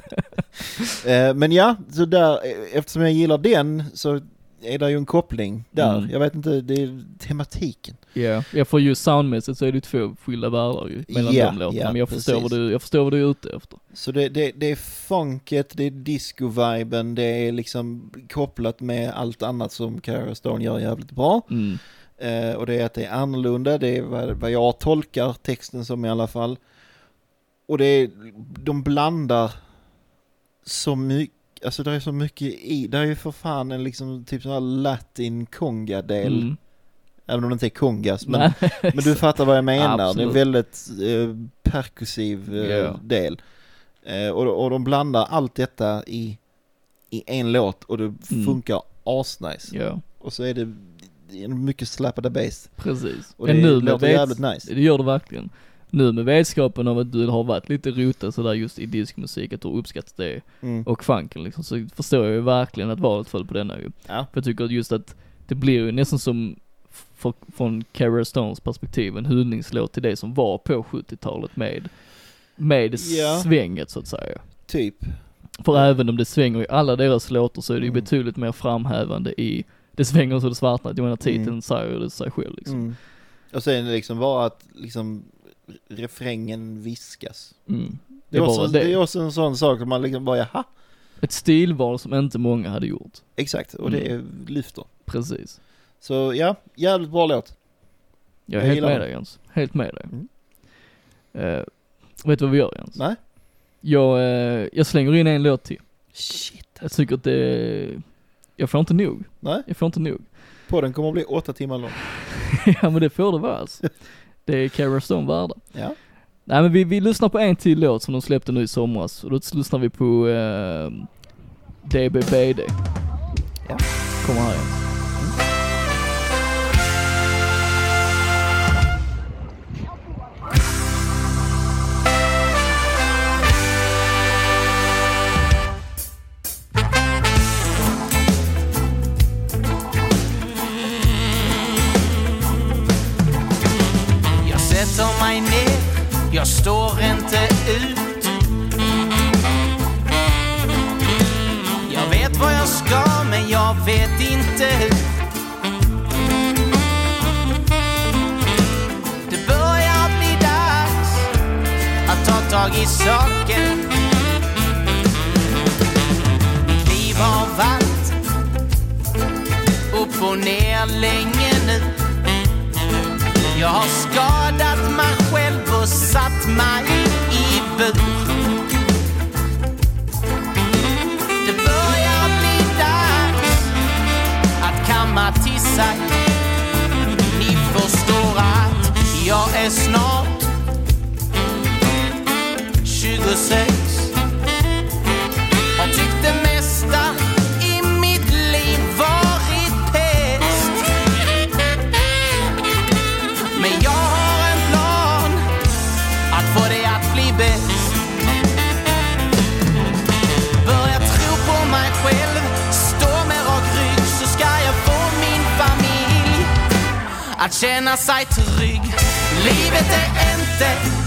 Eh, men ja, så där, eh, eftersom jag gillar den så är det ju en koppling där. Mm. Jag vet inte, det är tematiken. Ja, ja för just soundmässigt så är det två skilda världar ju mellan Ja, de låtarna. ja, men jag förstår, vad du, jag förstår vad du är ute efter. Så det, det, det är funket, det är disco-viben, det är liksom kopplat med allt annat som Cara Stone gör jävligt bra. Mm. Eh, och det är att det är annorlunda, det är vad, vad jag tolkar texten som i alla fall. Och det är, de blandar så mycket, alltså det är så mycket i, det är ju för fan en liksom typ sån här latin konga-del. Mm. Även om det inte är kongas, men, Nej, men du fattar vad jag menar. Det är en väldigt eh, perkussiv eh, Ja. del. Eh, och, och de blandar allt detta i, i en låt och det Mm. funkar asnice. Ja, Och så är det, mycket slappade bass. precis. Och det Men nu låter vets- jävligt nice. Det gör det verkligen. Nu med vetskapen av att du har varit lite rotad sådär just i diskmusik, att du har uppskattat det Mm. och funken liksom, så förstår jag ju verkligen att valet föll på denna ju. Ja. För jag tycker just att det blir ju nästan som från Cara Stones perspektiv en hyllningslåt till det som var på 70-talet med, med Ja. svänget så att säga. Typ. För även om det svänger i alla deras låtar så är det ju Mm. betydligt mer framhävande i det svänger så det svartnar, jag menar titeln Mm. säger det sig själv liksom. Mm. Och sen är det liksom bara att liksom refrängen viskas. Mm. Det Det är, är också, det. det. är också en sån sak att man liksom bara jaha, Ett stilval som inte många hade gjort. exakt. Och Mm. det lyfter. Precis. Så ja, jävligt bra låt. Jag är Jag helt med dig Jens. Helt med dig. Mm. Eh, vet du vad vi gör Jens? Nej? Jag, eh, jag slänger in en låt till. Shit. Jag tycker att det, jag får inte nog. Nej, Jag får inte nog. podden kommer att bli åtta timmar lång. ja men det får det vara alltså. Det är Cara Stone värda. Ja. Nej men vi, vi lyssnar på en till låt som de släppte nu i somras och då lyssnar vi på eh, DBBD. Ja. Kommer här Jens. jag står inte ut. Jag vet vad jag ska, men jag vet inte hur. Det börjar bli dags att ta tag i saken. Mitt liv har varit upp och ner länge nu. Jag har skadat och satt mig i bur. Det börjar bli dags att kamma till sig känna sig trygg. Livet är inte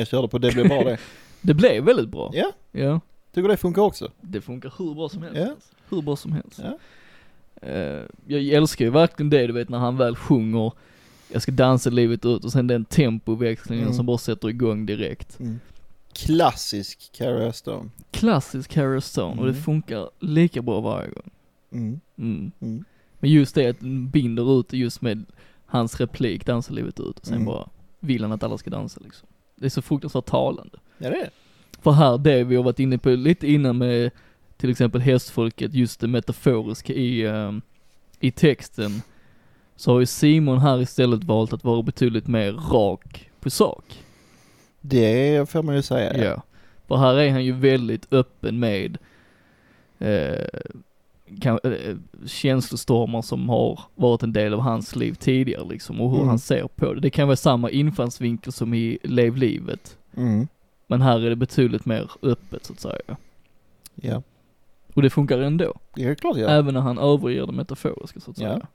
jag körde på, det blev bra det. det blev väldigt bra. Ja. Ja. Tycker det funkar också? Det funkar hur bra som helst. Ja. Alltså. Hur bra som helst. Ja. Uh, jag älskar ju verkligen det du vet när han väl sjunger jag ska dansa livet ut och sen den tempoväxlingen mm. som bara sätter igång direkt. Mm. Klassisk Carrie Stone. Klassisk Carrie Stone mm. och det mm. funkar lika bra varje gång. Mm. Mm. mm. Men just det att den binder ut just med hans replik, dansa livet ut och sen bara vill han att alla ska dansa liksom. Det är så fruktansvärt talande. Ja det är det. För här, det vi har varit inne på lite innan med till exempel hästfolket, just det metaforiska i, ehm, i texten, så har ju Simon här istället valt att vara betydligt mer rak på sak. Det får man ju säga. Ja. För här är han ju väldigt öppen med eh, kan, eh, känslostormar som har varit en del av hans liv tidigare liksom och hur Mm. han ser på det. Det kan vara samma infallsvinkel som i Lev livet. Mm. Men här är det betydligt mer öppet så att säga. Ja. Och det funkar ändå. Det är klart ja. Även när han överger det metaforiska så att Ja. säga.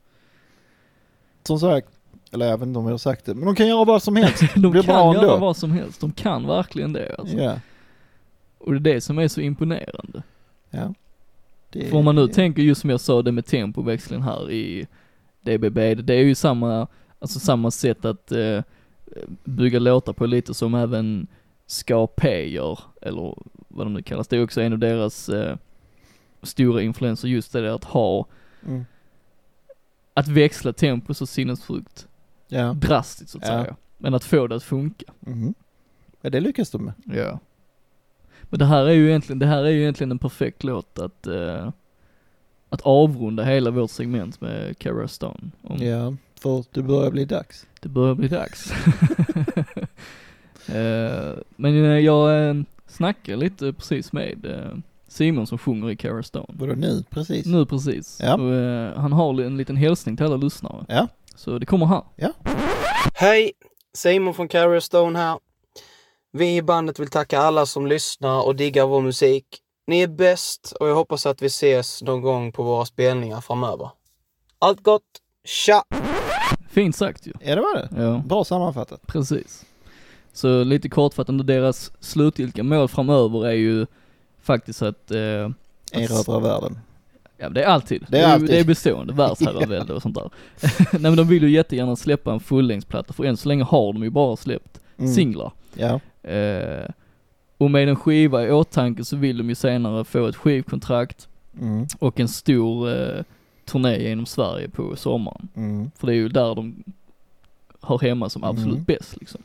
Som sagt, eller jag vet inte om jag har sagt det, men de kan göra vad som helst. De blir kan göra ändå. vad som helst. De kan verkligen det alltså. Ja. Och det är det som är så imponerande. Ja. Det, För om man nu tänker just som jag sa det med tempoväxlingen här i DBB, det är ju samma, alltså samma sätt att eh, bygga låtar på lite som även Ska P gör, eller vad de nu kallas. Det är också en av deras eh, stora influenser, just det där att ha, Mm. att växla tempo så sinnessjukt Ja. drastiskt så att Ja. säga. Men att få det att funka. Mhm. Ja, det lyckas de med. Ja. Men det här är ju egentligen, det här är ju egentligen en perfekt låt att, eh, att avrunda hela vårt segment med Cara Stone. Om Ja, för det börjar bli dags. Det börjar bli dags. Eh, men eh, jag eh, snackade lite precis med eh, Simon som sjunger i Cara Stone. Vadå nu? Precis. Nu precis. Ja. Och, eh, han har en liten hälsning till alla lyssnare. Ja. Så det kommer här. Hej! Simon från Carrier Stone här. Vi i bandet vill tacka alla som lyssnar och diggar vår musik. Ni är bäst och jag hoppas att vi ses någon gång på våra spelningar framöver. Allt gott! Tja! Fint sagt ju. Ja, det var det. Ja. Bra sammanfattat. Precis. Så lite kortfattande, deras slutgiltiga mål framöver är ju faktiskt att, eh, Erövra världen. ja det är alltid, Det är ju- alltid. det är bestående, världsherravälde och sånt där. Nej men de vill ju jättegärna släppa en fullängdsplatta, för än så länge har de ju bara släppt Mm. singlar. Ja. Eh, och med en skiva i åtanke så vill de ju senare få ett skivkontrakt Mm. och en stor eh, turné genom Sverige på sommaren. Mm. För det är ju där de hör hemma som absolut Mm. bäst liksom.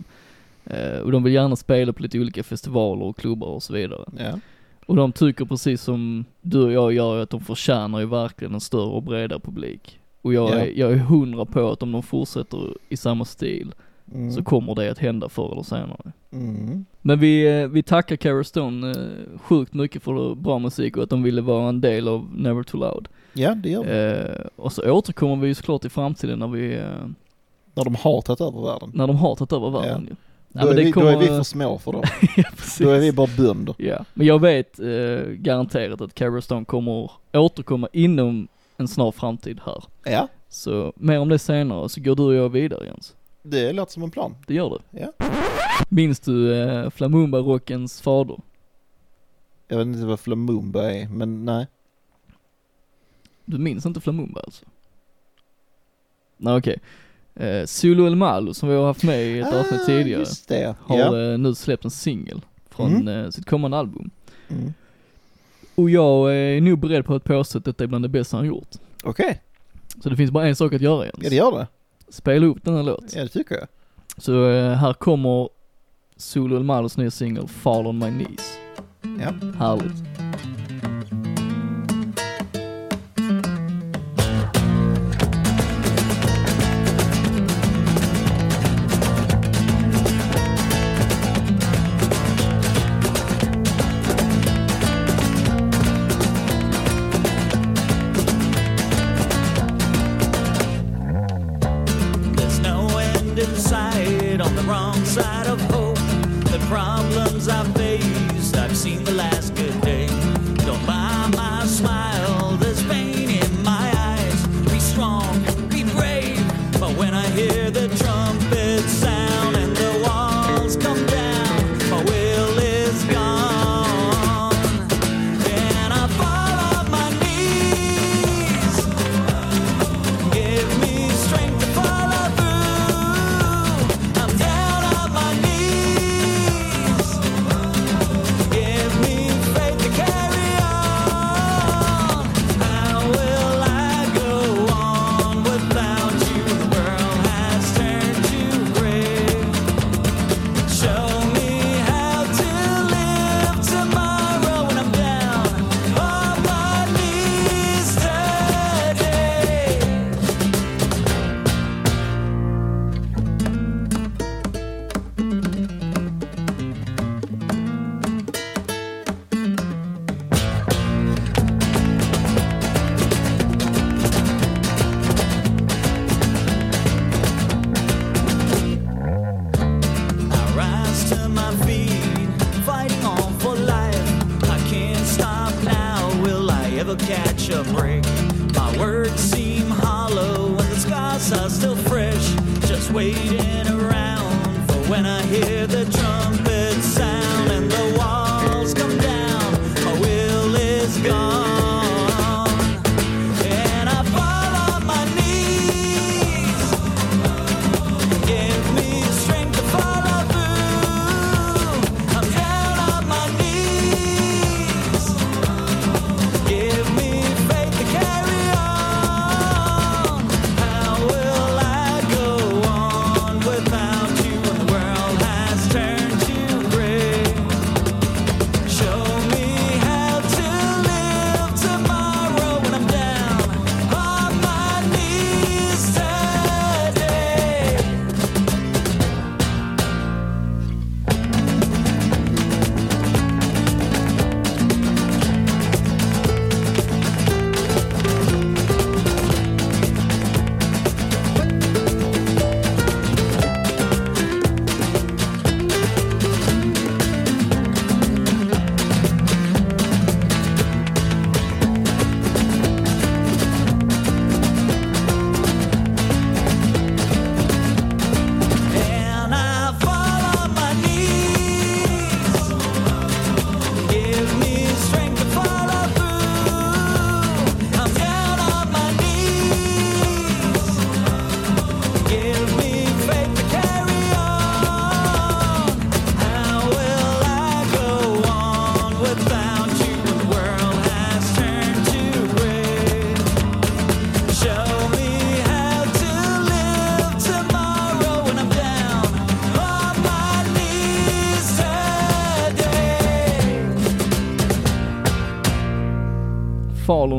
Eh, och de vill gärna spela på lite olika festivaler och klubbar och så vidare. Ja. Och de tycker precis som du och jag gör att de förtjänar ju verkligen en större och bredare publik. Och jag, Ja. är, jag är hundra på att om de fortsätter i samma stil Mm. så kommer det att hända förr eller senare. Mm. Men vi, eh, vi tackar Cara Stone eh, sjukt mycket för bra musik och att de ville vara en del av Never Too Loud. Ja, det gör vi. Eh, och så återkommer vi ju såklart i framtiden när vi, eh, När de har tagit över världen. när de har tagit över världen ju. Då, är vi, då är vi för små för dem. ja, precis. Då är vi bara bönder. Ja, men jag vet eh, garanterat att Cara Stone kommer återkomma inom en snar framtid här. Ja, Så mer om det senare, så går du och jag vidare Jens. Det låter som en plan. Det gör du. Ja. Minns du eh, Flamumba-rockens fader? Jag vet inte vad Flamumba är, men nej. Du minns inte Flamumba alltså? Nej okej. Eh, Zulu El Malo som vi har haft med i ett avsnitt tidigare Ah, Just det. har ja. eh, nu släppt en singel från Mm. eh, sitt kommande album. Mm. Och jag är nog beredd på att påstå att detta är bland det bästa han gjort. Okej, Så det finns bara en sak att göra Jens. ja det gör det. Spela upp den här låt. Ja det tycker jag. Så eh, här kommer Zulu El Malos nya singel Fall on my knees. Ja. Härligt.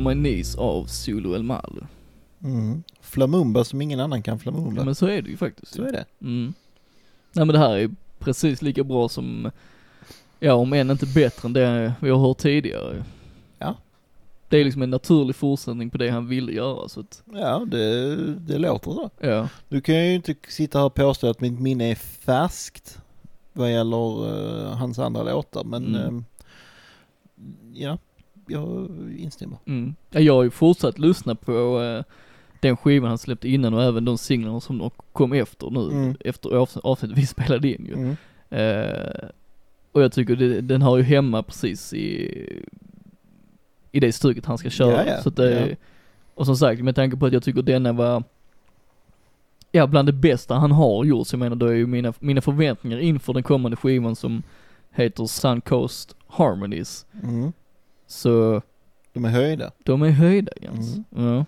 My knees av Zulu El Mal. Mm. Flamumba som ingen annan kan flamumba. Men så är det ju faktiskt. Så är det. Mm. Nej men det här är precis lika bra som, ja om än inte bättre än det vi har hört tidigare. Ja. Det är liksom en naturlig fortsättning på det han ville göra så att, Ja, det, det låter så. ja. Du kan ju inte sitta här och påstå att mitt minne är färskt vad gäller eh, hans andra låtar, men Mm. eh, ja, jag instämmer. Mm. Ja, Jag har ju fortsatt lyssna på eh, den skivan han släppte innan och även de singlarna som kom efter nu, Mm. efter avs- avsnittet vi spelade in ju. Mm. Eh, och jag tycker det, den har ju hemma precis i, i det stycket han ska köra. Ja, ja, Så det, ja. Och som sagt, med tanke på att jag tycker denna var, ja bland det bästa han har gjort, så jag menar då är ju mina, mina förväntningar inför den kommande skivan som heter Sun Coast Harmonies, Mm. Så De är höjda. de är höjda Jens. Mm. Ja.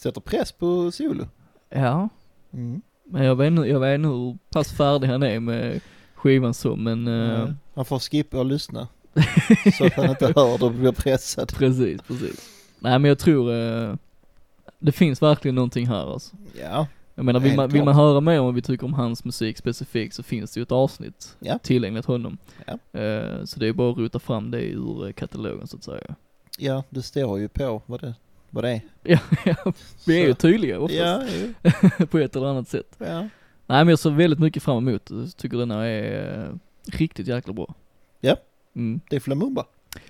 Sätter press på solo. ja, Mm. men jag vet jag vet inte hur pass färdig han är med skivan så, men eh, Eh, Han får skippa och lyssna. så att han inte hör och blir pressad. Precis, precis. Nej men jag tror, eh, det finns verkligen någonting här alltså. Ja, Jag menar vill man, vill man höra mer om vad vi tycker om hans musik specifikt så finns det ju ett avsnitt Ja. tillgängligt honom. Ja. Eh, så det är bara att rota fram det ur eh, katalogen så att säga. ja, det står ju på vad det, vad det är. Ja, ja vi är ju tydliga oftast Ja, jo. på ett eller annat sätt. ja. Nej men jag ser väldigt mycket fram emot. Jag tycker denna är eh, riktigt jäkla bra. Ja. Mm. Det är Flamumba.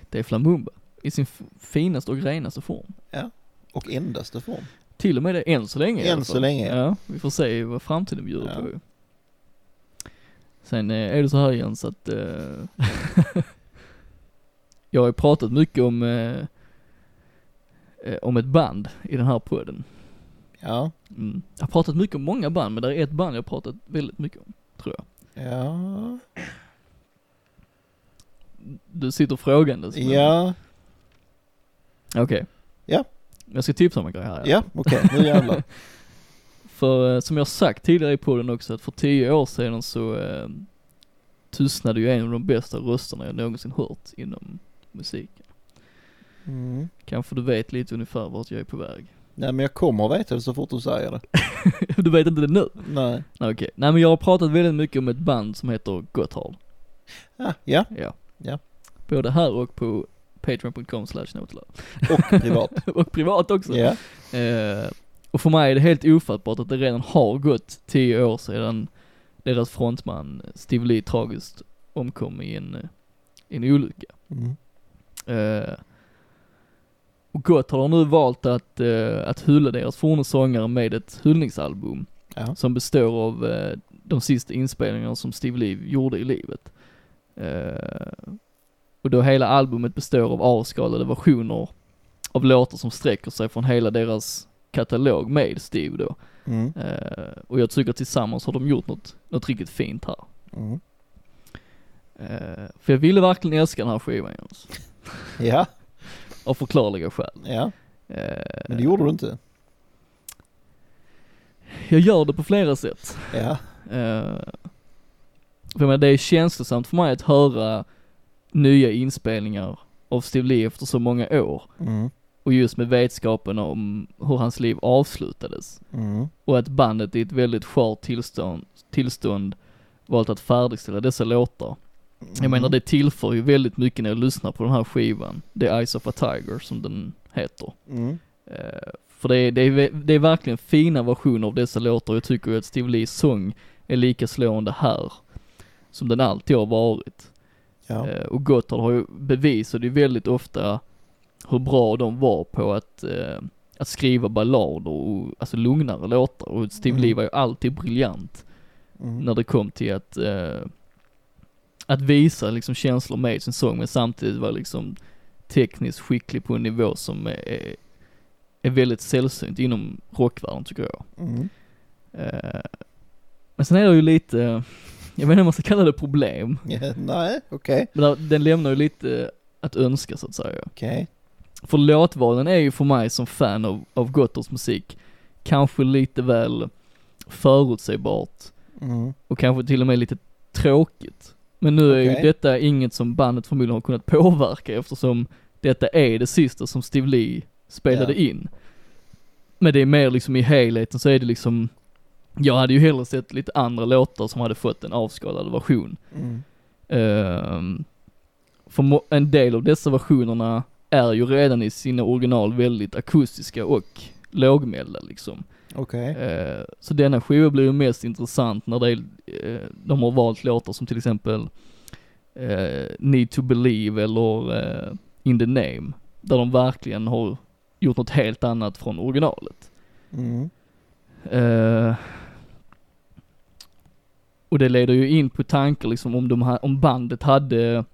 Det är Flamumba i sin finaste och renaste form. Och endaste form. Till och med det än så länge Än så länge, ja. Vi får se vad framtiden bjuder Ja. på. Sen eh, är det så här Jens att eh, jag har pratat mycket om, eh, eh, om ett band i den här podden. Ja, Mm. Jag har pratat mycket om många band men det är ett band jag har pratat väldigt mycket om, tror jag. ja, Du sitter frågandes. men- ja, Okej. Ja. Jag ska tipsa om en grej här. ja, okej, nu jävlar. För eh, som jag sagt tidigare i podden också, att för tio år sedan så eh, tystnade ju en av de bästa rösterna jag någonsin hört inom musiken. Mm. Kanske du vet lite ungefär vart jag är på väg. Nej men jag kommer att veta det så fort du säger det. du vet inte det nu? Nej. Nej, Okej. Nej men jag har pratat väldigt mycket om ett band som heter Gotthard. Ah, ja, Ja. Ja. Både här och på patreon.com slash och privat. och privat också. ja. Eh, och för mig är det helt ofattbart att det redan har gått tio år sedan deras frontman Steve Lee tragiskt omkom i en, eh, i en olycka. Mm. Eh, och Gotthard har nu valt att, eh, att hylla deras forna sångare med ett hyllningsalbum Ja. som består av eh, de sista inspelningarna som Steve Lee gjorde i livet. Och då hela albumet består av avskalade versioner av låtar som sträcker sig från hela deras katalog med Steve då. Mm. Eh, och jag tycker tillsammans har de gjort något, något riktigt fint här. Mm. Eh, för jag ville verkligen älska den här skivan Jens. Ja, Av förklarliga skäl. ja, Eh, men det gjorde du inte. Jag gör det på flera sätt. Ja. För jag menar, det är känslosamt för mig att höra nya inspelningar av Steve Lee efter så många år. Mm. Och just med vetskapen om hur hans liv avslutades. Mm. Och att bandet i ett väldigt skört tillstånd, tillstånd valt att färdigställa dessa låtar. Jag menar det tillför ju väldigt mycket när jag lyssnar på den här skivan. The Eyes of a Tiger som den heter. Mm. Eh, för det är, det, är, det är verkligen fina versioner av dessa låtar jag tycker ju att Steve Lees sång är lika slående här som den alltid har varit. Ja. Eh, och Gotthard har ju bevisat ju väldigt ofta hur bra de var på att, eh, att skriva ballader och alltså lugnare låtar och Steve Mm. Lee var ju alltid briljant Mm. när det kom till att, eh, att visa liksom känslor med sin sång men samtidigt vara liksom tekniskt skicklig på en nivå som är, är väldigt sällsynt inom rockvärlden tycker jag. Mm. Men sen är det ju lite, jag vet inte om man ska kalla det problem, Ja, nej, okej. men där- den lämnar ju lite att önska så att säga. Okej. För låtvalen är ju för mig som fan av, av Gottards musik kanske lite väl förutsägbart Mm. och kanske till och med lite tråkigt. Men nu är ju detta inget som bandet förmodligen har kunnat påverka eftersom detta är det sista som Steve Lee spelade Ja. in. Men det är mer liksom i helheten så är det liksom, jag hade ju hellre sett lite andra låtar som hade fått en avskalad version. Mm. Ehm, för en del av dessa versionerna är ju redan i sina original väldigt akustiska och lågmälda liksom. Okej. Eh, så denna skiva blir ju mest intressant när det eh, de har valt låtar som till exempel eh, Need to Believe eller eh, In the Name. Där de verkligen har gjort något helt annat från originalet. Mm. Eh, och det leder ju in på tankar liksom om, de om bandet hade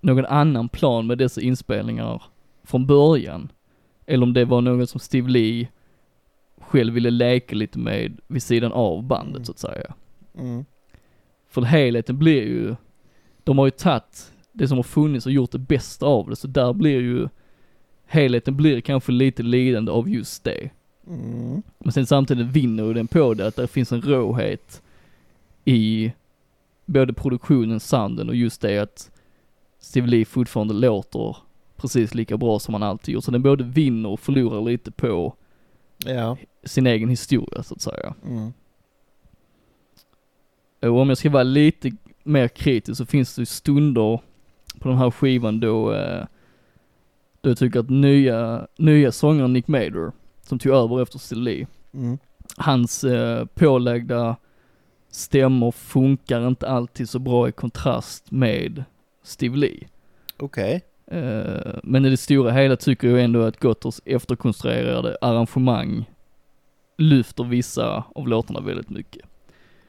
någon annan plan med dessa inspelningar från början. Eller om det var något som Steve Lee själv ville leka lite med vid sidan av bandet Mm. så att säga. Mm. För helheten blir ju, de har ju tagit det som har funnits och gjort det bästa av det, så där blir ju, helheten blir kanske lite lidande av just det. Mm. Men sen samtidigt vinner ju den på det, att det finns en råhet i både produktionen, sounden och just det att Steve Lee fortfarande låter precis lika bra som han alltid gjort. Så den både vinner och förlorar lite på Ja. sin egen historia så att säga. Mm. Och om jag ska vara lite mer kritisk så finns det ju stunder på den här skivan då, eh, då jag tycker att nya, nya sångaren Nick Mader, som tog över efter Steve Lee, Mm. hans eh, pålagda stämmor funkar inte alltid så bra i kontrast med Steve Lee. Okej. Eh, men i det stora hela tycker jag ändå att Gotters efterkonstruerade arrangemang lyfter vissa av låtarna väldigt mycket.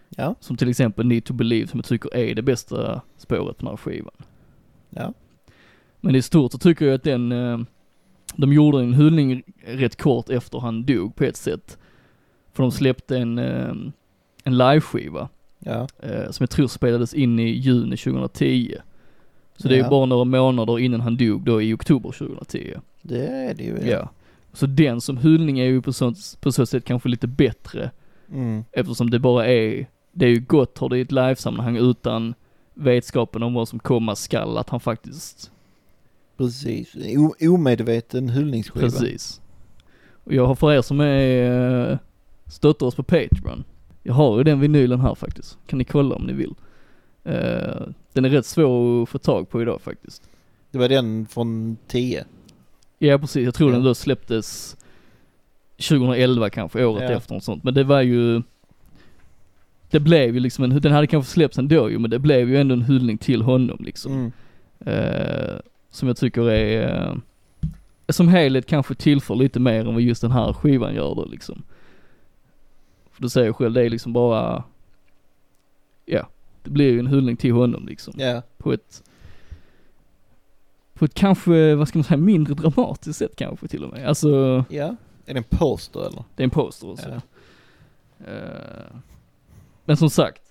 Ja. Som till exempel Need to Believe som jag tycker är det bästa spåret på den här skivan. Ja. Men i stort så tycker jag att den, eh, de gjorde en hyllning rätt kort efter han dog på ett sätt. För de släppte en, eh, en liveskiva Ja. eh, som jag tror spelades in i juni 2010. Så det är ju Ja. bara några månader innan han dog då i oktober 2010. Det är det ju. Ja. Så den som hyllning är ju på, sånt, på så sätt kanske lite bättre Mm. eftersom det bara är, det är ju gott har det i ett livesammanhang utan vetskapen om vad som komma skall, att han faktiskt, Precis. O- omedveten hyllningsskiva. precis. Och jag har för er som är, eh, stöttar oss på Patreon, jag har ju den vinylen här faktiskt, kan ni kolla om ni vill. Eh, den är rätt svår att få tag på idag faktiskt. Det var den från 10. Ja precis, jag tror Ja. den då släpptes 2011 kanske, året Ja. efter och sånt. Men det var ju, det blev ju liksom en, den hade kanske släppts ändå ju, men det blev ju ändå en hyllning till honom liksom. Mm. Eh, som jag tycker är, eh, som helhet kanske tillför lite mer än vad just den här skivan gör då liksom. För du säger själv, det är liksom bara ja, det blir ju en hyllning till honom liksom. Ja. På ett, på ett kanske, vad ska man säga, mindre dramatiskt sätt kanske till och med. Alltså, Ja. Är det en poster eller? det är en poster också. Ja. Eh, men som sagt,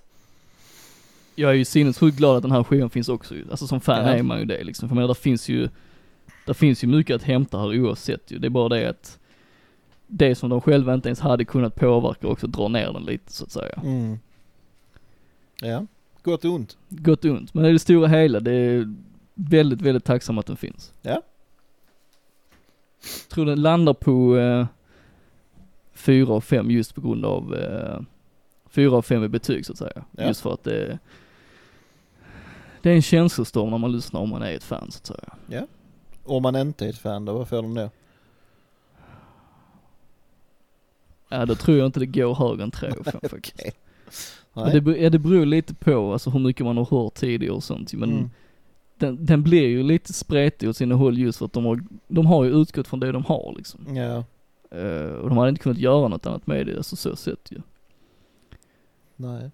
jag är ju sinnessjukt glad att den här skivan finns också. Alltså som fan är man ju det liksom. För jag menar, där finns ju, där finns ju mycket att hämta här oavsett ju. Det är bara det att det som de själva inte ens hade kunnat påverka också drar ner den lite så att säga. Mm. Ja. Gott och ont. Gott och ont, men i det stora hela, det är väldigt, väldigt tacksam att den finns. Ja. Tror den landar på eh, fyra av fem just på grund av, eh, fyra av fem i betyg så att säga. Ja. Just för att det, det är en känslostorm när man lyssnar om man är ett fan så att säga. Om man inte är ett fan då, vad får de då? Ja, då tror jag inte det går högre än tre av fem faktiskt. Okej. Men Nej. det, ja, det beror lite på alltså hur mycket man har hört tidigare och sånt men Mm. den, den blir ju lite spretig åt sina håll just för att de har, de har ju utgått från det de har liksom. Ja. Eh, och de hade inte kunnat göra något annat med det, alltså så sett ju. Nej.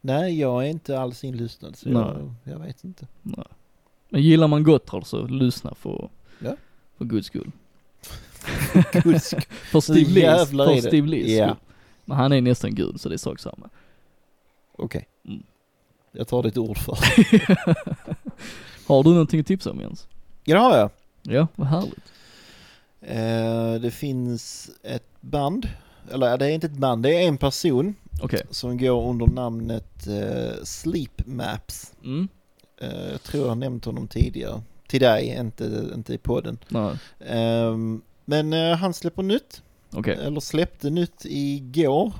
Nej, jag är inte alls inlyssnad så jag, jag vet inte. Nej. Men gillar man Gotthard så lyssna för, Ja. för guds skull. Guds För Steve Lees, för. Steve Lees skull. Men han är nästan gud så det är sak samma. Okej. Mm. Jag tar ditt ord för. Har du någonting att tipsa om Jens? Ja, det har jag. Ja, vad härligt. Eh, det finns ett band, eller det är inte ett band, det är en person Okej. som går under namnet eh, Sleep Maps. Mm. Eh, jag tror jag har nämnt honom tidigare. Till dig, inte, inte i podden. Nej. Men eh, han släpper nytt, Okej. eller släppte nytt igår.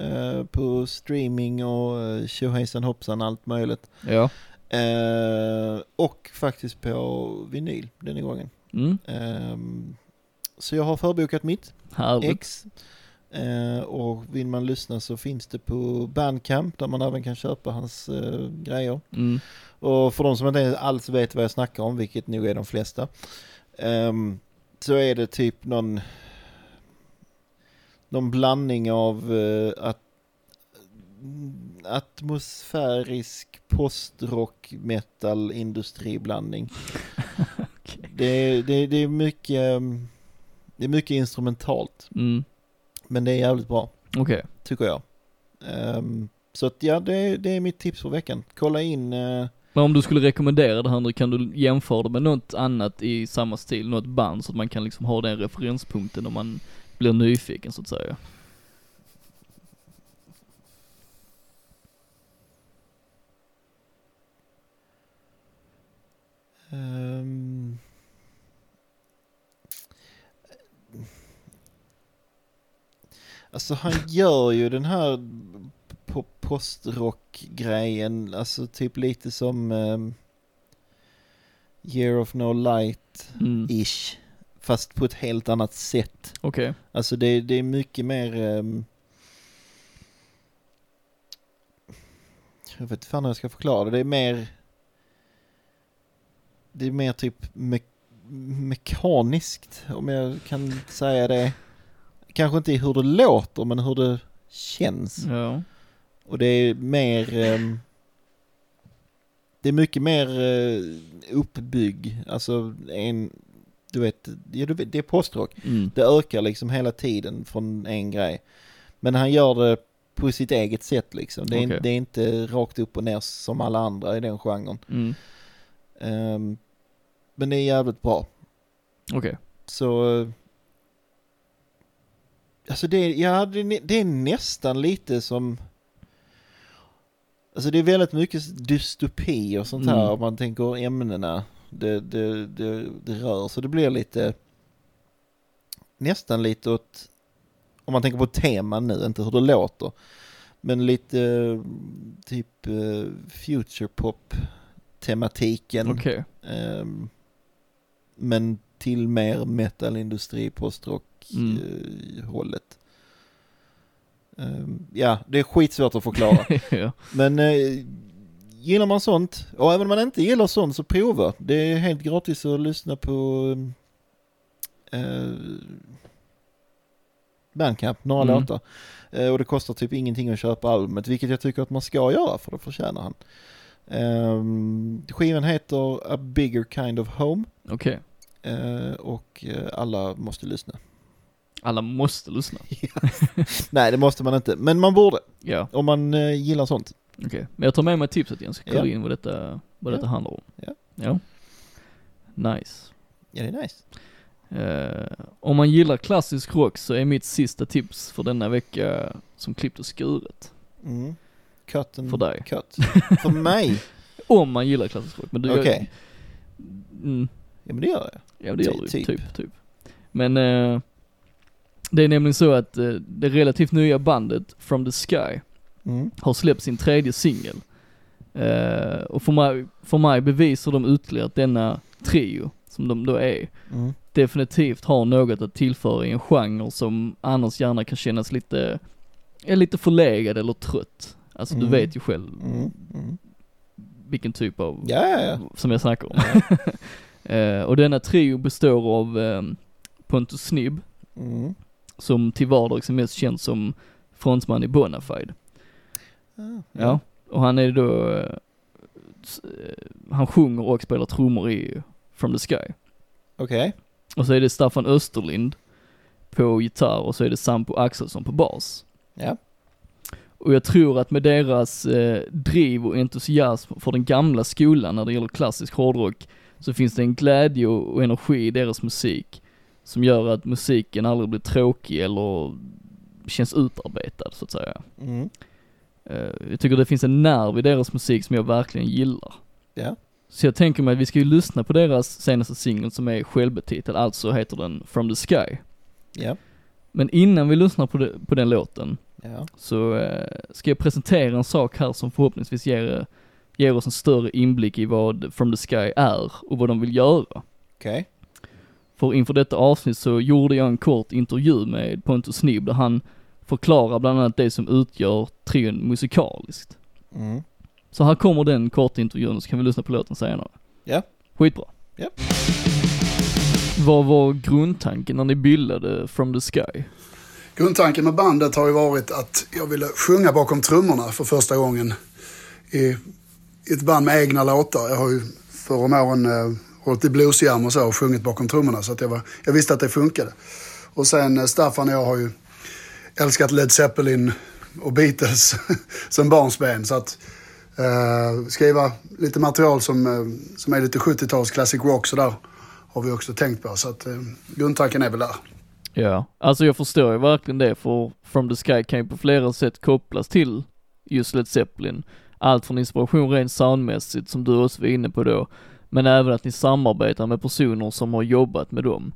eh, på streaming och uh, tjohejsan hoppsan allt möjligt. Ja. Eh, och faktiskt på vinyl denna gången. Mm. Ehm, så jag har förbokat mitt Härligt. ex. Eh, och vill man lyssna så finns det på Bandcamp där man även kan köpa hans eh, grejer. Mm. Och för de som inte alls vet vad jag snackar om, vilket nog är de flesta, ehm, så är det typ någon, någon blandning av eh, att, atmosfärisk postrock metal industriblandning. Okej. det, det, det är mycket, ehm, det är mycket instrumentalt, Mm. men det är jävligt bra, Okej. tycker jag. Ehm, så att ja, det, det är mitt tips för veckan. Kolla in eh, men om du skulle rekommendera det här nu, kan du jämföra det med något annat i samma stil, något band så att man kan liksom ha den referenspunkten om man blir nyfiken så att säga? Um. Alltså han gör ju den här po- postrock-grejen, alltså typ lite som ehm, Year of No Light-ish, Mm. fast på ett helt annat sätt. Okej. Alltså det, det är mycket mer... ehm, jag vet inte fan hur jag ska förklara det. Det är mer... Det är mer typ me mekaniskt, om jag kan säga det. Kanske inte hur det låter, men hur det känns. Ja. Och det är mer... ehm, det är mycket mer uh, uppbygg. Alltså en... Du vet, ja, du vet, det är postrock. Mm. Det ökar liksom hela tiden från en grej. Men han gör det på sitt eget sätt liksom. Det är, Okej. det är inte rakt upp och ner som alla andra i den genren. Mm. Ehm, men det är jävligt bra. Okej. Så... eh, Alltså det, ja, det, det är nästan lite som... Alltså det är väldigt mycket dystopi och sånt här Mm. om man tänker ämnena det, det, det, det rör. Så det blir lite... Nästan lite åt... Om man tänker på teman nu, inte hur det låter. Men lite typ eh, future pop tematiken. Okej. Ehm, men till mer metalindustri, postrock Mm. eh, hållet. Ehm, ja, det är skitsvårt att förklara. ja. men eh, gillar man sånt, och även om man inte gillar sånt så prova. Det är helt gratis att lyssna på eh, Bandcamp, några Mm. låtar. Eh, och det kostar typ ingenting att köpa albumet, vilket jag tycker att man ska göra för det förtjänar han. Ehm, skivan heter A Bigger Kind of Home Okej. eh, och eh, alla måste lyssna. Alla måste lyssna. Nej, det måste man inte, men man borde Ja, om man eh, gillar sånt. okej. Men jag tar med mig tipset igen, så kolla Ja. in vad detta, vad Ja. detta handlar om. Ja. Ja. Nice. Ja, det är nice. Eh, om man gillar klassisk rock så är mitt sista tips för denna vecka som klippt och skuret. Mm. Cut and För dig. cut. för mig? Om man gillar klassisk rock. Men du Okej. Mm, Ja, men det gör jag. ja det gör Ty- du typ. typ. typ, Men eh, det är nämligen så att eh, det relativt nya bandet From the Sky Mm. har släppt sin tredje singel. Eh, och för mig, för mig bevisar de ytterligare att denna trio, som de då är, Mm. definitivt har något att tillföra i en genre som annars gärna kan kännas lite, är lite förlegad eller trött. Alltså du Mm. vet ju själv Mm. Mm. vilken typ av, Ja, ja, ja. som jag snackar om. Eh, och denna trio består av eh, Pontus Snibb, Mm. Som till vardags är mest känd som frontman i Bonafide. Ja. Ja. Och han är då, eh, eh, han sjunger och spelar trummor i From the Sky. Okej. Och så är det Staffan Österlind på gitarr och så är det Sampo Axelsson på bas. Ja. Och jag tror att med deras eh, driv och entusiasm för den gamla skolan när det gäller klassisk hårdrock så finns det en glädje och och energi i deras musik som gör att musiken aldrig blir tråkig eller känns utarbetad så att säga. Mm. Eh, jag tycker det finns en nerv i deras musik som jag verkligen gillar. Ja. Så jag tänker mig att vi ska ju lyssna på deras senaste singel som är självbetitlad, alltså heter den From the Sky. Ja. Men innan vi lyssnar på, det, på den låten Ja. så eh, ska jag presentera en sak här som förhoppningsvis ger, ger oss en större inblick i vad From the Sky är och vad de vill göra. Okej. För inför detta avsnitt så gjorde jag en kort intervju med Pontus Snibb där han förklarar bland annat det som utgör trion musikaliskt. Mm. Så här kommer den korta intervjun så kan vi lyssna på låten senare. Ja. Skitbra. Ja. Vad var grundtanken när ni bildade From the Sky? Grundtanken med bandet har ju varit att jag ville sjunga bakom trummorna för första gången i, ett band med egna låtar. Jag har ju förr om åren och hållit i bluesjam och så och sjungit bakom trummorna så att jag, var, jag visste att det funkade. Och sen eh, Staffan och jag har ju älskat Led Zeppelin och Beatles sen barnsben. Så att eh, skriva lite material som, eh, som är lite 70-tals classic rock sådär, har vi också tänkt på. Så att eh, grundtanken är väl där. Ja, alltså jag förstår ju verkligen det för From the Sky kan ju på flera sätt kopplas till just Led Zeppelin. Allt från inspiration rent soundmässigt som du också var inne på då, men även att ni samarbetar med personer som har jobbat med dem.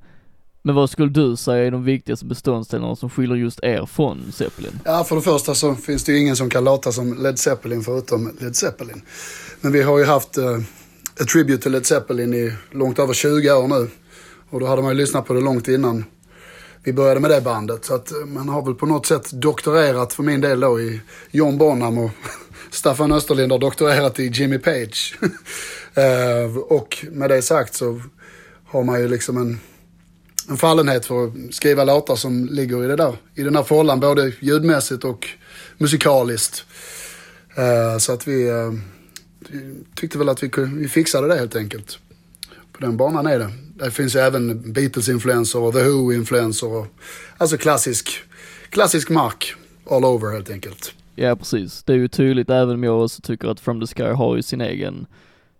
Men vad skulle du säga är de viktigaste beståndsdelarna som skiljer just er från Zeppelin? Ja, för det första så finns det ju ingen som kan låta som Led Zeppelin förutom Led Zeppelin. Men vi har ju haft eh, A tribute till Led Zeppelin i långt över 20 år nu. Och då hade man ju lyssnat på det långt innan vi började med det bandet. Så att eh, man har väl på något sätt doktorerat för min del då i John Bonham och Staffan Österlind har doktorerat i Jimmy Page. Eh, och med det sagt så har man ju liksom en en fallenhet för att skriva låtar som ligger i, det där, i den här fållan, både ljudmässigt och musikaliskt. Eh, så att vi eh, tyckte väl att vi, vi fixade det helt enkelt. På den banan är det. Det finns ju även Beatles-influenser och The Who-influenser. och- Alltså klassisk, klassisk mark all over helt enkelt. Ja precis, det är ju tydligt även om jag också tycker att From the Sky har ju sin egen,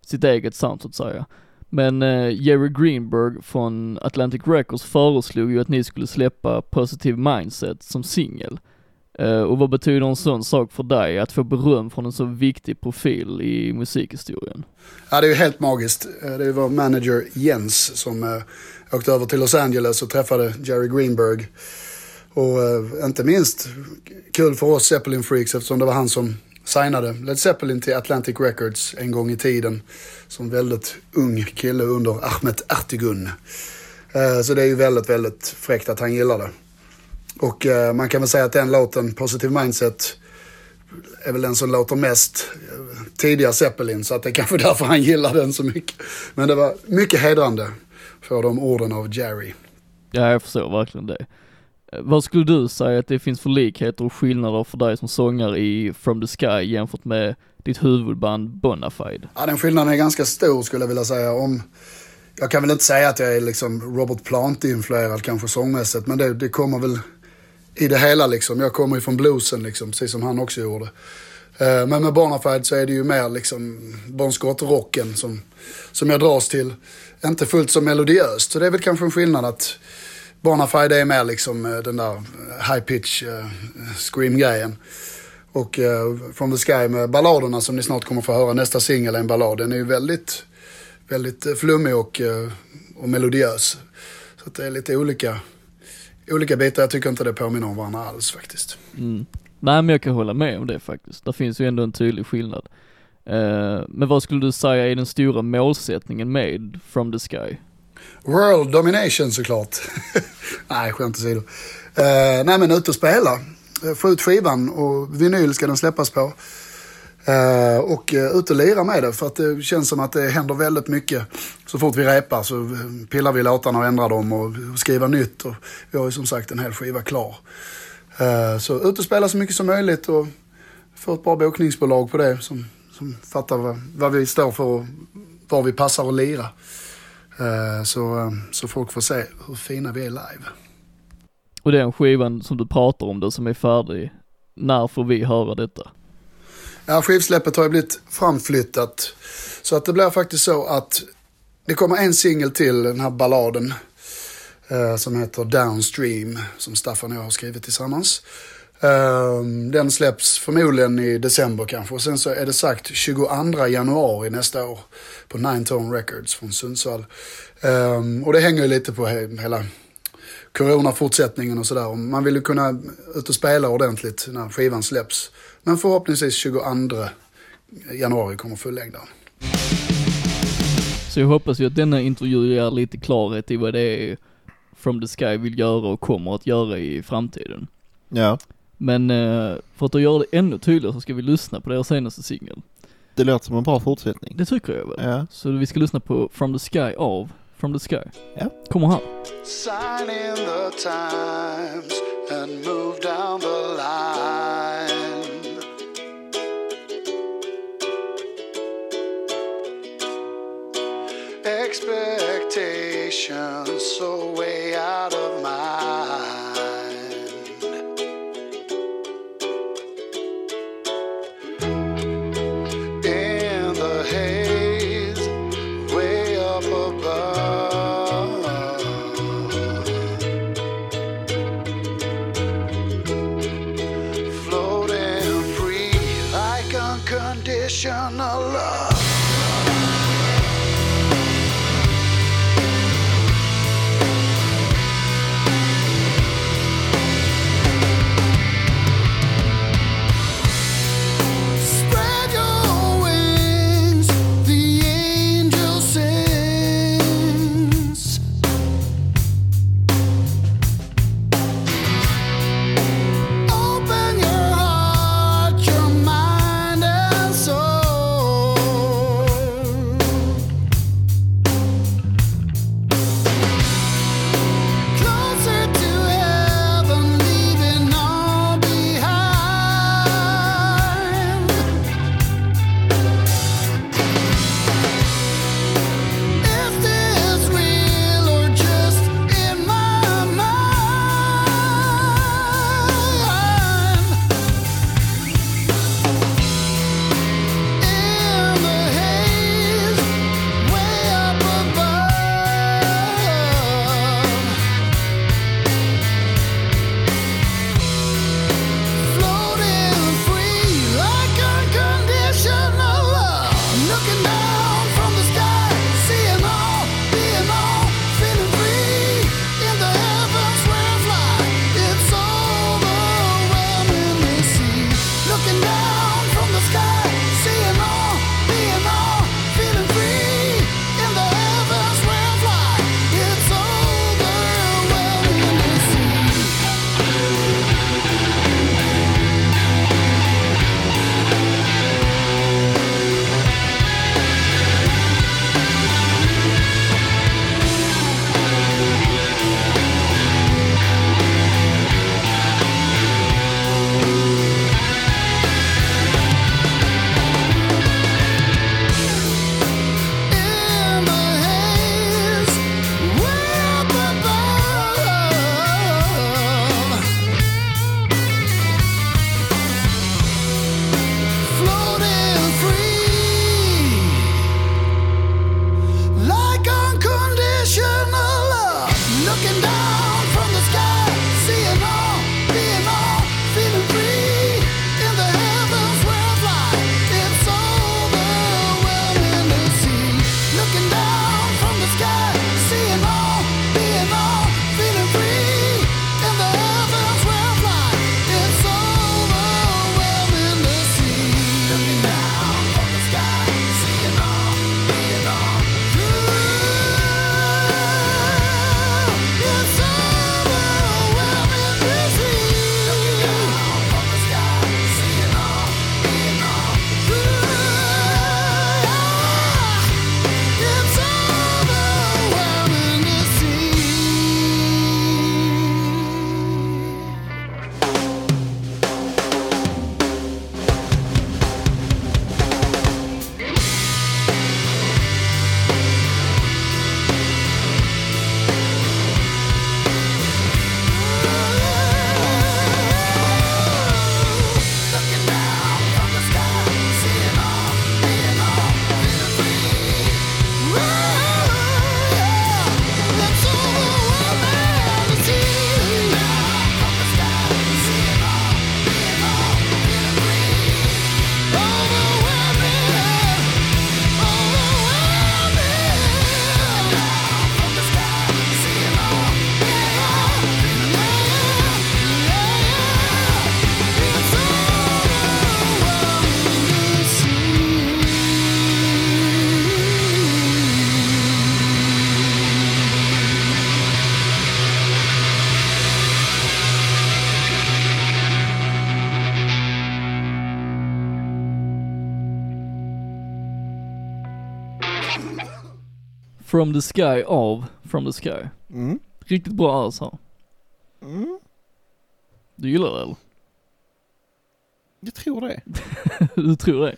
sitt eget sound så att säga. Men eh, Jerry Greenberg från Atlantic Records föreslog ju att ni skulle släppa Positive Mindset som singel. Eh, och vad betyder en sån sak för dig, att få beröm från en så viktig profil i musikhistorien? Ja, det är ju helt magiskt. Eh, det är vår manager Jens som eh, åkte över till Los Angeles och träffade Jerry Greenberg. Och eh, inte minst kul för oss Zeppelin-freaks eftersom det var han som signade Led Zeppelin till Atlantic Records en gång i tiden. Som väldigt ung kille under Ahmet Ertegun. Eh, så det är ju väldigt, väldigt fräckt att han gillar det. Och eh, man kan väl säga att den låten, Positive Mindset, är väl den som låter mest eh, tidiga Zeppelin. Så att det är kanske därför han gillar den så mycket. Men det var mycket hedrande för de orden av Jerry. Ja, jag förstår verkligen det. Vad skulle du säga att det finns för likheter och skillnader för dig som sångare i From the Sky jämfört med ditt huvudband Bonafide? Ja, den skillnaden är ganska stor skulle jag vilja säga. Om, jag kan väl inte säga att jag är liksom Robert Plant-influerad kanske sångmässigt, men det, det kommer väl i det hela liksom. Jag kommer ju från bluesen liksom, precis som han också gjorde. Eh, men med Bonafide så är det ju mer liksom Bon Scott-rocken som, som jag dras till. Inte fullt så melodiöst, så det är väl kanske en skillnad att Bonafide är mer liksom eh, den där eh, high pitch uh, scream-grejen. Och uh, From the Sky med balladerna som ni snart kommer få höra. Nästa singel är en ballad. Den är ju väldigt, väldigt flummig och, uh, och melodiös. Så att det är lite olika, olika bitar. Jag tycker inte det påminner om varandra alls faktiskt. Mm. Nej men jag kan hålla med om det faktiskt. Det finns ju ändå en tydlig skillnad. Uh, men vad skulle du säga är den stora målsättningen med From the Sky? World Domination såklart. nej, skämt åsido. Uh, nej men ut och spela. Eh, få ut skivan och vinyl ska den släppas på. Uh, och uh, ut och lira med det för att det känns som att det händer väldigt mycket. Så fort vi repar så pillar vi låtarna och ändrar dem och, skriver nytt. Och vi har ju som sagt en hel skiva klar. Uh, så ut och spela så mycket som möjligt och få ett bra bokningsbolag på det som, som fattar vad, vad vi står för och var vi passar att lira. Eh, så, eh, så folk får se hur fina vi är live. Och den skivan som du pratar om då som är färdig, när får vi höra detta? Ja, skivsläppet har ju blivit framflyttat. Så att det blir faktiskt så att det kommer en singel till, den här balladen. Eh, som heter Downstream, som Staffan och jag har skrivit tillsammans. Eh, den släpps förmodligen i december kanske. Och sen så är det sagt 22 januari nästa år. På Nine Tone Records från Sundsvall. Eh, och det hänger ju lite på he- hela coronafortsättningen och sådär. Man vill ju kunna ut och spela ordentligt när skivan släpps. Men förhoppningsvis 22 januari kommer fullängdaren. Så jag hoppas ju att denna intervju ger lite klarhet i vad det är From the Sky vill göra och kommer att göra i framtiden. Ja, Men eh, för att göra det ännu tydligare så ska vi lyssna på deras senaste singel. det låter som en bra fortsättning. Det tycker jag väl. Ja. Så vi ska lyssna på From the Sky av From the Sky. Ja. Kommer här. Sign in the times and move down the line. Expectations From the Sky av From the Sky. Mm. Riktigt bra ös här. Mm. Du gillar det eller? Jag tror det. du tror det?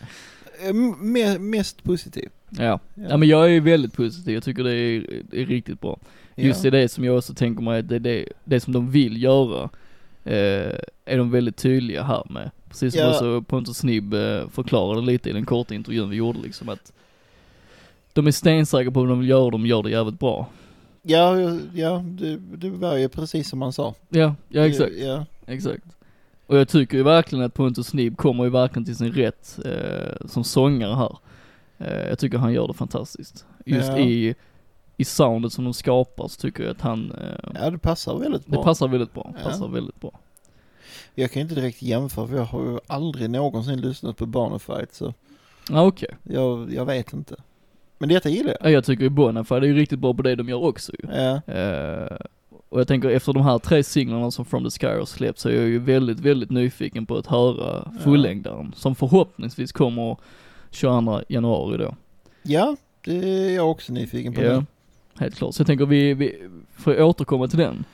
Eh, m- me- mest positiv. Ja. Ja. ja. men jag är väldigt positiv. Jag tycker det är, det är riktigt bra. Just ja. det, det som jag också tänker mig, att det, det, det som de vill göra, eh, är de väldigt tydliga här med. Precis som Ja. också Pontus Snibb eh, förklarade lite i den korta intervjun vi gjorde liksom att de är stensäkra på vad de vill göra och de gör det jävligt bra. Ja, ja det, det var ju precis som man sa. Ja, ja exakt, Ja, exakt. Och jag tycker ju verkligen att Pontus Snibb kommer ju verkligen till sin rätt eh, som sångare här. Eh, jag tycker han gör det fantastiskt. Just Ja. i, i soundet som de skapar så tycker jag att han, eh, ja, det passar väldigt bra. det passar väldigt bra. Ja. Passar väldigt bra. Jag kan inte direkt jämföra för jag har ju aldrig någonsin lyssnat på Barnefight så Ja okej. jag, jag vet inte. Men detta gillar jag. Ja, jag tycker ju Bonafide är ju riktigt bra på det de gör också ju. Ja, Eh, och jag tänker efter de här tre singlarna som From the Sky har släppt så är jag ju väldigt, väldigt nyfiken på att höra fullängdaren. Som förhoppningsvis kommer 22 januari då. ja det är jag också nyfiken på. Ja, nu. helt klart. Så jag tänker vi, vi får återkomma till den.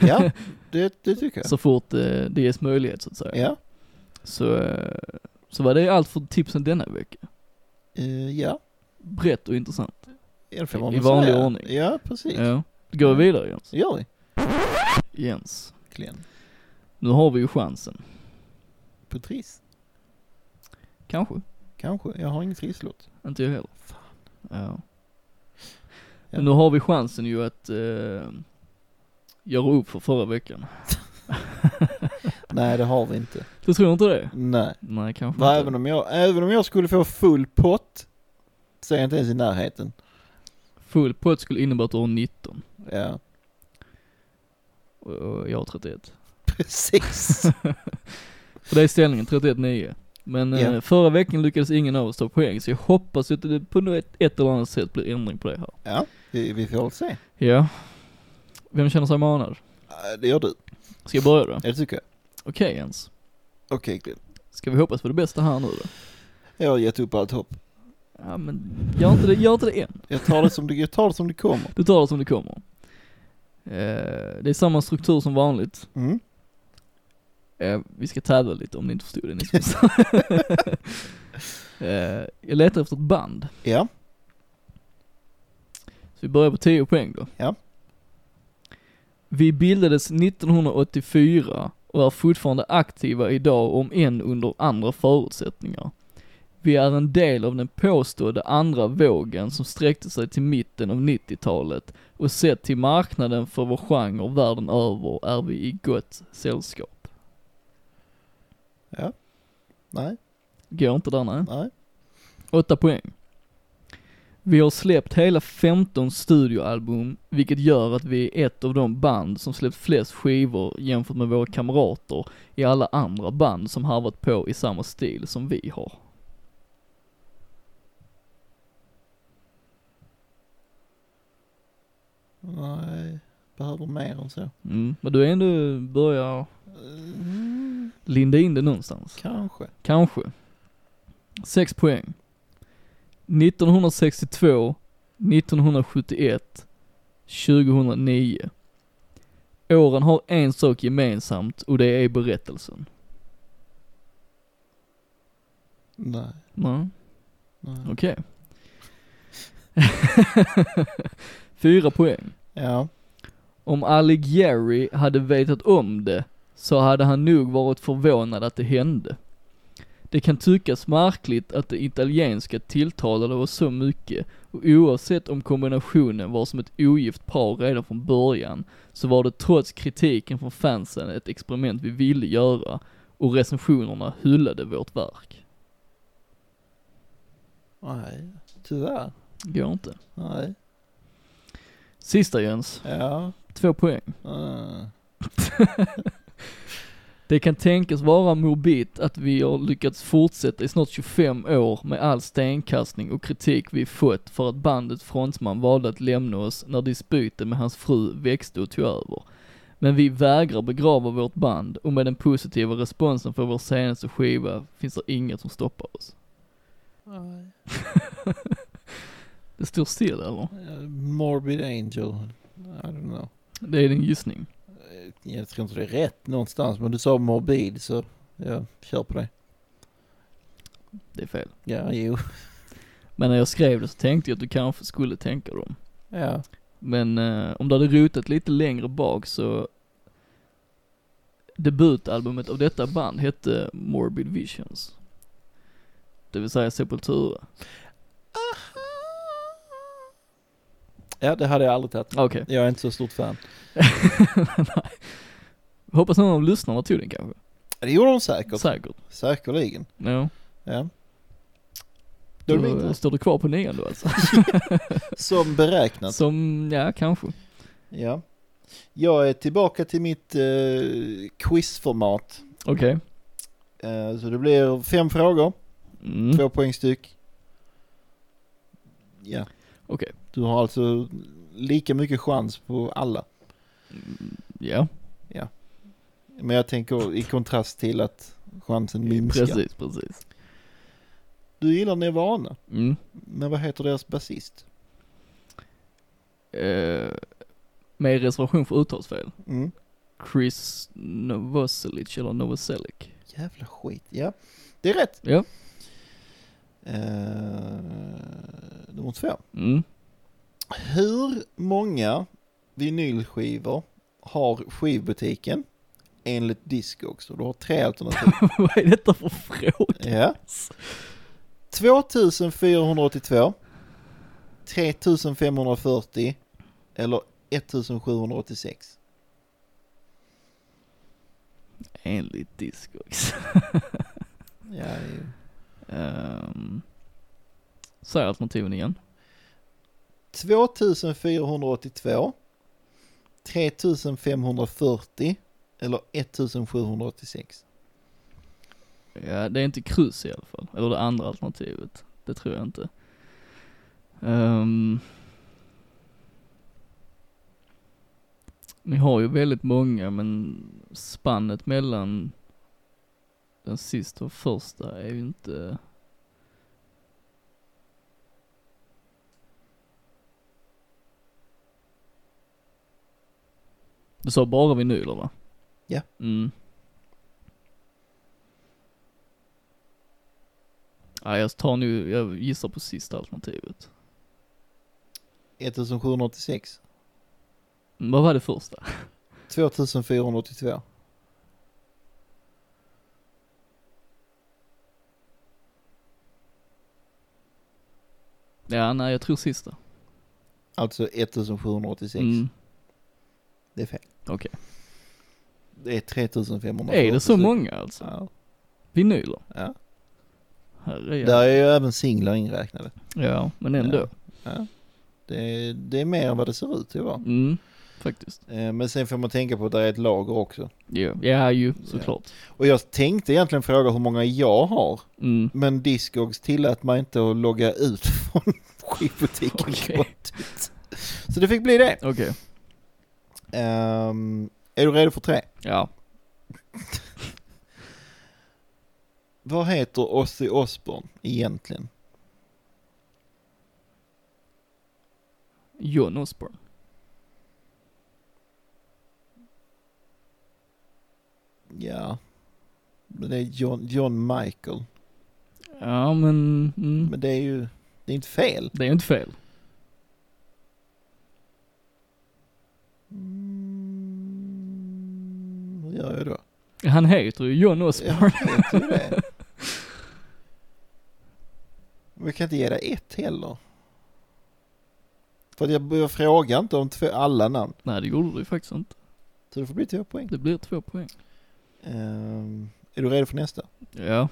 Ja, det, det tycker jag. så fort eh, det ges möjlighet så att säga. Ja, Så, eh, så var det allt för tipsen denna vecka. eh, ja. Brett och intressant. Man I vanlig säga. ordning. Ja, precis. Ja. Går vi vidare Jens. Det gör vi. Jens. Verkligen. Nu har vi ju chansen. På Triss. Kanske. Kanske. Jag har ingen trisslott. Inte jag heller. Ja. Ja. Men nu har vi chansen ju att eh, göra upp för förra veckan. Nej, det har vi inte. Du tror inte det? Nej. Nej, kanske Va, inte. även, om jag, även om jag skulle få full pott så är jag inte ens i närheten. Full pott skulle innebära att du har 19 Ja, och- jag har 31. precis. För det är ställningen 31-9. Men eh, Ja. förra veckan lyckades ingen av oss ta poäng så jag hoppas att det på något- ett eller annat sätt blir ändring på det här. ja, vi, vi får väl se. Ja. Vem känner sig manad? Det gör du. Ska jag börja då? Ja, det tycker jag. Okej Jens. Okej, Glenn. Ska vi hoppas på det bästa här nu då? Jag har gett upp allt hopp. Ja men, gör inte det, gör inte det än. Jag tar det som det, jag tar det, som det kommer. Du tar det som det kommer. Eh, det är samma struktur som vanligt. Mm. Eh, vi ska tävla lite om ni inte förstod det nyss. eh, jag letar efter ett band. Ja, Så vi börjar på 10 poäng då. Ja. Vi bildades 1984 och är fortfarande aktiva idag om än under andra förutsättningar. Vi är en del av den påstådda andra vågen som sträckte sig till mitten av 90-talet och sett till marknaden för vår genre världen över är vi i gott sällskap. nej, Går inte där nej. nej. 8 poäng. Vi har släppt hela 15 studioalbum, vilket gör att vi är ett av de band som släppt flest skivor jämfört med våra kamrater i alla andra band som harvat på i samma stil som vi har. Nej, behöver mer än så. Mm, men du är ändå börjar Mm, linda in det någonstans. kanske. Kanske. 6 poäng. 1962, 1971, 2009. Åren har en sak gemensamt och det är berättelsen. Nej, Nej, nej. okej. Fyra poäng. Ja, Om Alighieri hade vetat om det så hade han nog varit förvånad att det hände. Det kan tyckas märkligt att det italienska tilltalade oss så mycket och oavsett om kombinationen var som ett ogift par redan från början så var det trots kritiken från fansen ett experiment vi ville göra och recensionerna hyllade vårt verk. nej, tyvärr. Går inte. Nej, Sista Jens, ja. två poäng. Uh. Det kan tänkas vara morbid att vi har lyckats fortsätta i snart 25 år med all stenkastning och kritik vi fått för att bandets frontman valde att lämna oss när dispyten med hans fru växte och tog över. Men vi vägrar begrava vårt band och med den positiva responsen för vår senaste skiva finns det inget som stoppar oss. Nej. Det står still eller? Eh, Morbid Angel. I don't know. Det är din gissning. Eh, Jag tror inte det är rätt någonstans, men du sa morbid så jag kör på det. Det är fel. Ja, jo. Men när jag skrev det så tänkte jag att du kanske skulle tänka dem. Ja. Men eh, om du hade rotat lite längre bak så Debutalbumet av detta band hette Morbid Visions. Det vill säga Sepultura. Ja, det hade jag aldrig tagit. Okej. Jag är inte så stort fan. Nej. Hoppas någon av lyssnarna tog den kanske. Det gjorde de säkert. Säkert. Säkerligen. Ja. Ja. Då är det min Då tur. står du kvar på nian då alltså? Som beräknat. Som, ja kanske. Ja. Jag är tillbaka till mitt eh, quizformat. Okej. Eh, så det blir fem frågor, Mm. två poäng styck. Ja. Okej. Du har alltså lika mycket chans på alla. Ja, Men jag tänker i kontrast till att chansen minskar. precis, precis. Du gillar Nirvana, Mm. men vad heter deras basist? Eh, med reservation för uttalsfel. Mm. Chris Novoselic eller Novoselic. Jävla skit. Ja, det är rätt. Ja. Eh, nummer två. Mm. Hur många vinylskivor har skivbutiken enligt Discogs? Du har tre alternativ. Vad är detta för fråga? ja. 2482, 3540 eller 1786. Enligt Discogs. Ja, ju- Um, Säg alternativen igen. 2482, 3540 eller 1786. Ja, det är inte kryss i alla fall. Eller det andra alternativet. Det tror jag inte. Um, ni har ju väldigt många men spannet mellan den sista och första är ju inte Du sa bara vinyler va? Ja. Mm. Ja, jag tar nu, jag gissar på sista alternativet. 1786. Mm, Vad var det första? 2482. Ja, nej jag tror sista. Alltså 1786. Mm, Det är fel. okej. Det är 3540. Är det så många alltså? Ja. Vinyler? ja. Herre Där är ju även singlar inräknade. Ja, men ändå. Ja. Det, är, det är mer än vad det ser ut till att vara. Mm, faktiskt. Eh, Men sen får man tänka på att det är ett lager också. Ja, ja ju såklart. Och jag tänkte egentligen fråga hur många jag har. Mm. Men Discogs tillät mig inte att logga ut från skivbutiken kontot. Så det fick bli det. Okej. Ehm, är du redo för tre? Ja. Vad heter Ozzy Osbourne egentligen? John Osborne. Ja, men det är John, John Michael. Ja men, mm, Men det är ju, det är inte fel. det är ju inte fel. Mm, hur gör jag då? Han heter ju John Jag Osborne. vet ju det. Men jag kan inte ge dig ett heller. För att jag, jag frågar inte om två, alla namn. Nej det gjorde du ju faktiskt inte. Så det får bli två poäng. Det blir två poäng. Ehm, är du redo för nästa? Ja.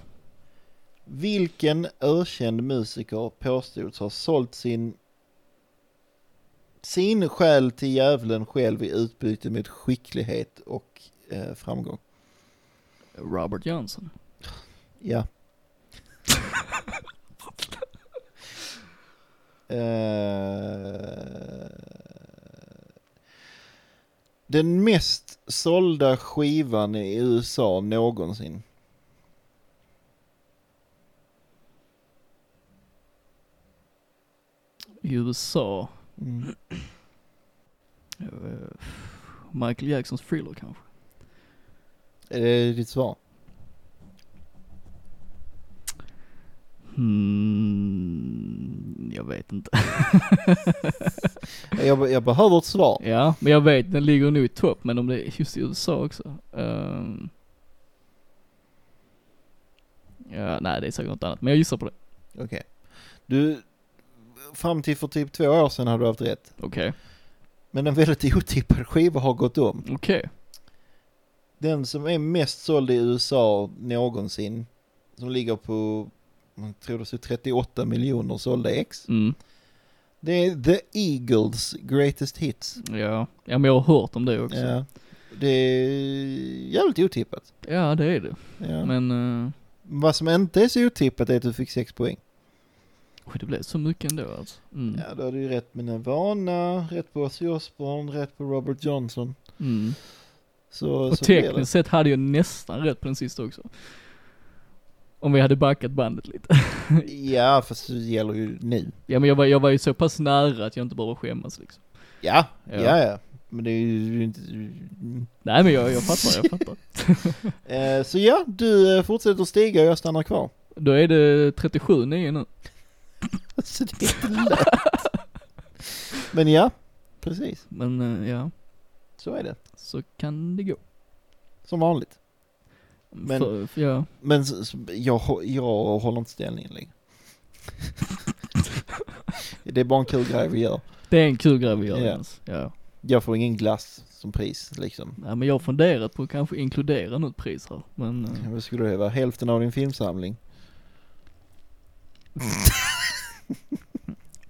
Vilken ökänd musiker påstods ha sålt sin sin själ till djävulen själv i utbyte med skicklighet och eh, framgång? Robert Johnson. Ja. Eh, den mest sålda skivan i USA någonsin. I USA. Mm. eh, Michael Jacksons thriller kanske. Är det ditt svar? Hmm, jag vet inte. Jag, jag behöver ett svar. ja, men jag vet den ligger nog i topp, men om det är just i USA också. Ehm. ja, nej det är säkert något annat, men jag gissar på det. Okej. Du, fram till för typ två år sedan har du haft rätt. Okej, Men en väldigt otippad skiva har gått om. okej. Den som är mest såld i USA någonsin, som ligger på, jag tror det är 38 miljoner sålda ex. Mm. Det är The Eagles Greatest Hits. Ja. ja, men jag har hört om det också. Ja, Ja. Det är jävligt otippat. det är det. Ja. Men, uh, Vad som inte är så otippat är att du fick 6 poäng. oj, det blev så mycket ändå alltså. Mm. Ja, då har du rätt med Nirvana, rätt på Ozzy Osbourne, rätt på Robert Johnson. Mm. Så, Och så tekniskt sett hade jag nästan rätt på den sista också. Om vi hade backat bandet lite. Ja, fast det gäller ju nu. ja men jag var, jag var ju så pass nära att jag inte behöver skämmas liksom. Ja, Ja. ja, ja. Men det är ju inte... Nej men jag, jag fattar, jag fattar. Eh, så ja, du eh, fortsätter stiga och jag stannar kvar. Då är det 37-9 nu. Så det är inte lätt. Men ja, precis. Men eh, ja, Så är det. så kan det gå. Som vanligt. Men- För, för ja, Men jag, jag håller inte ställningen längre. det är bara en kul grej vi gör. det är en kul grej vi gör Ja. Jens. Ja. Jag får ingen glass som pris liksom. ja. men jag har funderat på att kanske inkludera något pris här. Men eh, Vad skulle det vara? Hälften av din filmsamling?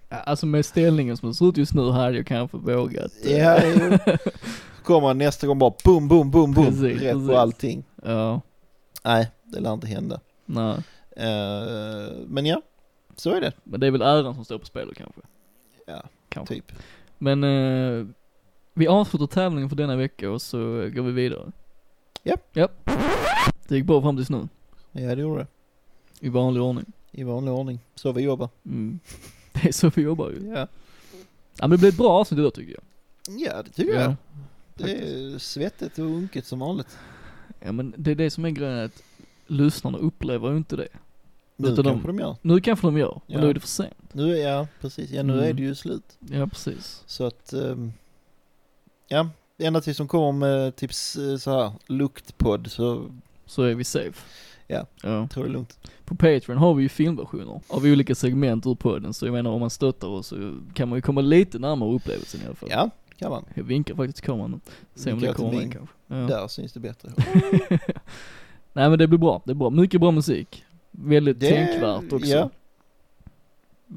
ja, alltså med ställningen som det ser ut just nu hade jag kanske vågat. eh, Ja. Kommer nästa gång bara boom, boom, boom, boom. Precis, Rätt precis. på allting. Ja, Nej, det lär inte hända. nej. Eh, men ja, så är det. Men det är väl äran som står på spel kanske. Ja, Kanske. typ. Men eh, vi avslutar tävlingen för denna vecka och så går vi vidare. Japp. Japp. Det gick bra fram tills nu. Ja, det gjorde det. I vanlig ordning. I vanlig ordning. Så vi jobbar. Mm. Det är så vi jobbar ju. Ja, Ja men det blev ett bra avsnitt idag tycker jag. ja det tycker jag. Ja. Det är svettigt och unket som vanligt. Ja men det är det som är grejen att lyssnarna upplever ju inte det. Nu Utan de- kanske de gör. Nu kanske de gör, men Ja. nu är det för sent. Nu, ja, precis. Ja, nu Mm. är det ju slut. Ja precis. Så att, ehm, ja, enda tills som kommer med typ s- så här luktpodd så Så är vi safe. Ja. ja. tror det är lugnt. På Patreon har vi ju filmversioner av olika segment ur podden, så jag menar om man stöttar oss så kan man ju komma lite närmare upplevelsen i alla fall. Ja, kan man. Jag vinkar faktiskt till kameran nu. Se om det kommer min. kanske. Ja. Där syns det bättre. Nej men det blir bra, det är bra. Mycket bra musik. Väldigt Det- tänkvärt också. ja.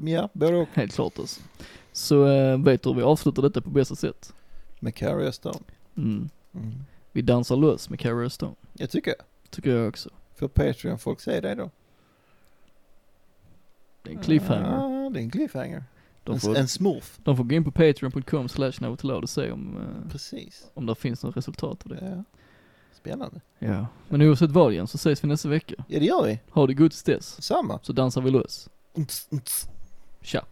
Ja, både och. Helt klart alltså. Så äh, vet du hur vi avslutar detta på bästa sätt? Med Carrie Stone. Mm. Mm. Vi dansar lös med Carrie Stone. Jag tycker jag. Tycker jag också. För Patreon folk säger det då. Det är en cliffhanger. Ja, det är en cliffhanger. De En, får, en smurf. de får gå in på patreon.com slash och se om, eh, Precis. om det finns något resultat av det. Ja. Spännande. Ja. Men oavsett vad igen så ses vi nästa vecka. Ja, det gör vi. Ha det gott tills dess. Samma. Så dansar vi lös. Unts, unts. Tja!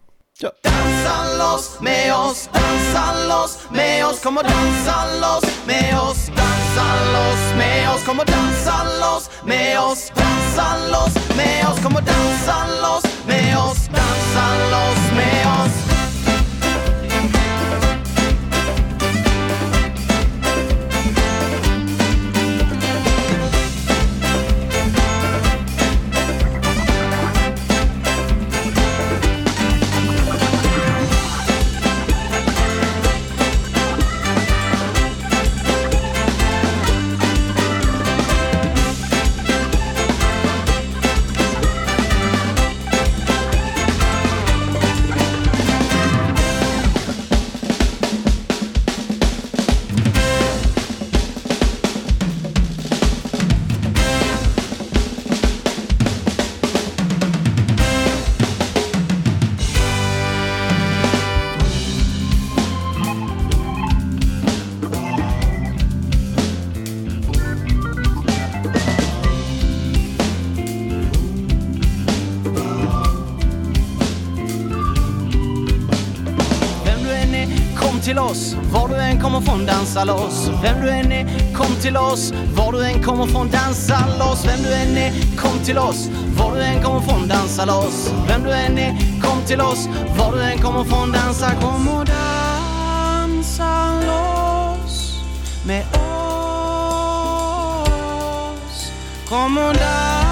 Dansa loss med oss, dansa loss med oss, kom och dansa loss med oss, dansa loss med oss, kom och dansa loss med oss, dansa loss med oss, kom och dansa loss med oss, dansa loss till oss, var du än kommer från dansa loss. Vem du än är, kom till oss, var du än kommer från dansa loss. Vem du än är, kom till oss, var du än kommer från dansa loss. Vem du än är, kom till oss, var du än kommer från dansa. Kom och dansa loss med oss. Kom och dansa